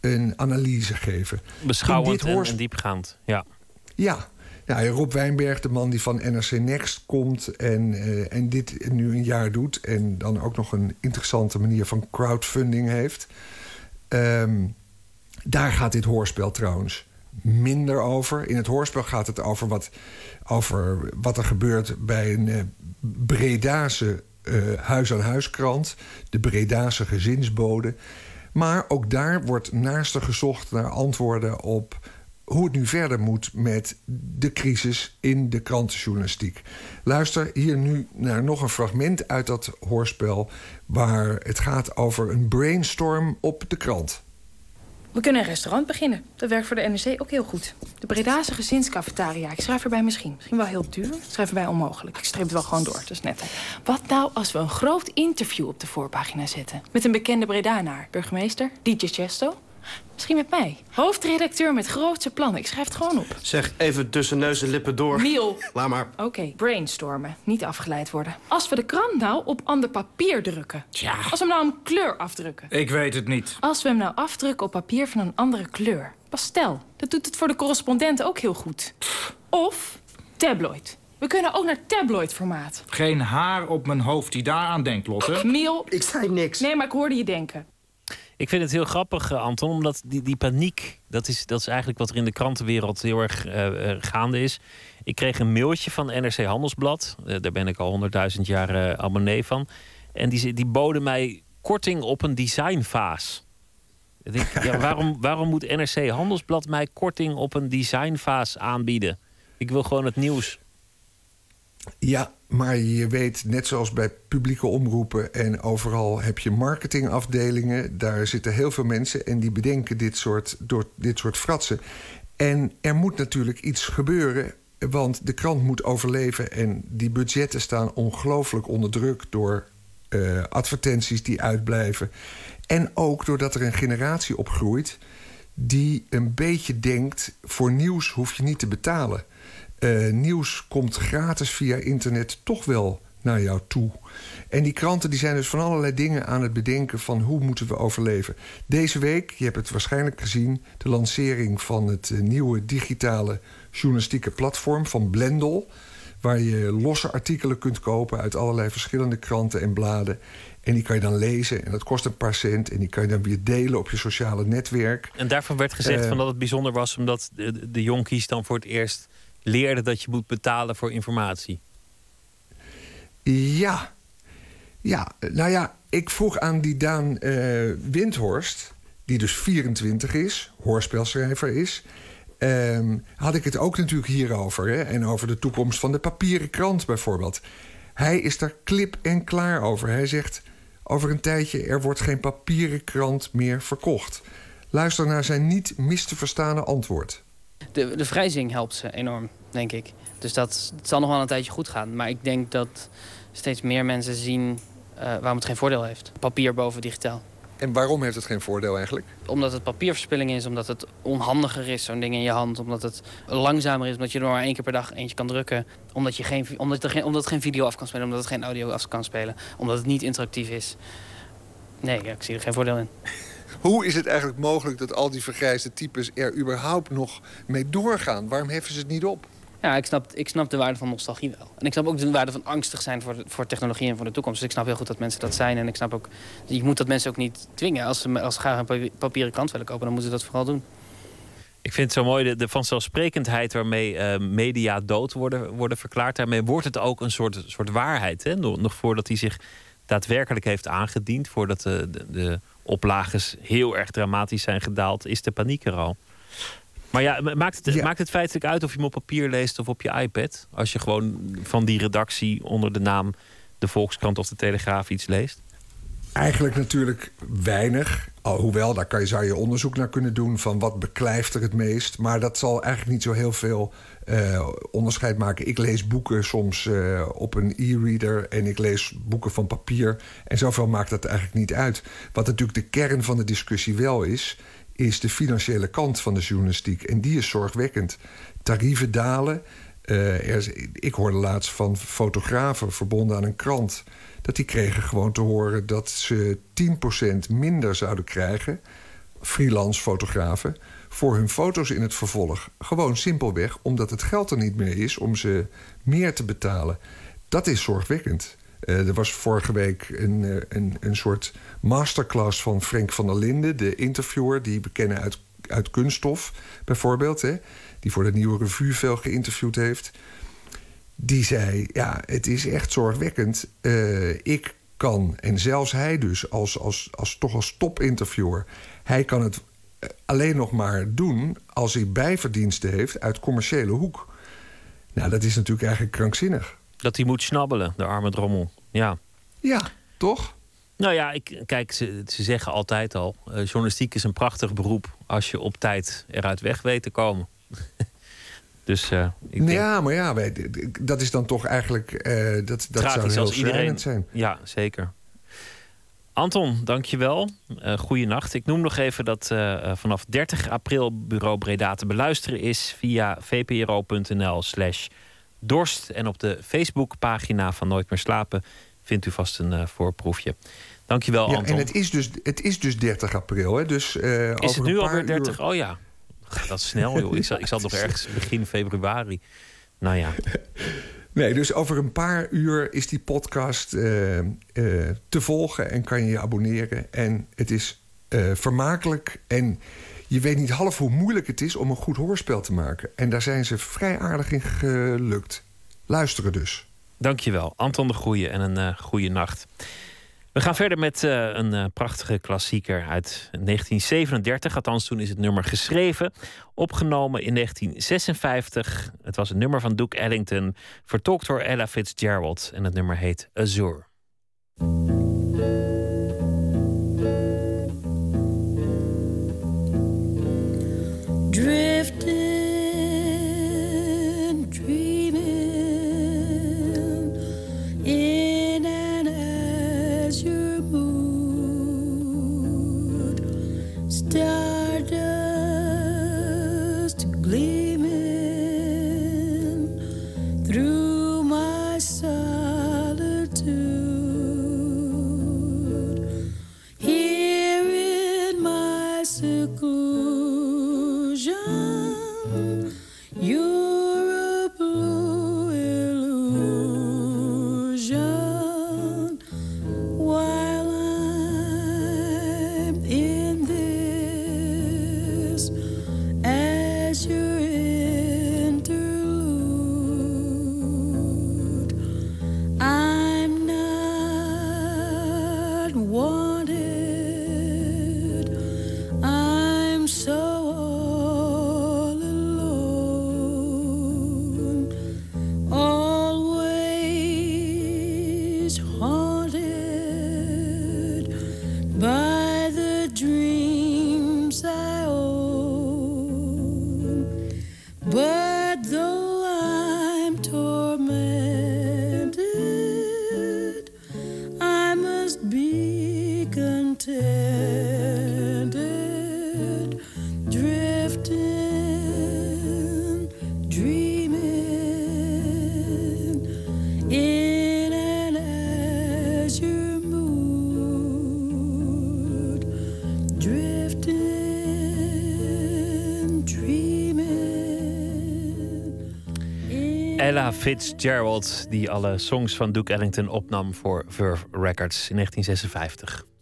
[SPEAKER 20] een analyse geven.
[SPEAKER 4] Beschouwend hoors... en, diepgaand, ja.
[SPEAKER 20] Ja, ja, Rob Wijnberg, de man die van NRC Next komt en, uh, en dit nu een jaar doet... en dan ook nog een interessante manier van crowdfunding heeft. Um, daar gaat dit hoorspel trouwens minder over. In het hoorspel gaat het over wat, over wat er gebeurt bij een uh, Bredase uh, huis-aan-huiskrant, de Bredase gezinsbode. Maar ook daar wordt naaster gezocht naar antwoorden op hoe het nu verder moet met de crisis in de krantenjournalistiek. Luister hier nu naar nog een fragment uit dat hoorspel waar het gaat over een brainstorm op de krant.
[SPEAKER 22] We kunnen een restaurant beginnen. Dat werkt voor de NRC ook heel goed. De Bredase gezinscafetaria. Ik schrijf erbij misschien. Misschien wel heel duur. Ik schrijf erbij onmogelijk. Ik streep het wel gewoon door. Dat is net. Wat nou als we een groot interview op de voorpagina zetten? Met een bekende Bredanaar. Burgemeester, DJ Chesto. Misschien met mij. Hoofdredacteur met grootse plannen. Ik schrijf het gewoon op.
[SPEAKER 19] Zeg, even tussen neus en lippen door.
[SPEAKER 22] Miel.
[SPEAKER 19] Laat maar.
[SPEAKER 22] Oké, brainstormen. Niet afgeleid worden. Als we de krant nou op ander papier drukken.
[SPEAKER 23] Tja.
[SPEAKER 22] Als we hem nou een kleur afdrukken.
[SPEAKER 23] Ik weet het niet.
[SPEAKER 22] Als we hem nou afdrukken op papier van een andere kleur. Pastel. Dat doet het voor de correspondent ook heel goed. Of tabloid. We kunnen ook naar tabloid-formaat.
[SPEAKER 23] Geen haar op mijn hoofd die daaraan denkt, Lotte.
[SPEAKER 22] Miel.
[SPEAKER 19] Ik zei niks.
[SPEAKER 22] Nee, maar ik hoorde je denken.
[SPEAKER 4] Ik vind het heel grappig, eh, Anton, omdat die, die paniek, dat is, dat is eigenlijk wat er in de krantenwereld heel erg uh, gaande is. Ik kreeg een mailtje van NRC Handelsblad, uh, daar ben ik al honderdduizend jaar abonnee van. En die, die boden mij korting op een designvaas. Ik denk, ja, waarom, waarom moet NRC Handelsblad mij korting op een designvaas aanbieden? Ik wil gewoon het nieuws.
[SPEAKER 20] Ja, maar je weet, net zoals bij publieke omroepen en overal heb je marketingafdelingen. Daar zitten heel veel mensen en die bedenken dit soort, door, dit soort fratsen. En er moet natuurlijk iets gebeuren, want de krant moet overleven. En die budgetten staan ongelooflijk onder druk door uh, advertenties die uitblijven. En ook doordat er een generatie opgroeit die een beetje denkt: voor nieuws hoef je niet te betalen. Uh, nieuws komt gratis via internet toch wel naar jou toe. En die kranten die zijn dus van allerlei dingen aan het bedenken van hoe moeten we overleven. Deze week, je hebt het waarschijnlijk gezien, de lancering van het uh, nieuwe digitale journalistieke platform van Blendel. Waar je losse artikelen kunt kopen uit allerlei verschillende kranten en bladen. En die kan je dan lezen en dat kost een paar cent. En die kan je dan weer delen op je sociale netwerk.
[SPEAKER 4] En daarvan werd gezegd uh, van dat het bijzonder was omdat de, de jonkies dan voor het eerst leerde dat je moet betalen voor informatie.
[SPEAKER 20] Ja. Ja, nou ja, ik vroeg aan die Daan uh, Windhorst, die dus 24 is, hoorspelschrijver is. Um, had ik het ook natuurlijk hierover. Hè? En over de toekomst van de papieren krant bijvoorbeeld. Hij is daar klip en klaar over. Hij zegt over een tijdje: er wordt geen papieren krant meer verkocht. Luister naar zijn niet mis te verstane antwoord.
[SPEAKER 21] De, de vrijzing helpt ze enorm, denk ik. Dus dat het zal nog wel een tijdje goed gaan. Maar ik denk dat steeds meer mensen zien uh, waarom het geen voordeel heeft. Papier boven digitaal.
[SPEAKER 20] En waarom heeft het geen voordeel eigenlijk?
[SPEAKER 21] Omdat het papierverspilling is, omdat het onhandiger is, zo'n ding in je hand. Omdat het langzamer is, omdat je er maar één keer per dag eentje kan drukken. Omdat, je geen, omdat, er geen, omdat het geen video af kan spelen, omdat het geen audio af kan spelen. Omdat het niet interactief is. Nee, ik zie er geen voordeel in.
[SPEAKER 20] Hoe is het eigenlijk mogelijk dat al die vergrijsde types er überhaupt nog mee doorgaan? Waarom heffen ze het niet op?
[SPEAKER 21] Ja, ik snap, ik snap de waarde van nostalgie wel. En ik snap ook de waarde van angstig zijn voor, voor technologie en voor de toekomst. Dus ik snap heel goed dat mensen dat zijn. En ik snap ook, je moet dat mensen ook niet dwingen. Als ze, als ze graag een papieren krant willen kopen, dan moeten ze dat vooral doen.
[SPEAKER 4] Ik vind het zo mooi de, de vanzelfsprekendheid waarmee uh, media dood worden, worden verklaard. Daarmee wordt het ook een soort, soort waarheid. Hè? Nog, nog voordat hij zich daadwerkelijk heeft aangediend, voordat de, de, de oplages heel erg dramatisch zijn gedaald, is de paniek er al. Maar ja, maakt het,
[SPEAKER 20] Ja.
[SPEAKER 4] maakt het feitelijk uit of je hem op papier leest of op je iPad? Als je gewoon van die redactie onder de naam de Volkskrant of de Telegraaf iets leest?
[SPEAKER 20] Eigenlijk natuurlijk weinig. Alhoewel, daar kan je, zou je onderzoek naar kunnen doen van wat beklijft er het meest. Maar dat zal eigenlijk niet zo heel veel eh, onderscheid maken. Ik lees boeken soms eh, op een e-reader en ik lees boeken van papier. En zoveel maakt dat eigenlijk niet uit. Wat natuurlijk de kern van de discussie wel is, is de financiële kant van de journalistiek. En die is zorgwekkend. Tarieven dalen. Eh, er ik hoorde laatst van fotografen verbonden aan een krant. Dat die kregen gewoon te horen dat ze 10% minder zouden krijgen. Freelance fotografen. Voor hun foto's in het vervolg. Gewoon simpelweg omdat het geld er niet meer is om ze meer te betalen. Dat is zorgwekkend. Eh, er was vorige week een, eh, een, een soort masterclass van Frank van der Linden, de interviewer, die we kennen uit uit Kunststof bijvoorbeeld, hè, die voor de Nieuwe Revue veel geïnterviewd heeft. Die zei: Ja, het is echt zorgwekkend. Eh, ik kan, en zelfs hij dus, als, als, als, toch als topinterviewer, hij kan het alleen nog maar doen als hij bijverdiensten heeft uit commerciële hoek. Nou, dat is natuurlijk eigenlijk krankzinnig.
[SPEAKER 4] Dat hij moet snabbelen, de arme drommel. Ja.
[SPEAKER 20] Ja, toch?
[SPEAKER 4] Nou ja, ik, kijk, ze, ze zeggen altijd al: eh, journalistiek is een prachtig beroep als je op tijd eruit weg weet te komen. dus uh, ik denk,
[SPEAKER 20] Ja, maar ja, wij- dat is dan toch eigenlijk. eh, dat dat zou heel
[SPEAKER 4] als iedereen.
[SPEAKER 20] zijn.
[SPEAKER 4] Ja, zeker. Anton, dankjewel. Uh, goeienacht. Ik noem nog even dat eh, eh, vanaf 30 april Bureau Breda te beluisteren is via vpro.nl slash dorst. En op de Facebookpagina van Nooit meer slapen vindt u vast een eh, voorproefje. Dankjewel,
[SPEAKER 20] Ja,
[SPEAKER 4] Anton.
[SPEAKER 20] en het is, dus, het is dus 30 april, hè? Dus, eh,
[SPEAKER 4] Is
[SPEAKER 20] over
[SPEAKER 4] het nu alweer 30?
[SPEAKER 20] uur-
[SPEAKER 4] Oh ja. Gaat dat snel, joh. Ik zat, ik zat nog ergens begin februari. Nou ja.
[SPEAKER 20] Nee, dus over een paar uur is die podcast eh, eh, te volgen en kan je je abonneren. En het is eh, vermakelijk en je weet niet half hoe moeilijk het is om een goed hoorspel te maken. En daar zijn ze vrij aardig in gelukt. Luisteren dus.
[SPEAKER 4] Dankjewel, Anton de Goeie en een goede nacht. We gaan verder met eh, een eh, prachtige klassieker uit 1937. Althans, toen is het nummer geschreven. Opgenomen in 1956. Het was een nummer van Duke Ellington. Vertolkt door Ella Fitzgerald. En het nummer heet Azure. Fitzgerald, die alle songs van Duke Ellington opnam voor Verve Records in 1956.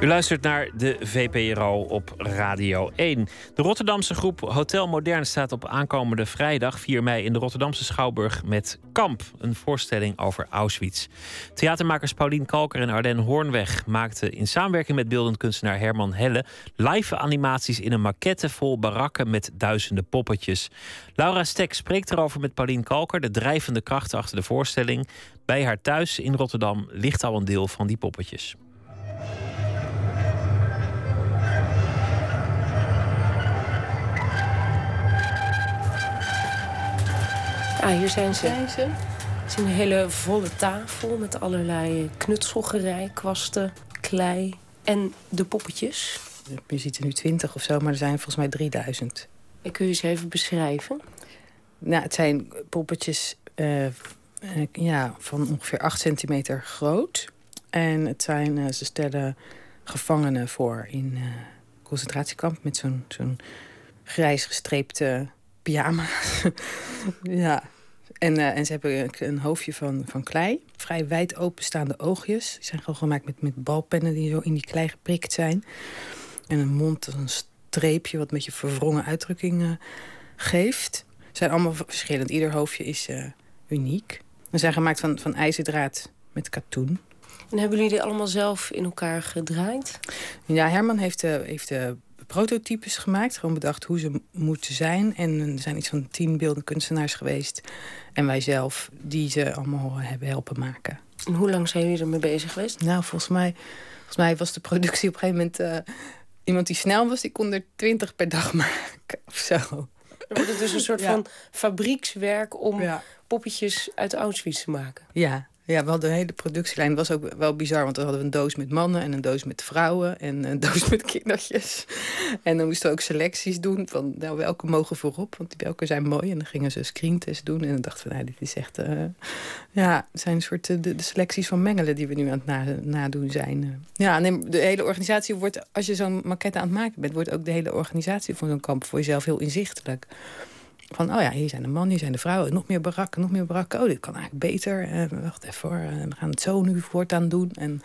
[SPEAKER 4] U luistert naar de VPRO op Radio 1. De Rotterdamse groep Hotel Modern staat op aankomende vrijdag 4 mei in de Rotterdamse Schouwburg met Kamp, een voorstelling over Auschwitz. Theatermakers Paulien Kalker en Arden Hoornweg maakten in samenwerking met beeldend kunstenaar Herman Helle live animaties in een maquette vol barakken met duizenden poppetjes. Laura Stek spreekt erover met Paulien Kalker, de drijvende kracht achter de voorstelling. Bij haar thuis in Rotterdam ligt al een deel van die poppetjes.
[SPEAKER 24] Ja, hier zijn ze. Het is een hele volle tafel met allerlei knutselgerei, kwasten, klei en de poppetjes.
[SPEAKER 25] Je ziet er nu 20 of zo, maar er zijn volgens mij 3000.
[SPEAKER 24] En kun je ze even beschrijven?
[SPEAKER 25] Nou, het zijn poppetjes eh, eh, ja, van ongeveer 8 centimeter groot. En het zijn, eh, ze stellen gevangenen voor in eh concentratiekamp met zo'n zo'n grijs gestreepte pyjama. ja, En, eh, en ze hebben een, hoofdje van, van klei. Vrij wijd openstaande oogjes. Die zijn gewoon gemaakt met, met balpennen die zo in die klei geprikt zijn. En een mond, een streepje wat met je verwrongen uitdrukking uh, geeft. Ze zijn allemaal verschillend. Ieder hoofdje is uh, uniek. Ze zijn gemaakt van, van ijzerdraad met katoen.
[SPEAKER 24] En hebben jullie die allemaal zelf in elkaar gedraaid?
[SPEAKER 25] Ja, Herman heeft, heeft uh, prototypes gemaakt. Gewoon bedacht hoe ze moeten zijn. En er zijn iets van tien beeldende kunstenaars geweest. En wij zelf die ze allemaal hebben helpen maken.
[SPEAKER 24] En hoe lang zijn jullie ermee bezig geweest?
[SPEAKER 25] Nou, volgens mij, volgens mij was de productie op een gegeven moment... Uh, iemand die snel was, die kon er twintig per dag maken of zo.
[SPEAKER 24] Het dus een soort ja. van fabriekswerk om ja. poppetjes uit Auschwitz te maken.
[SPEAKER 25] Ja, ja, we hadden een hele productielijn. Was ook wel bizar, want dan hadden we een doos met mannen... en een doos met vrouwen en een doos met kindertjes. En dan moesten we ook selecties doen van nou, welke mogen voorop. Want welke zijn mooi. En dan gingen ze een screentest doen. En dan dachten we, nou, dit is echt... Uh, ja, het zijn een soort de, de, selecties van mengelen... die we nu aan het na, nadoen zijn. Ja, de hele organisatie wordt... als je zo'n maquette aan het maken bent... wordt ook de hele organisatie van zo'n kamp voor jezelf heel inzichtelijk. Van, oh ja, hier zijn de mannen, hier zijn de vrouwen. Nog meer barakken, nog meer barakken. Oh, dit kan eigenlijk beter. Uh, wacht even hoor, uh, we gaan het zo nu voortaan doen. En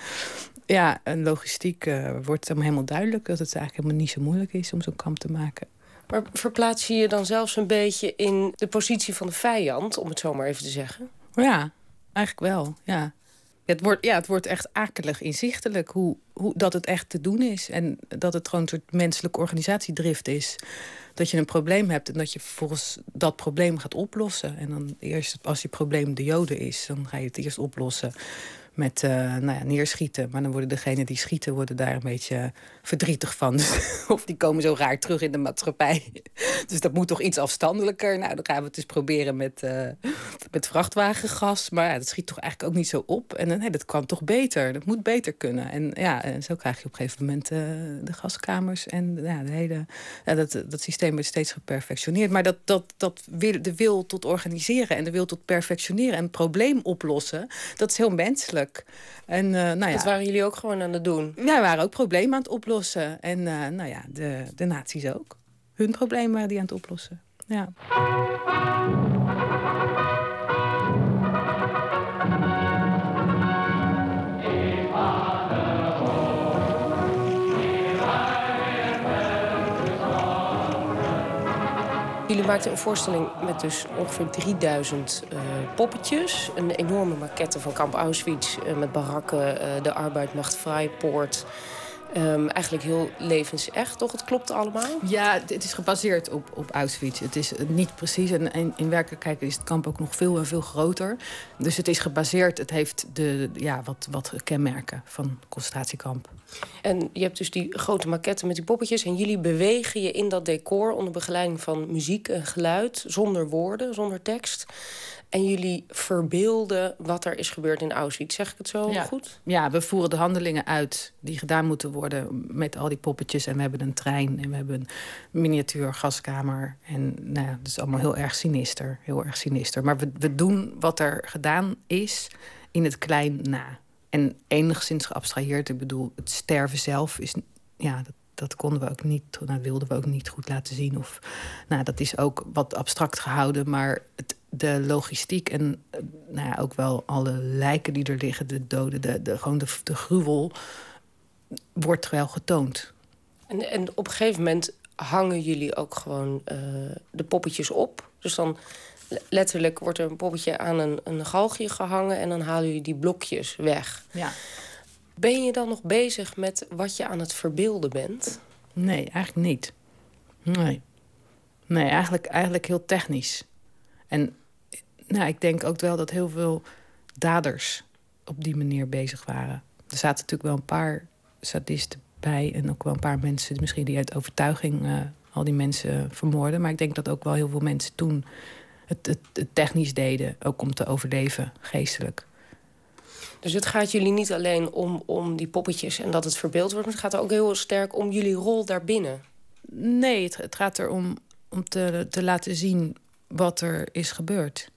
[SPEAKER 25] ja, en logistiek uh, wordt dan helemaal duidelijk... dat het eigenlijk helemaal niet zo moeilijk is om zo'n kamp te maken.
[SPEAKER 24] Maar verplaats je je dan zelfs een beetje in de positie van de vijand... om het zo maar even te zeggen?
[SPEAKER 25] Ja, eigenlijk wel, ja. Het wordt, ja, het wordt echt akelig inzichtelijk hoe, hoe dat het echt te doen is. En dat het gewoon een soort menselijke organisatiedrift is dat je een probleem hebt en dat je vervolgens dat probleem gaat oplossen. En dan eerst, als je probleem de Joden is, dan ga je het eerst oplossen met uh, nou ja, neerschieten. Maar dan worden degenen die schieten worden daar een beetje verdrietig van. of die komen zo raar terug in de maatschappij. dus dat moet toch iets afstandelijker. Nou, dan gaan we het eens proberen met, uh, met vrachtwagengas. Maar ja, dat schiet toch eigenlijk ook niet zo op. En nee, dat kan toch beter. Dat moet beter kunnen. En ja, zo krijg je op een gegeven moment de gaskamers. En ja, de hele, ja, dat, dat systeem wordt steeds geperfectioneerd. Maar dat, dat, dat wil, de wil tot organiseren en de wil tot perfectioneren en probleem oplossen... dat is heel menselijk. En, uh, nou ja,
[SPEAKER 24] dat waren jullie ook gewoon aan het doen?
[SPEAKER 25] Ja, we waren ook problemen aan het oplossen. En uh, nou ja, de, de nazi's ook. Hun problemen waren die aan het oplossen. Ja.
[SPEAKER 24] Jullie maakten een voorstelling met dus ongeveer 3000 uh, poppetjes. Een enorme maquette van kamp Auschwitz uh, met barakken, uh, de arbeid macht Vrijpoort. Um, eigenlijk heel levensecht, toch? Het klopt allemaal?
[SPEAKER 25] Ja, het is gebaseerd op, op Auschwitz. Het is niet precies. En in, in werkelijkheid is het kamp ook nog veel en veel groter. Dus het is gebaseerd, het heeft de, ja, wat, wat kenmerken van concentratiekamp.
[SPEAKER 24] En je hebt dus die grote maquette met die poppetjes... en jullie bewegen je in dat decor onder begeleiding van muziek en geluid... zonder woorden, zonder tekst. En jullie verbeelden wat er is gebeurd in Auschwitz. Zeg ik het zo
[SPEAKER 25] ja.
[SPEAKER 24] goed?
[SPEAKER 25] Ja, we voeren de handelingen uit die gedaan moeten worden... met al die poppetjes. En we hebben een trein en we hebben een miniatuur gaskamer. En nou ja, dat is allemaal heel erg sinister. Heel erg sinister. Maar we, we doen wat er gedaan is in het klein na. En enigszins geabstraheerd. Ik bedoel, het sterven zelf is... Ja, dat, dat konden we ook niet, dat wilden we ook niet goed laten zien. Of, nou, dat is ook wat abstract gehouden, maar het, de logistiek en nou ja, ook wel alle lijken die er liggen, de doden, de, de, gewoon de, de gruwel, wordt wel getoond.
[SPEAKER 24] En, en op een gegeven moment hangen jullie ook gewoon uh, de poppetjes op. Dus dan letterlijk wordt er een poppetje aan een, een galgje gehangen en dan halen jullie die blokjes weg.
[SPEAKER 25] Ja.
[SPEAKER 24] Ben je dan nog bezig met wat je aan het verbeelden bent?
[SPEAKER 25] Nee, eigenlijk niet. Nee. Nee, eigenlijk, eigenlijk heel technisch. En nou, ik denk ook wel dat heel veel daders op die manier bezig waren. Er zaten natuurlijk wel een paar sadisten bij... en ook wel een paar mensen misschien die uit overtuiging uh, al die mensen vermoorden. Maar ik denk dat ook wel heel veel mensen toen het, het, het technisch deden... ook om te overleven, geestelijk.
[SPEAKER 24] Dus het gaat jullie niet alleen om, om die poppetjes en dat het verbeeld wordt... maar het gaat ook heel sterk om jullie rol daarbinnen.
[SPEAKER 25] Nee, het, het gaat erom om te, te laten zien wat er is gebeurd.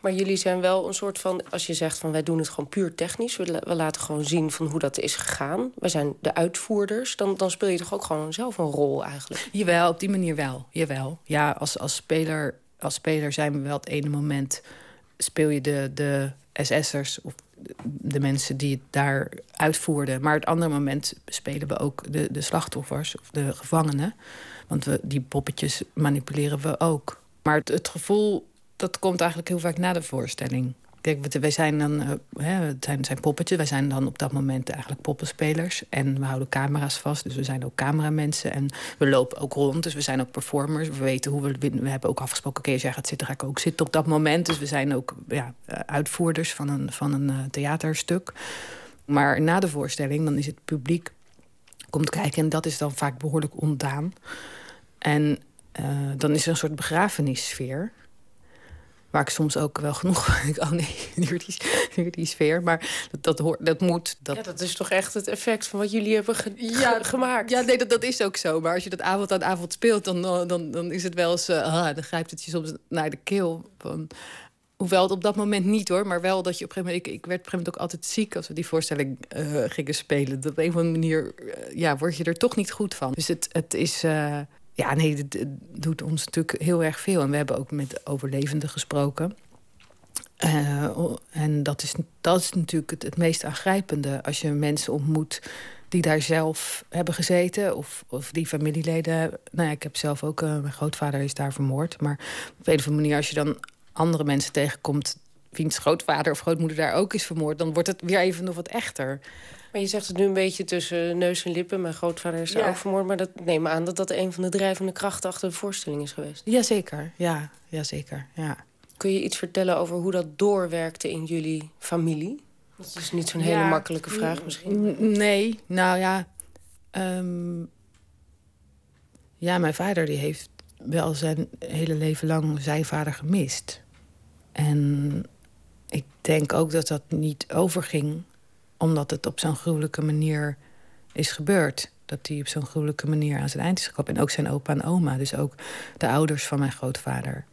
[SPEAKER 24] Maar jullie zijn wel een soort van, als je zegt van wij doen het gewoon puur technisch, we, laten gewoon zien van hoe dat is gegaan. Wij zijn de uitvoerders, dan, dan speel je toch ook gewoon zelf een rol eigenlijk?
[SPEAKER 25] Jawel, op die manier wel. Jawel. Ja, als, als, speler, als speler zijn we wel het ene moment speel je de, de SS'ers of de mensen die het daar uitvoerden. Maar het andere moment spelen we ook de, de slachtoffers of de gevangenen. Want we, die poppetjes manipuleren we ook. Maar het, het gevoel, dat komt eigenlijk heel vaak na de voorstelling. Kijk, wij zijn dan, uh, hè, het zijn, zijn poppetjes. Wij zijn dan op dat moment eigenlijk poppenspelers. En we houden camera's vast, dus we zijn ook cameramensen. En we lopen ook rond, dus we zijn ook performers. We weten hoe we... We hebben ook afgesproken, oké, als jij gaat zitten, ga ik ook zitten op dat moment. Dus we zijn ook ja, uitvoerders van een, van een uh, theaterstuk. Maar na de voorstelling, dan is het publiek komt kijken. En dat is dan vaak behoorlijk ontdaan. En dan is er een soort begrafenissfeer. Waar ik soms ook wel genoeg denk, oh nee, nu die, nu die sfeer. Maar dat, dat, hoort, dat moet. Dat...
[SPEAKER 24] Ja, dat is toch echt het effect van wat jullie hebben ge ja, gemaakt.
[SPEAKER 25] Ja, nee, dat, dat is ook zo. Maar als je dat avond aan avond speelt, dan, dan, dan is het wel eens... Uh, ah, dan grijpt het je soms naar de keel. Van, hoewel het op dat moment niet hoor, maar wel dat je op een gegeven moment... Ik, ik werd op een gegeven moment ook altijd ziek als we die voorstelling uh, gingen spelen. Dat op een of andere manier uh, ja, word je er toch niet goed van. Dus het, het is... Ja, nee, het, doet ons natuurlijk heel erg veel. En we hebben ook met overlevenden gesproken. Uh, en dat is, dat is natuurlijk het, het, meest aangrijpende. Als je mensen ontmoet die daar zelf hebben gezeten. Of, of die familieleden. Nou ja, ik heb zelf ook... Uh, mijn grootvader is daar vermoord. Maar op een of andere manier, als je dan andere mensen tegenkomt... wiens grootvader of grootmoeder daar ook is vermoord... dan wordt het weer even nog wat echter.
[SPEAKER 24] Maar je zegt het nu een beetje tussen neus en lippen. Mijn grootvader is ja. ook vermoord. Maar dat neem aan dat dat een van de drijvende krachten achter de voorstelling is geweest.
[SPEAKER 25] Jazeker, ja, jazeker, ja.
[SPEAKER 24] Kun je iets vertellen over hoe dat doorwerkte in jullie familie? Dat is niet zo'n ja, hele makkelijke vraag misschien.
[SPEAKER 25] Nee, nou ja... Um, ja, mijn vader die heeft wel zijn hele leven lang zijn vader gemist. En ik denk ook dat dat niet overging omdat het op zo'n gruwelijke manier is gebeurd. Dat hij op zo'n gruwelijke manier aan zijn eind is gekomen. En ook zijn opa en oma, dus ook de ouders van mijn grootvader.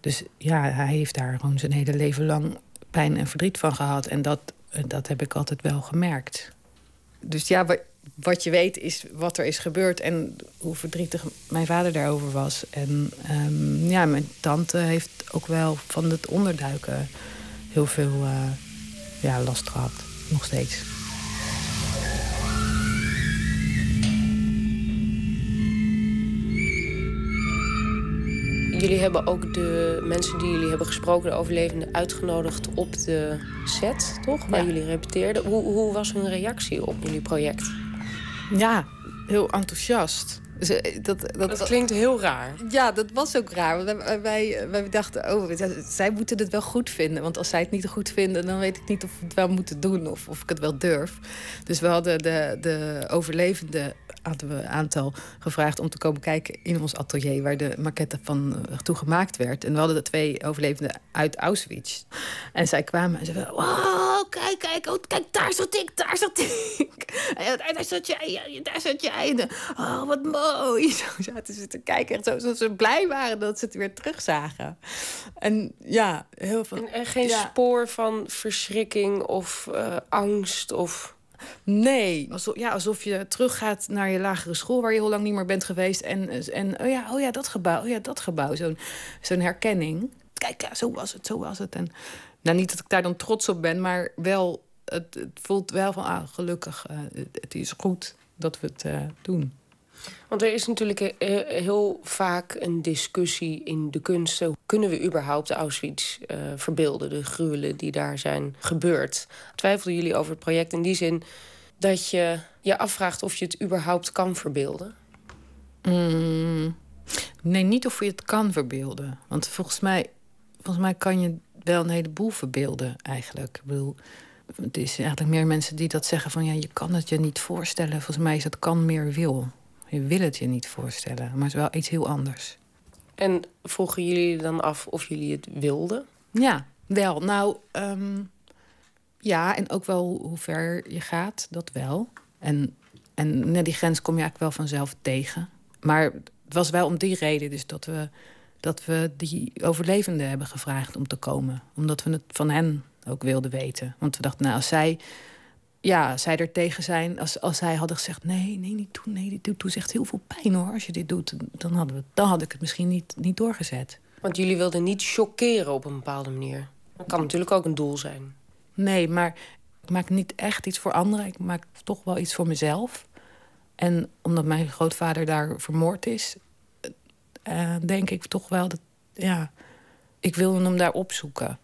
[SPEAKER 25] Dus ja, hij heeft daar gewoon zijn hele leven lang pijn en verdriet van gehad. En dat, dat heb ik altijd wel gemerkt. Dus ja, wat je weet is wat er is gebeurd en hoe verdrietig mijn vader daarover was. En um, ja, mijn tante heeft ook wel van het onderduiken heel veel uh, ja, last gehad nog steeds.
[SPEAKER 24] Jullie hebben ook de mensen die jullie hebben gesproken, de overlevenden, uitgenodigd op de set, toch? Waar jullie repeteerden. Hoe, hoe was hun reactie op jullie project?
[SPEAKER 25] Ja, heel enthousiast. Dus, dat, dat,
[SPEAKER 24] dat, klinkt heel raar.
[SPEAKER 25] Ja, dat was ook raar. Wij, wij, wij, dachten, oh, zij moeten het wel goed vinden. Want als zij het niet goed vinden, dan weet ik niet of we het wel moeten doen of, of ik het wel durf. Dus we hadden de, de overlevenden hadden we een aantal gevraagd om te komen kijken in ons atelier waar de maquette van uh, toe gemaakt werd. En we hadden de twee overlevenden uit Auschwitz. En zij kwamen en ze zeiden: Wow, kijk, kijk, oh, kijk, daar zat ik, daar zat ik. En daar zat jij, daar zat jij. oh, wat mooi. Zo zaten ze te kijken. En zo, zo ze blij waren dat ze het weer terugzagen. En ja, heel veel.
[SPEAKER 24] En, en geen ja. spoor van verschrikking of uh, angst of.
[SPEAKER 25] Nee, alsof, ja, alsof je teruggaat naar je lagere school... waar je heel lang niet meer bent geweest. En, en oh, ja, oh ja, dat gebouw, oh ja, dat gebouw. Zo'n zo'n herkenning. Kijk, ja, zo was het, zo was het. En, nou, niet dat ik daar dan trots op ben, maar wel... Het, het voelt wel van, ah, gelukkig, uh, het, is goed dat we het uh, doen.
[SPEAKER 24] Want er is natuurlijk heel vaak een discussie in de kunsten. Kunnen we überhaupt Auschwitz uh, verbeelden, de gruwelen die daar zijn gebeurd? Twijfelden jullie over het project in die zin dat je je afvraagt of je het überhaupt kan verbeelden?
[SPEAKER 25] Mm, nee, niet of je het kan verbeelden. Want volgens mij, volgens mij kan je wel een heleboel verbeelden eigenlijk. Ik bedoel, het is eigenlijk meer mensen die dat zeggen van ja, je kan het je niet voorstellen. Volgens mij is dat kan meer wil. Je wil het je niet voorstellen, maar het is wel iets heel anders.
[SPEAKER 24] En vroegen jullie dan af of jullie het wilden?
[SPEAKER 25] Ja, wel. Nou, um, ja, en ook wel hoe ver je gaat, dat wel. En, en die grens kom je eigenlijk wel vanzelf tegen. Maar het was wel om die reden dus dat we, dat we die overlevenden hebben gevraagd om te komen. Omdat we het van hen ook wilden weten. Want we dachten, nou, als zij ja, zij er tegen zijn. Als, als zij hadden gezegd: nee, nee, niet doen. Nee, dit doet, doet echt heel veel pijn hoor. Als je dit doet, dan, hadden we, dan had ik het misschien niet, niet doorgezet.
[SPEAKER 24] Want jullie wilden niet chockeren op een bepaalde manier. Dat kan natuurlijk ook een doel zijn.
[SPEAKER 25] Nee, maar ik maak niet echt iets voor anderen. Ik maak toch wel iets voor mezelf. En omdat mijn grootvader daar vermoord is, eh, denk ik toch wel dat, ja, ik wilde hem daar opzoeken.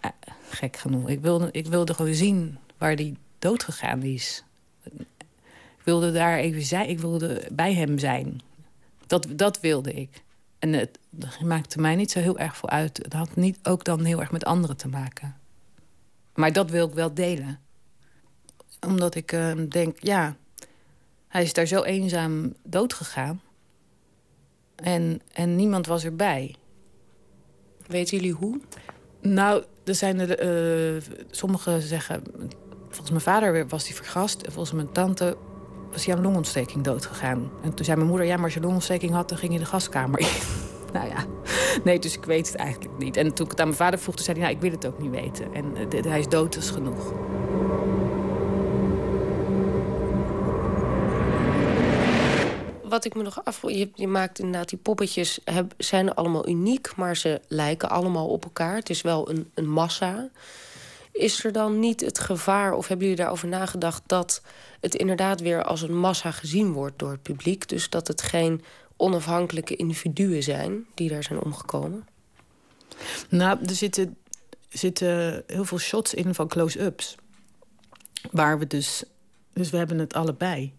[SPEAKER 25] Eh, gek genoeg. Ik wilde, ik wilde gewoon zien waar hij dood gegaan is. Ik wilde daar even zijn. Ik wilde bij hem zijn. Dat, dat wilde ik. En het maakte mij niet zo heel erg veel uit. Het had niet ook dan heel erg met anderen te maken. Maar dat wil ik wel delen. Omdat ik eh, denk, ja, hij is daar zo eenzaam doodgegaan. En, en niemand was erbij.
[SPEAKER 24] Weten jullie hoe?
[SPEAKER 25] Nou, er zijn er. eh, sommigen zeggen. Volgens mijn vader was hij vergast. En volgens mijn tante was hij aan longontsteking doodgegaan. En toen zei mijn moeder: Ja, maar als je longontsteking had, dan ging je de gaskamer in. nou ja, nee, dus ik weet het eigenlijk niet. En toen ik het aan mijn vader vroeg, toen zei hij: Nou, ik wil het ook niet weten. En eh, hij is dood, is genoeg.
[SPEAKER 24] Wat ik me nog afvroeg, je, je maakt inderdaad die poppetjes, heb, zijn allemaal uniek, maar ze lijken allemaal op elkaar. Het is wel een, een massa. Is er dan niet het gevaar, of hebben jullie daarover nagedacht, dat het inderdaad weer als een massa gezien wordt door het publiek? Dus dat het geen onafhankelijke individuen zijn die daar zijn omgekomen?
[SPEAKER 25] Nou, er zitten, zitten heel veel shots in van close-ups. Waar we dus... Dus we hebben het allebei.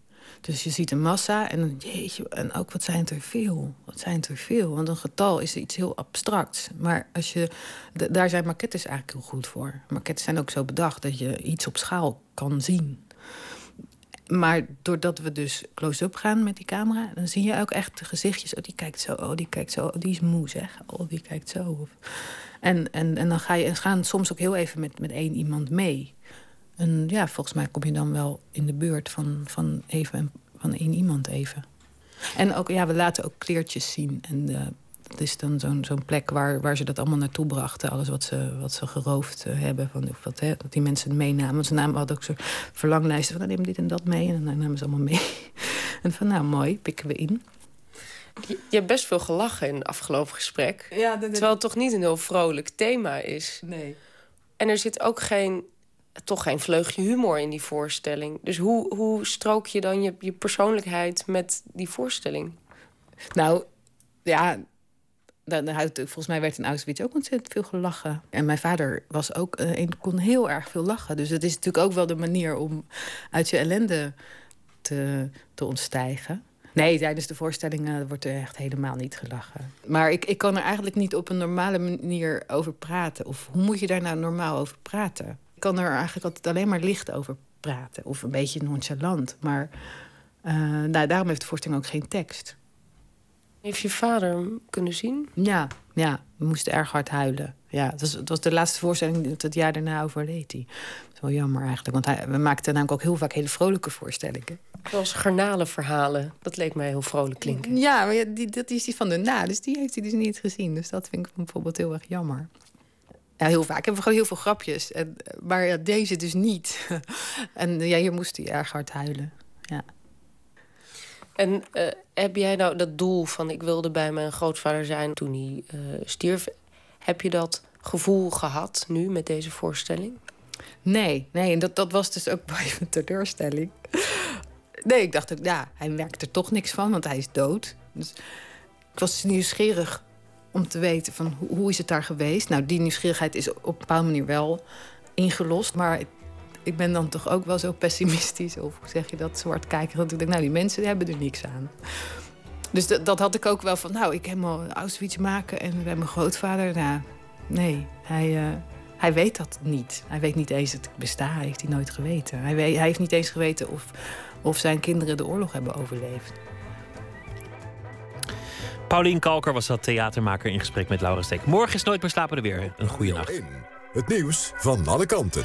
[SPEAKER 25] Dus je ziet een massa en jeetje, en ook wat zijn er veel. Wat zijn er veel. Want een getal is iets heel abstracts. Maar als je, daar zijn maquettes eigenlijk heel goed voor. Maquettes zijn ook zo bedacht dat je iets op schaal kan zien. Maar doordat we dus close-up gaan met die camera... dan zie je ook echt de gezichtjes. Oh, die kijkt zo. Oh, die kijkt zo. Oh, die is moe, zeg. Oh, die kijkt zo. En, en, en dan ga je en gaan soms ook heel even met, met één iemand mee. En ja, volgens mij kom je dan wel in de buurt van, van, even, van één iemand even. En ook, ja, we laten ook kleertjes zien. En eh, dat is dan zo'n zo'n plek waar, waar ze dat allemaal naartoe brachten. Alles wat ze, wat ze geroofd eh, hebben. Van, of wat, hè, dat die mensen het meenamen. Want ze namen, hadden ook zo'n verlanglijsten van... nou, neem dit en dat mee. En dan namen ze allemaal mee. en van, nou, mooi, pikken we in.
[SPEAKER 24] Je, je hebt best veel gelachen in het afgelopen gesprek.
[SPEAKER 25] Ja, dat-
[SPEAKER 24] Terwijl het toch niet een heel vrolijk thema is.
[SPEAKER 25] Nee.
[SPEAKER 24] En er zit ook geen, toch geen vleugje humor in die voorstelling. Dus hoe, hoe strook je dan je, je persoonlijkheid met die voorstelling?
[SPEAKER 25] Nou, ja, volgens mij werd in Auschwitz ook ontzettend veel gelachen. En mijn vader was ook, eh, een, kon heel erg veel lachen. Dus het is natuurlijk ook wel de manier om uit je ellende te, te ontstijgen. Nee, tijdens de voorstellingen wordt er echt helemaal niet gelachen. Maar ik, ik kan er eigenlijk niet op een normale manier over praten. Of hoe moet je daar nou normaal over praten? Ik kan er eigenlijk altijd alleen maar licht over praten. Of een beetje nonchalant. Maar eh, nou, daarom heeft de voorstelling ook geen tekst.
[SPEAKER 24] Heeft je vader hem kunnen zien?
[SPEAKER 25] Ja, ja, we moesten erg hard huilen. Ja, het was, het was de laatste voorstelling, het- het jaar daarna overleed hij. Dat is wel jammer eigenlijk, want hij, we maakten namelijk ook heel vaak hele vrolijke voorstellingen.
[SPEAKER 24] Zoals garnalenverhalen. Dat leek mij heel vrolijk klinken.
[SPEAKER 25] Ja, maar ja, die, dat is die van de na, dus die heeft hij dus niet gezien. Dus dat vind ik bijvoorbeeld heel erg jammer. Ja, heel vaak hebben we gewoon heel veel grapjes. En, maar ja, deze dus niet. en ja, hier moest hij erg hard huilen. Ja.
[SPEAKER 24] En eh, heb jij nou dat doel van ik wilde bij mijn grootvader zijn toen hij eh, stierf? Heb je dat gevoel gehad nu met deze voorstelling?
[SPEAKER 25] Nee, nee, en dat, dat was dus ook bij mijn teleurstelling. Nee, ik dacht ook, ja, hij merkt er toch niks van, want hij is dood. Dus ik was nieuwsgierig om te weten van hoe, hoe is het daar geweest. Nou, die nieuwsgierigheid is op een bepaalde manier wel ingelost. Maar ik, ben dan toch ook wel zo pessimistisch, of zeg je dat, zwart kijken. Dat ik denk, nou, die mensen hebben er niks aan. Dus dat, dat had ik ook wel van, nou, ik helemaal Auschwitz maken en bij mijn grootvader. Nou, nee, hij, eh, hij weet dat niet. Hij weet niet eens dat ik besta, heeft hij nooit geweten. Hij, weet, hij heeft niet eens geweten of, of zijn kinderen de oorlog hebben overleefd.
[SPEAKER 4] Paulien Kalker was dat theatermaker in gesprek met Laura Steek. Morgen is Nooit meer slapen er weer. Een goede nacht.
[SPEAKER 2] Het nieuws van alle kanten.